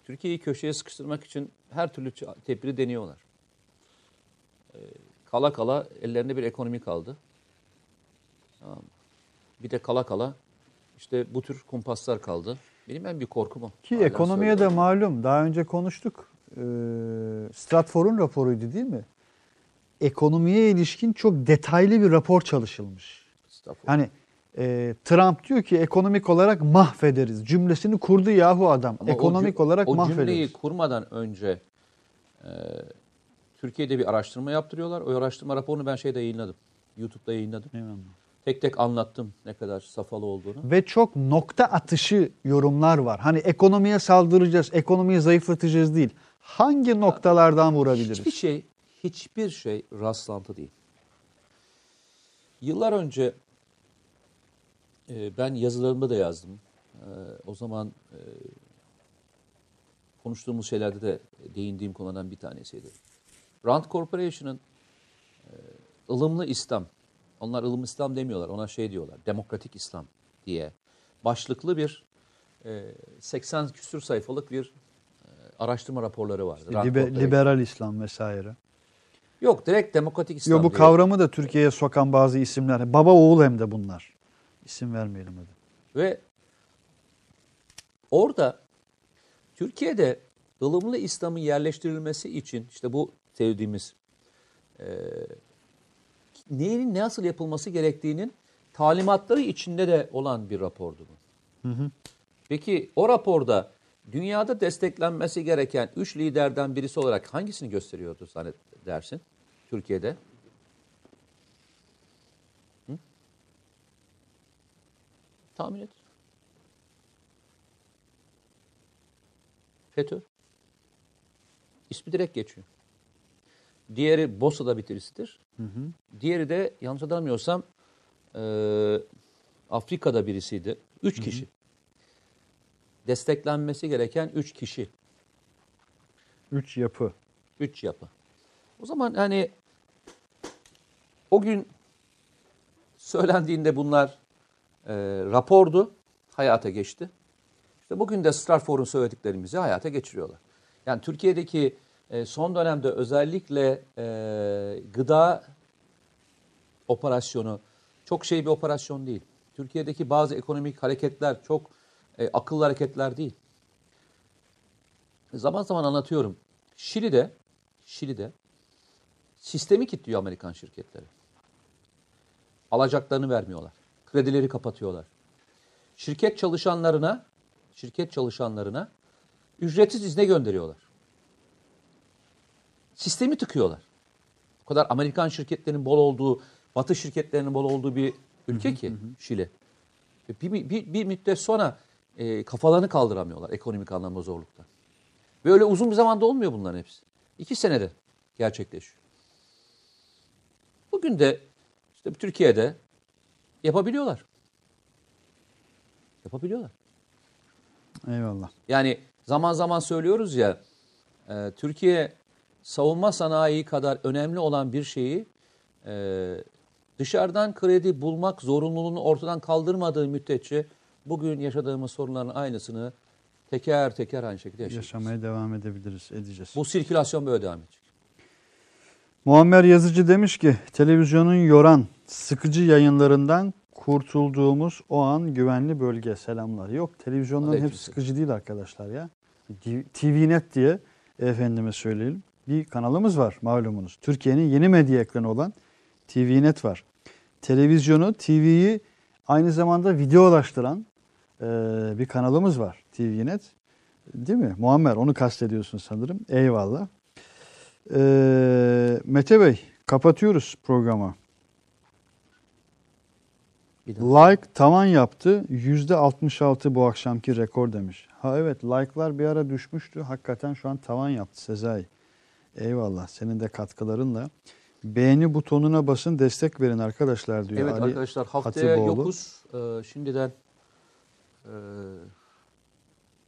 Türkiye'yi köşeye sıkıştırmak için her türlü tedbiri deniyorlar. Ee, kala kala ellerinde bir ekonomi kaldı. Tamam? Bir de kala kala işte bu tür kumpaslar kaldı. Benim en büyük korkum o. Ki Hala ekonomiye de söylüyorum. malum. Daha önce konuştuk. Ee, Stratfor'un raporuydu değil mi? Ekonomiye ilişkin çok detaylı bir rapor çalışılmış. Hani e, Trump diyor ki ekonomik olarak mahvederiz. Cümlesini kurdu yahu adam. Ama o ekonomik cüm- olarak o mahvederiz. cümleyi kurmadan önce e, Türkiye'de bir araştırma yaptırıyorlar. O araştırma raporunu ben şeyde yayınladım. YouTube'da yayınladım. Eyvallah. Tek tek anlattım ne kadar safhalı olduğunu. Ve çok nokta atışı yorumlar var. Hani ekonomiye saldıracağız, ekonomiyi zayıflatacağız değil. Hangi noktalardan vurabiliriz? Hiçbir şey, hiçbir şey rastlantı değil. Yıllar önce e, ben yazılarımda da yazdım. E, o zaman e, konuştuğumuz şeylerde de değindiğim konulardan bir tanesiydi. Rand Corporation'ın e, ılımlı İslam, onlar ılımlı İslam demiyorlar, ona şey diyorlar, demokratik İslam diye başlıklı bir e, 80 küsür sayfalık bir e, araştırma raporları vardı. Rand Libe- liberal İslam vesaire. Yok direkt demokratik İslam Yo, bu diye. kavramı da Türkiye'ye sokan bazı isimler. Baba oğul hem de bunlar. İsim vermeyelim hadi. Ve orada Türkiye'de ılımlı İslam'ın yerleştirilmesi için işte bu sevdiğimiz e, neyin ne nasıl yapılması gerektiğinin talimatları içinde de olan bir rapordu bu. Hı hı. Peki o raporda dünyada desteklenmesi gereken üç liderden birisi olarak hangisini gösteriyordu zannedersin Türkiye'de? Hı? Tahmin et. FETÖ. İsmi direkt geçiyor. Diğeri Bosa'da bitirisidir. Diğeri de yanlış hatırlamıyorsam e, Afrika'da birisiydi. Üç kişi. Desteklenmesi gereken üç kişi. Üç yapı. Üç yapı. O zaman hani o gün söylendiğinde bunlar e, rapordu, hayata geçti. İşte bugün de Strasbourg'un söylediklerimizi hayata geçiriyorlar. Yani Türkiye'deki e, son dönemde özellikle e, gıda operasyonu çok şey bir operasyon değil. Türkiye'deki bazı ekonomik hareketler çok e, akıllı hareketler değil. Zaman zaman anlatıyorum. Şili'de Şili'de sistemi kilitliyor Amerikan şirketleri. Alacaklarını vermiyorlar. Kredileri kapatıyorlar. Şirket çalışanlarına şirket çalışanlarına ücretsiz izne gönderiyorlar. Sistemi tıkıyorlar. O kadar Amerikan şirketlerinin bol olduğu, Batı şirketlerinin bol olduğu bir ülke ki Şili. Bir, bir, bir, bir müddet sonra e, kafalarını kaldıramıyorlar ekonomik anlamda zorluktan. Böyle uzun bir zamanda olmuyor bunların hepsi. İki senede gerçekleşiyor. Bugün de işte Türkiye'de yapabiliyorlar. Yapabiliyorlar. Eyvallah. Yani zaman zaman söylüyoruz ya e, Türkiye savunma sanayi kadar önemli olan bir şeyi e, dışarıdan kredi bulmak zorunluluğunu ortadan kaldırmadığı müddetçe bugün yaşadığımız sorunların aynısını teker teker aynı şekilde yaşayacağız. Yaşamaya devam edebiliriz, edeceğiz. Bu sirkülasyon böyle devam edecek. Muammer Yazıcı demiş ki televizyonun yoran sıkıcı yayınlarından kurtulduğumuz o an güvenli bölge selamlar. Yok televizyonların hep Aleykümselam. sıkıcı değil arkadaşlar ya. TVNet diye efendime söyleyelim bir kanalımız var malumunuz. Türkiye'nin yeni medya ekranı olan TVNet var. Televizyonu, TV'yi aynı zamanda videolaştıran e, bir kanalımız var TVNet. Değil mi? Muammer onu kastediyorsun sanırım. Eyvallah. Ee, Mete Bey kapatıyoruz programı. Like tavan yaptı. %66 bu akşamki rekor demiş. Ha evet like'lar bir ara düşmüştü. Hakikaten şu an tavan yaptı Sezai. Eyvallah senin de katkılarınla. Beğeni butonuna basın destek verin arkadaşlar diyor. Evet Ali arkadaşlar haftaya Hatipoğlu. yokuz. Ee, şimdiden e,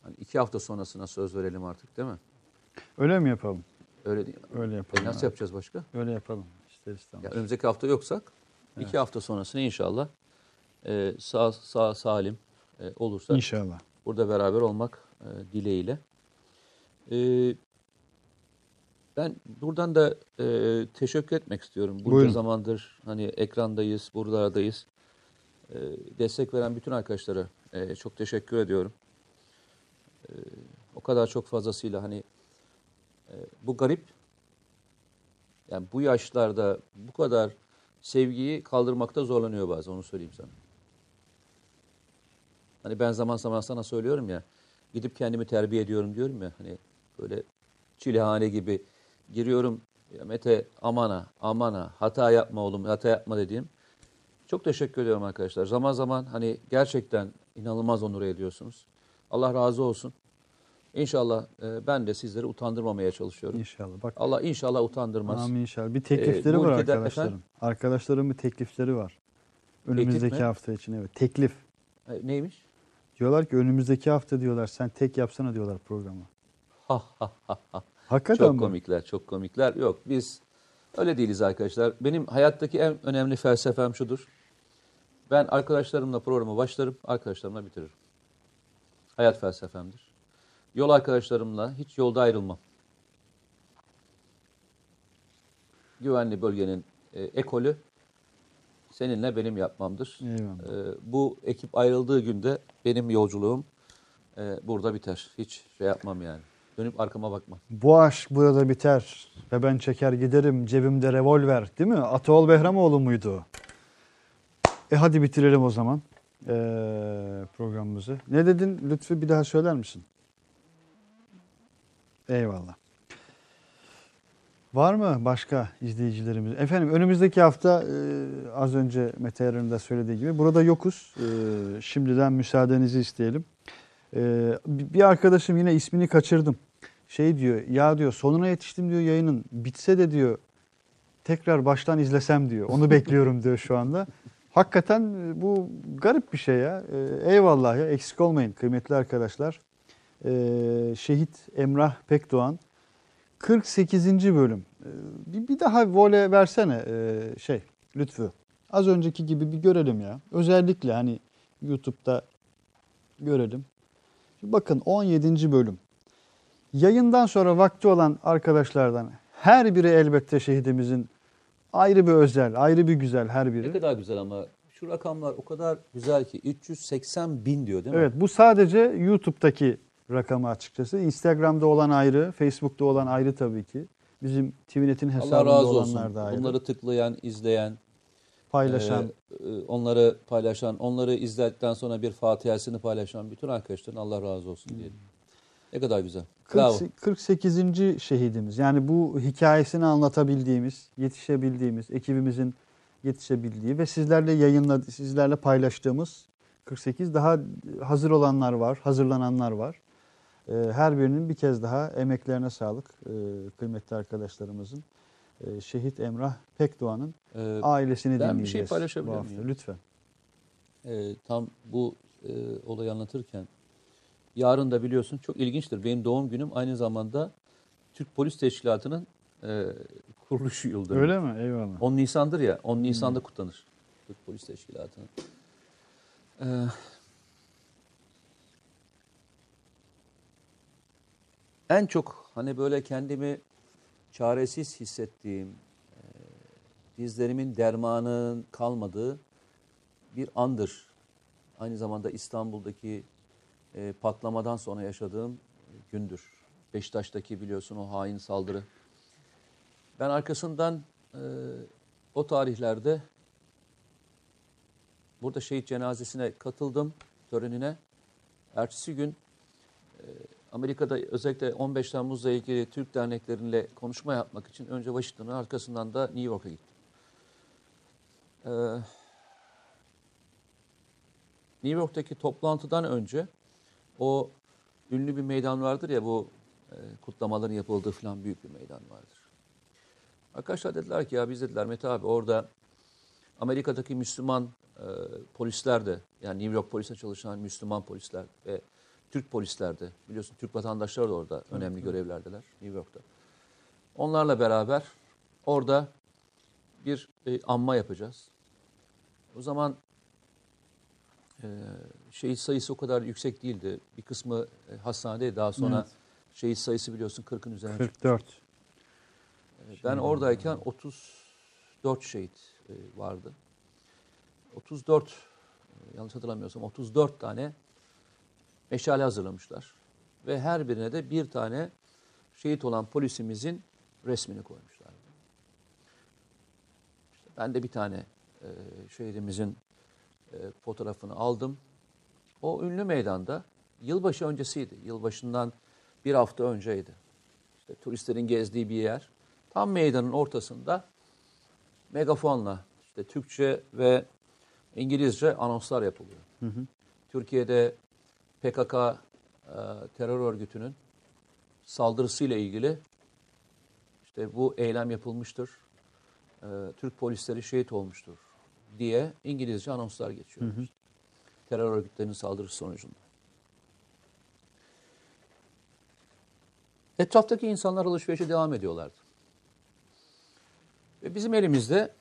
hani iki hafta sonrasına söz verelim artık değil mi? Öyle mi yapalım? Öyle değil. Öyle E, yapalım. nasıl abi. yapacağız başka? Öyle yapalım. İster istemez. Ya önümüzdeki hafta yoksak iki hafta sonrasına inşallah e, sağ, sağ salim e, olursa İnşallah. burada beraber olmak e, dileğiyle. E, ben buradan da e, teşekkür etmek istiyorum. Bunca Buyurun. zamandır hani ekrandayız, buralardayız. E, destek veren bütün arkadaşlara e, çok teşekkür ediyorum. E, o kadar çok fazlasıyla hani e, bu garip yani bu yaşlarda bu kadar sevgiyi kaldırmakta zorlanıyor bazen onu söyleyeyim sana. Hani ben zaman zaman sana söylüyorum ya gidip kendimi terbiye ediyorum diyorum ya hani böyle çilehane gibi giriyorum ya Mete amana amana hata yapma oğlum hata yapma dediğim. Çok teşekkür ediyorum arkadaşlar. Zaman zaman hani gerçekten inanılmaz onur ediyorsunuz. Allah razı olsun. İnşallah e, ben de sizleri utandırmamaya çalışıyorum. İnşallah. Bak Allah inşallah utandırmaz. Amin inşallah. Bir teklifleri Ee, var arkadaşlarım. efendim? Arkadaşlarım bir teklifleri var. Önümüzdeki mi? hafta için evet. Teklif. E, neymiş? Diyorlar ki önümüzdeki hafta diyorlar sen tek yapsana diyorlar programı. Ha ha ha ha. Hakikaten Çok mi? komikler, çok komikler. Yok biz öyle değiliz arkadaşlar. Benim hayattaki en önemli felsefem şudur. Ben arkadaşlarımla programı başlarım, arkadaşlarımla bitiririm. Hayat felsefemdir. Yol arkadaşlarımla hiç yolda ayrılmam. Güvenli bölgenin e, ekolü seninle benim yapmamdır. Eyvallah. E, bu ekip ayrıldığı günde benim yolculuğum e, burada biter. Hiç şey yapmam yani. Dönüp arkama bakmam. Bu aşk burada biter ve ben çeker giderim cebimde revolver değil mi? Ataol Behramoğlu muydu? E hadi bitirelim o zaman ee, programımızı. Ne dedin Lütfü bir daha söyler misin? Eyvallah. Var mı başka izleyicilerimiz? Efendim önümüzdeki hafta e, az önce Mete Yarın'ın da söylediği gibi burada yokuz. E, şimdiden müsaadenizi isteyelim. E, bir arkadaşım yine ismini kaçırdım. Şey diyor ya diyor sonuna yetiştim diyor yayının bitse de diyor tekrar baştan izlesem diyor. Onu bekliyorum diyor şu anda. Hakikaten e, bu garip bir şey ya. E, eyvallah ya eksik olmayın kıymetli arkadaşlar. E, Şehit Emrah Pekdoğan 48. bölüm. E, bir, bir daha vole versene e, şey lütfü. Az önceki gibi bir görelim ya. Özellikle hani YouTube'da görelim. Bakın 17. bölüm. Yayından sonra vakti olan arkadaşlardan her biri elbette şehidimizin ayrı bir özel, ayrı bir güzel her biri. Ne kadar güzel ama şu rakamlar o kadar güzel ki 380 bin diyor değil mi? Evet bu sadece YouTube'daki rakamı açıkçası. Instagram'da olan ayrı, Facebook'ta olan ayrı tabii ki. Bizim TVNet'in Allah hesabında razı olanlar olsun. da ayrı. Bunları tıklayan, izleyen, paylaşan. e, e, onları paylaşan, onları izledikten sonra bir fatihasını paylaşan bütün arkadaşların Allah razı olsun diyelim. Ne kadar güzel. Bravo. 40 48. şehidimiz. Yani bu hikayesini anlatabildiğimiz, yetişebildiğimiz, ekibimizin yetişebildiği ve sizlerle yayınla sizlerle paylaştığımız 48 daha hazır olanlar var, hazırlananlar var. Ee, Her birinin bir kez daha emeklerine sağlık ee, kıymetli arkadaşlarımızın. Ee, Şehit Emrah Pekdoğan'ın Ee, ailesini ben bir dinleyeceğiz. şey paylaşabilir bu hafta. miyim? Lütfen. e, tam bu e, olayı anlatırken yarın da biliyorsun çok ilginçtir. Benim doğum günüm aynı zamanda Türk Polis Teşkilatı'nın e, kuruluş yıl dönümü. Öyle mi? Eyvallah. 10 Nisan'dır ya. 10 Nisan'da kutlanır. Türk Polis Teşkilatı'nın. Ee, en çok hani böyle kendimi çaresiz hissettiğim, e, dizlerimin dermanının kalmadığı bir andır. Aynı zamanda İstanbul'daki e, patlamadan sonra yaşadığım gündür. Beşiktaş'taki biliyorsun o hain saldırı. Ben arkasından e, o tarihlerde burada şehit cenazesine katıldım törenine. Ertesi gün e, Amerika'da özellikle 15 Temmuz'la ilgili Türk dernekleriyle konuşma yapmak için önce Washington'a arkasından da New York'a gittim. E, New York'taki toplantıdan önce o ünlü bir meydan vardır ya bu e, kutlamaların yapıldığı falan büyük bir meydan vardır. Arkadaşlar dediler ki ya biz dediler Mete abi orada Amerika'daki Müslüman e, polisler de yani New York polisinde çalışan Müslüman polisler ve Türk polisler de biliyorsun Türk vatandaşları da orada önemli görevlerdeler New York'ta. Onlarla beraber orada bir e, anma yapacağız. O zaman e, şehit sayısı o kadar yüksek değildi. Bir kısmı e, hastanede daha sonra Evet. şehit sayısı biliyorsun 40'ın üzerine çıktı. 44. Ben oradayken 34 şehit e, vardı. 34, e, yanlış hatırlamıyorsam 34 tane meşale hazırlamışlar. Ve her birine de bir tane şehit olan polisimizin resmini koymuşlar. İşte ben de bir tane şehidimizin e, fotoğrafını aldım. O ünlü meydanda yılbaşı öncesiydi. Yılbaşından bir hafta önceydi. İşte turistlerin gezdiği bir yer. Tam meydanın ortasında megafonla işte Türkçe ve İngilizce anonslar yapılıyor. Türkiye'de PKK e, terör örgütünün saldırısıyla ilgili işte bu eylem yapılmıştır. E, Türk polisleri şehit olmuştur diye İngilizce anonslar geçiyor. Terör örgütlerinin saldırısı sonucunda. Etraftaki insanlar alışverişe devam ediyorlardı. Ve bizim elimizde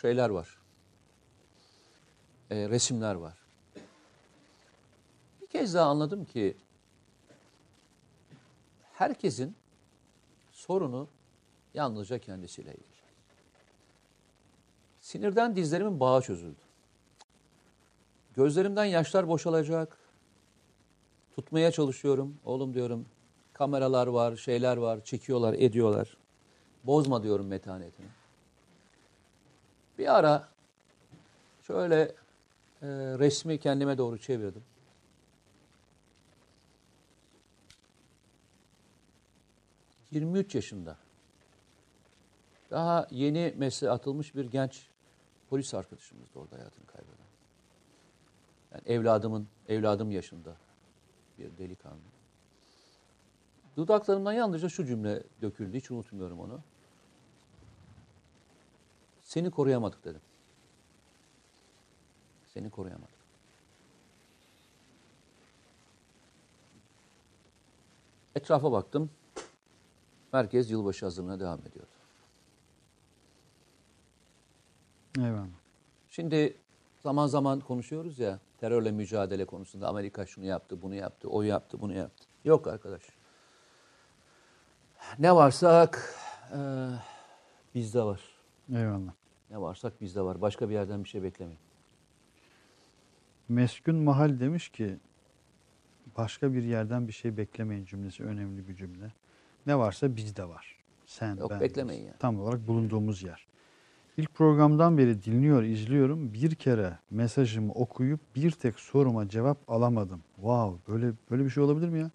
şeyler var. E, resimler var. Bir kez daha anladım ki herkesin sorunu yalnızca kendisiyle ilgili. Sinirden dizlerimin bağı çözüldü. Gözlerimden yaşlar boşalacak. Tutmaya çalışıyorum. Oğlum diyorum kameralar var, şeyler var, çekiyorlar, ediyorlar. Bozma diyorum metanetini. Bir ara şöyle e, resmi kendime doğru çevirdim. 23 yaşında. Daha yeni mesleğe atılmış bir genç polis arkadaşımız da orada hayatını kaybeden. Yani evladımın, evladım yaşında bir delikanlı. Dudaklarımdan yalnızca şu cümle döküldü. Hiç unutmuyorum onu. Seni koruyamadık dedim. Seni koruyamadık. Etrafa baktım. Merkez yılbaşı hazırlığına devam ediyordu. Eyvallah. Şimdi zaman zaman konuşuyoruz ya terörle mücadele konusunda Amerika şunu yaptı, bunu yaptı, o yaptı, bunu yaptı. Yok arkadaş. Ne varsak e, bizde var. Eyvallah. Ne varsak bizde var. Başka bir yerden bir şey beklemeyin. Meskun Mahal demiş ki başka bir yerden bir şey beklemeyin cümlesi önemli bir cümle. Ne varsa bizde var. Sen, Yok, ben. beklemeyin yani. Tam olarak bulunduğumuz yer. İlk programdan beri dinliyor, izliyorum. Bir kere mesajımı okuyup bir tek soruma cevap alamadım. Wow, böyle böyle bir şey olabilir mi ya?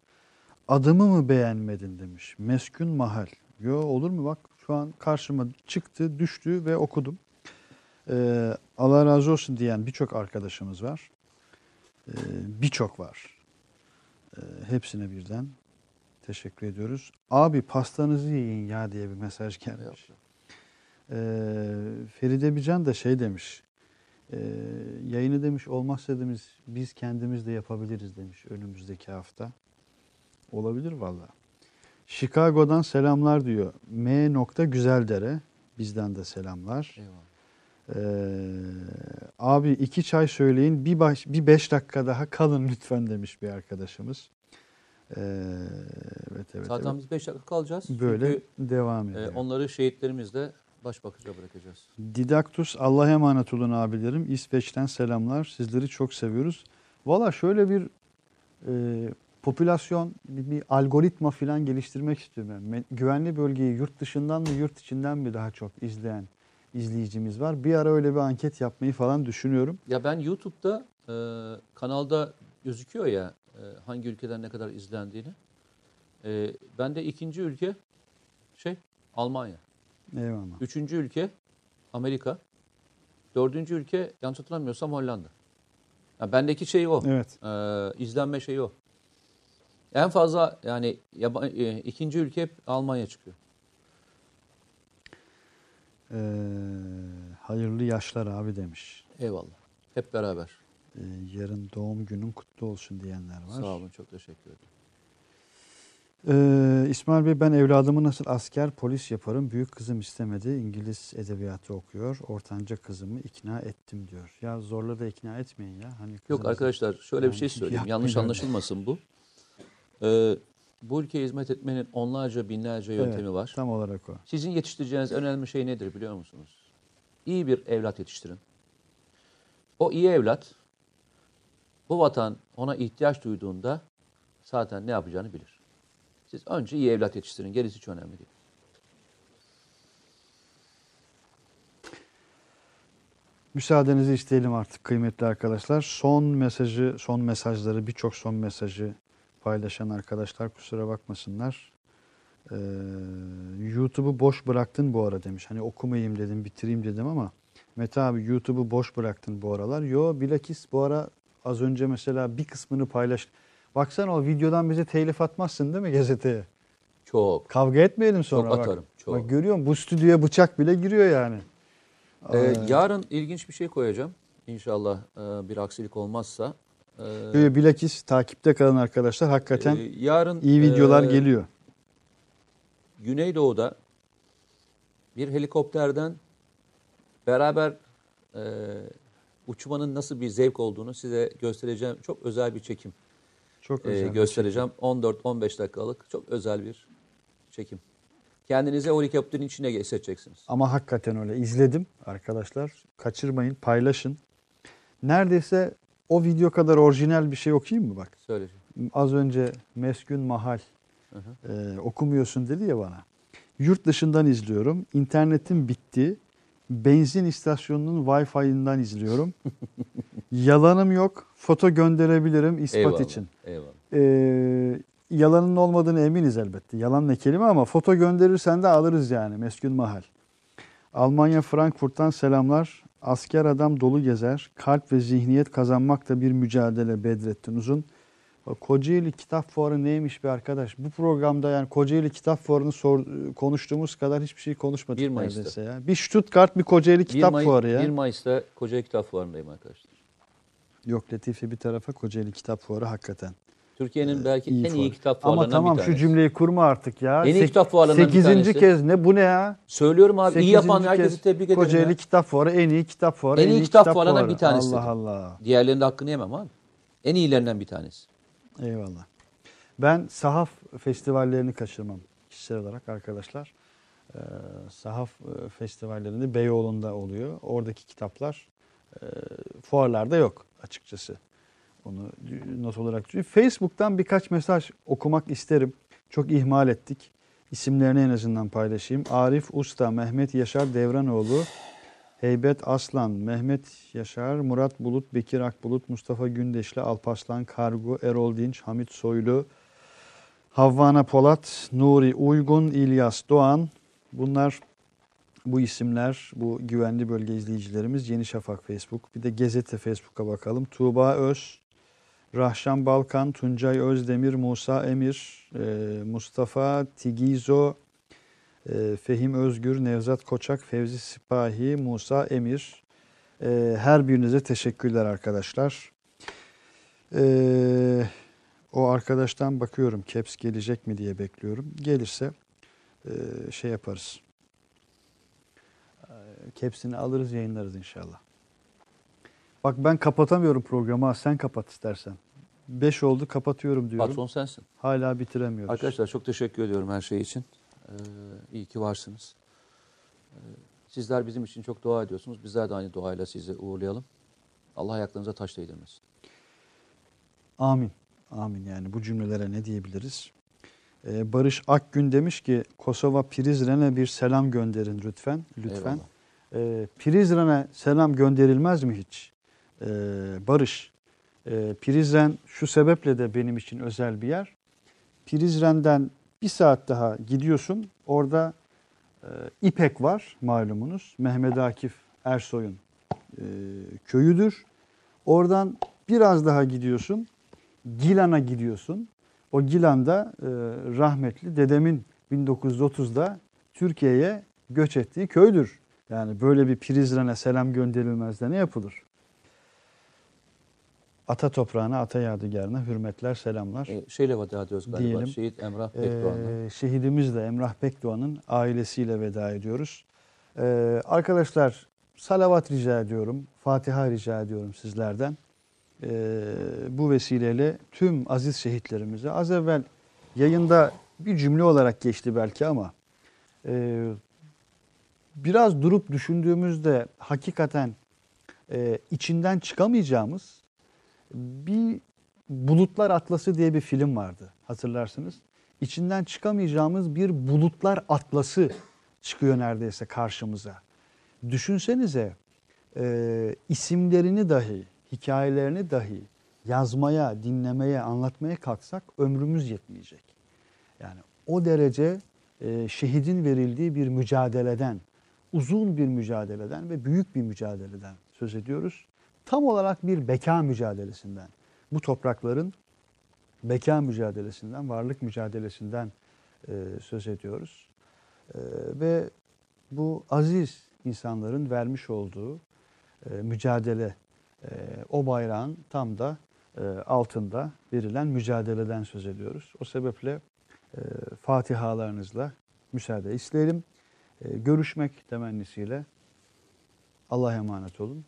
Adımı mı beğenmedin demiş. Meskun Mahal. Yo olur mu bak şu an karşıma çıktı, düştü ve okudum. Ee, Allah razı olsun diyen birçok arkadaşımız var. Ee, birçok var. Ee, hepsine birden teşekkür ediyoruz. Abi pastanızı yiyin ya diye bir mesaj gelmiş. Ee, Feride Bican da şey demiş. E, yayını demiş olmazsa demiş biz kendimiz de yapabiliriz demiş önümüzdeki hafta. Olabilir valla. Chicago'dan selamlar diyor. M. Güzeldere. Bizden de selamlar. Eyvallah. Ee, abi iki çay söyleyin bir, baş, bir beş dakika daha kalın lütfen demiş bir arkadaşımız. Ee, evet evet. Zaten evet. biz 5 dakika kalacağız. Böyle Çünkü devam e, ediyor. onları şehitlerimizle baş bakıcıya bırakacağız. Didaktus Allah'a emanet olun abilerim. İsveç'ten selamlar. Sizleri çok seviyoruz. Valla şöyle bir e, popülasyon, bir, bir algoritma falan geliştirmek istiyorum. Yani güvenli bölgeyi yurt dışından mı yurt içinden mi daha çok izleyen izleyicimiz var. Bir ara öyle bir anket yapmayı falan düşünüyorum. Ya ben YouTube'da e, kanalda gözüküyor ya e, hangi ülkeden ne kadar izlendiğini. E, ben de ikinci ülke şey Almanya. Eyvallah. Üçüncü ülke Amerika. Dördüncü ülke yanlış hatırlamıyorsam Hollanda. Ya bendeki şey o. Evet. E, izlenme şeyi o. En fazla yani yaba, e, ikinci ülke hep Almanya çıkıyor. Ee, hayırlı yaşlar abi demiş. Eyvallah. Hep beraber. Ee, yarın doğum günün kutlu olsun diyenler var. Sağ olun çok teşekkür ederim. Ee, İsmail Bey ben evladımı nasıl asker polis yaparım. Büyük kızım istemedi. İngiliz edebiyatı okuyor. Ortanca kızımı ikna ettim diyor. Ya zorla da ikna etmeyin ya. Hani Yok arkadaşlar şöyle bir Yani şey söyleyeyim. Yanlış anlaşılmasın bu. Ee, bu ülkeye hizmet etmenin onlarca binlerce yöntemi Evet, var. Tam olarak o. Sizin yetiştireceğiniz önemli şey nedir biliyor musunuz? İyi bir evlat yetiştirin. O iyi evlat bu vatan ona ihtiyaç duyduğunda zaten ne yapacağını bilir. Siz önce iyi evlat yetiştirin. Gerisi hiç önemli değil. Müsaadenizi isteyelim artık kıymetli arkadaşlar. Son mesajı, son mesajları, birçok son mesajı paylaşan arkadaşlar kusura bakmasınlar. Ee, YouTube'u boş bıraktın bu ara demiş. Hani okumayayım dedim, bitireyim dedim ama Mete abi YouTube'u boş bıraktın bu aralar. Yo bilakis bu ara az önce mesela bir kısmını paylaş. Baksana o videodan bize telif atmazsın değil mi gazeteye? Çok. Kavga etmeyelim sonra. bak. atarım, çok. Bak görüyor musun? Bu stüdyoya bıçak bile giriyor yani. Ee, Ee, yarın ilginç bir şey koyacağım. İnşallah e, bir aksilik olmazsa. Ee, Böyle bilakis takipte kalan arkadaşlar hakikaten e, yarın iyi videolar e, geliyor. Güneydoğu'da bir helikopterden beraber e, uçmanın nasıl bir zevk olduğunu size göstereceğim. Çok özel bir çekim Çok e, göstereceğim. 14-15 dakikalık çok özel bir çekim. Kendinize o helikopterin içine hissedeceksiniz. Ama hakikaten öyle. İzledim arkadaşlar. Kaçırmayın, paylaşın. Neredeyse o video kadar orijinal bir şey okuyayım mı bak? Söyleyeceğim. Az önce Meskün Mahal e, okumuyorsun dedi ya bana. Yurt dışından izliyorum. İnternetim bitti. Benzin istasyonunun Wi-Fi'ından izliyorum. Yalanım yok. Foto gönderebilirim ispat Eyvallah. için. Eyvallah. Ee, yalanın olmadığını eminiz elbette. Yalan ne kelime ama foto gönderirsen de alırız yani meskun mahal. Almanya Frankfurt'tan selamlar. Asker adam dolu gezer. Kalp ve zihniyet kazanmak da bir mücadele Bedrettin Uzun. Kocaeli Kitap Fuarı neymiş be arkadaş? Bu programda yani Kocaeli Kitap Fuarı'nı sor, konuştuğumuz kadar hiçbir şey konuşmadık 1 Mayıs'ta. neredeyse ya. Bir Stuttgart bir Kocaeli 1 Kitap May- Fuarı ya. 1 Mayıs'ta Kocaeli Kitap Fuarı'ndayım arkadaşlar. Yok Latife bir tarafa Kocaeli Kitap Fuarı hakikaten. Türkiye'nin belki İyi en iyi fuar. kitap Ama fuarlarından tamam bir şu cümleyi kurma artık ya. En iyi kitap fuarlarından bir Sekizinci tanesi. kez ne bu ne ya? Söylüyorum abi iyi Sekizinci yapan herkesi kez tebrik ederim. Kocaeli ya. Kitap Fuarı en iyi kitap fuarı. En iyi kitap fuarlarından bir tanesi Allah. Allah. Diğerlerinin de hakkını yemem abi. En iyilerinden bir tanesi. Eyvallah. Ben sahaf festivallerini kaçırmam kişisel olarak arkadaşlar. Ee, sahaf e, festivallerinde Beyoğlu'nda oluyor. Oradaki kitaplar e, fuarlarda yok açıkçası. Onu not olarak düşünüyorum. Facebook'tan birkaç mesaj okumak isterim. Çok ihmal ettik. İsimlerini en azından paylaşayım. Arif Usta, Mehmet Yaşar Devranoğlu, Heybet Aslan, Mehmet Yaşar, Murat Bulut, Bekir Akbulut, Mustafa Gündeşli, Alparslan Kargu, Erol Dinç, Hamit Soylu, Havvana Polat, Nuri Uygun, İlyas Doğan. Bunlar bu isimler, bu güvenli bölge izleyicilerimiz Yeni Şafak Facebook. Bir de Gezete Facebook'a bakalım. Tuğba Öz, Rahşan Balkan, Tuncay Özdemir, Musa Emir, e, Mustafa Tigizo, e, Fehim Özgür, Nevzat Koçak, Fevzi Sipahi, Musa Emir. E, her birinize teşekkürler arkadaşlar. E, o arkadaştan bakıyorum Caps gelecek mi diye bekliyorum. Gelirse e, şey yaparız. Caps'ini alırız yayınlarız inşallah. Bak ben kapatamıyorum programı. ha, Sen kapat istersen. 5 oldu kapatıyorum diyorum. Patron sensin. Hala bitiremiyoruz. Arkadaşlar çok teşekkür ediyorum her şey için. Ee, iyi ki varsınız. Ee, sizler bizim için çok dua ediyorsunuz. Bizler de aynı duayla sizi uğurlayalım. Allah ayaklarınıza taş değdirmesin. Amin. Amin yani bu cümlelere ne diyebiliriz? Ee, Barış Akgün demiş ki Kosova Prizren'e bir selam gönderin lütfen. Lütfen. Eyvallah. Ee, Prizren'e selam gönderilmez mi hiç? Ee, Barış, e, Prizren şu sebeple de benim için özel bir yer. Prizren'den bir saat daha gidiyorsun. Orada e, İpek var malumunuz. Mehmet Akif Ersoy'un e, köyüdür. Oradan biraz daha gidiyorsun. Gilan'a gidiyorsun. O Gilan'da e, rahmetli dedemin 1930'da Türkiye'ye göç ettiği köydür. Yani böyle bir Prizren'e selam gönderilmez de ne yapılır? Ata toprağına, ata yadigarına hürmetler, selamlar. Ee, şeyle veda ediyoruz galiba. Diyelim. Şehit Emrah Bekdoğan'la. Ee, şehidimiz de Emrah Bekdoğan'ın ailesiyle veda ediyoruz. Ee, arkadaşlar salavat rica ediyorum, Fatiha rica ediyorum sizlerden. Ee, bu vesileyle tüm aziz şehitlerimize, az evvel yayında bir cümle olarak geçti belki ama e, biraz durup düşündüğümüzde hakikaten e, içinden çıkamayacağımız bir Bulutlar Atlası diye bir film vardı hatırlarsınız. İçinden çıkamayacağımız bir bulutlar atlası çıkıyor neredeyse karşımıza. Düşünsenize e, isimlerini dahi, hikayelerini dahi yazmaya, dinlemeye, anlatmaya kalksak ömrümüz yetmeyecek. Yani o derece e, şehidin verildiği bir mücadeleden, uzun bir mücadeleden ve büyük bir mücadeleden söz ediyoruz. Tam olarak bir beka mücadelesinden, bu toprakların beka mücadelesinden, varlık mücadelesinden e, söz ediyoruz. E, ve bu aziz insanların vermiş olduğu e, mücadele, e, o bayrağın tam da e, altında verilen mücadeleden söz ediyoruz. O sebeple e, Fatihalarınızla müsaade isteyelim. E, görüşmek temennisiyle Allah'a emanet olun.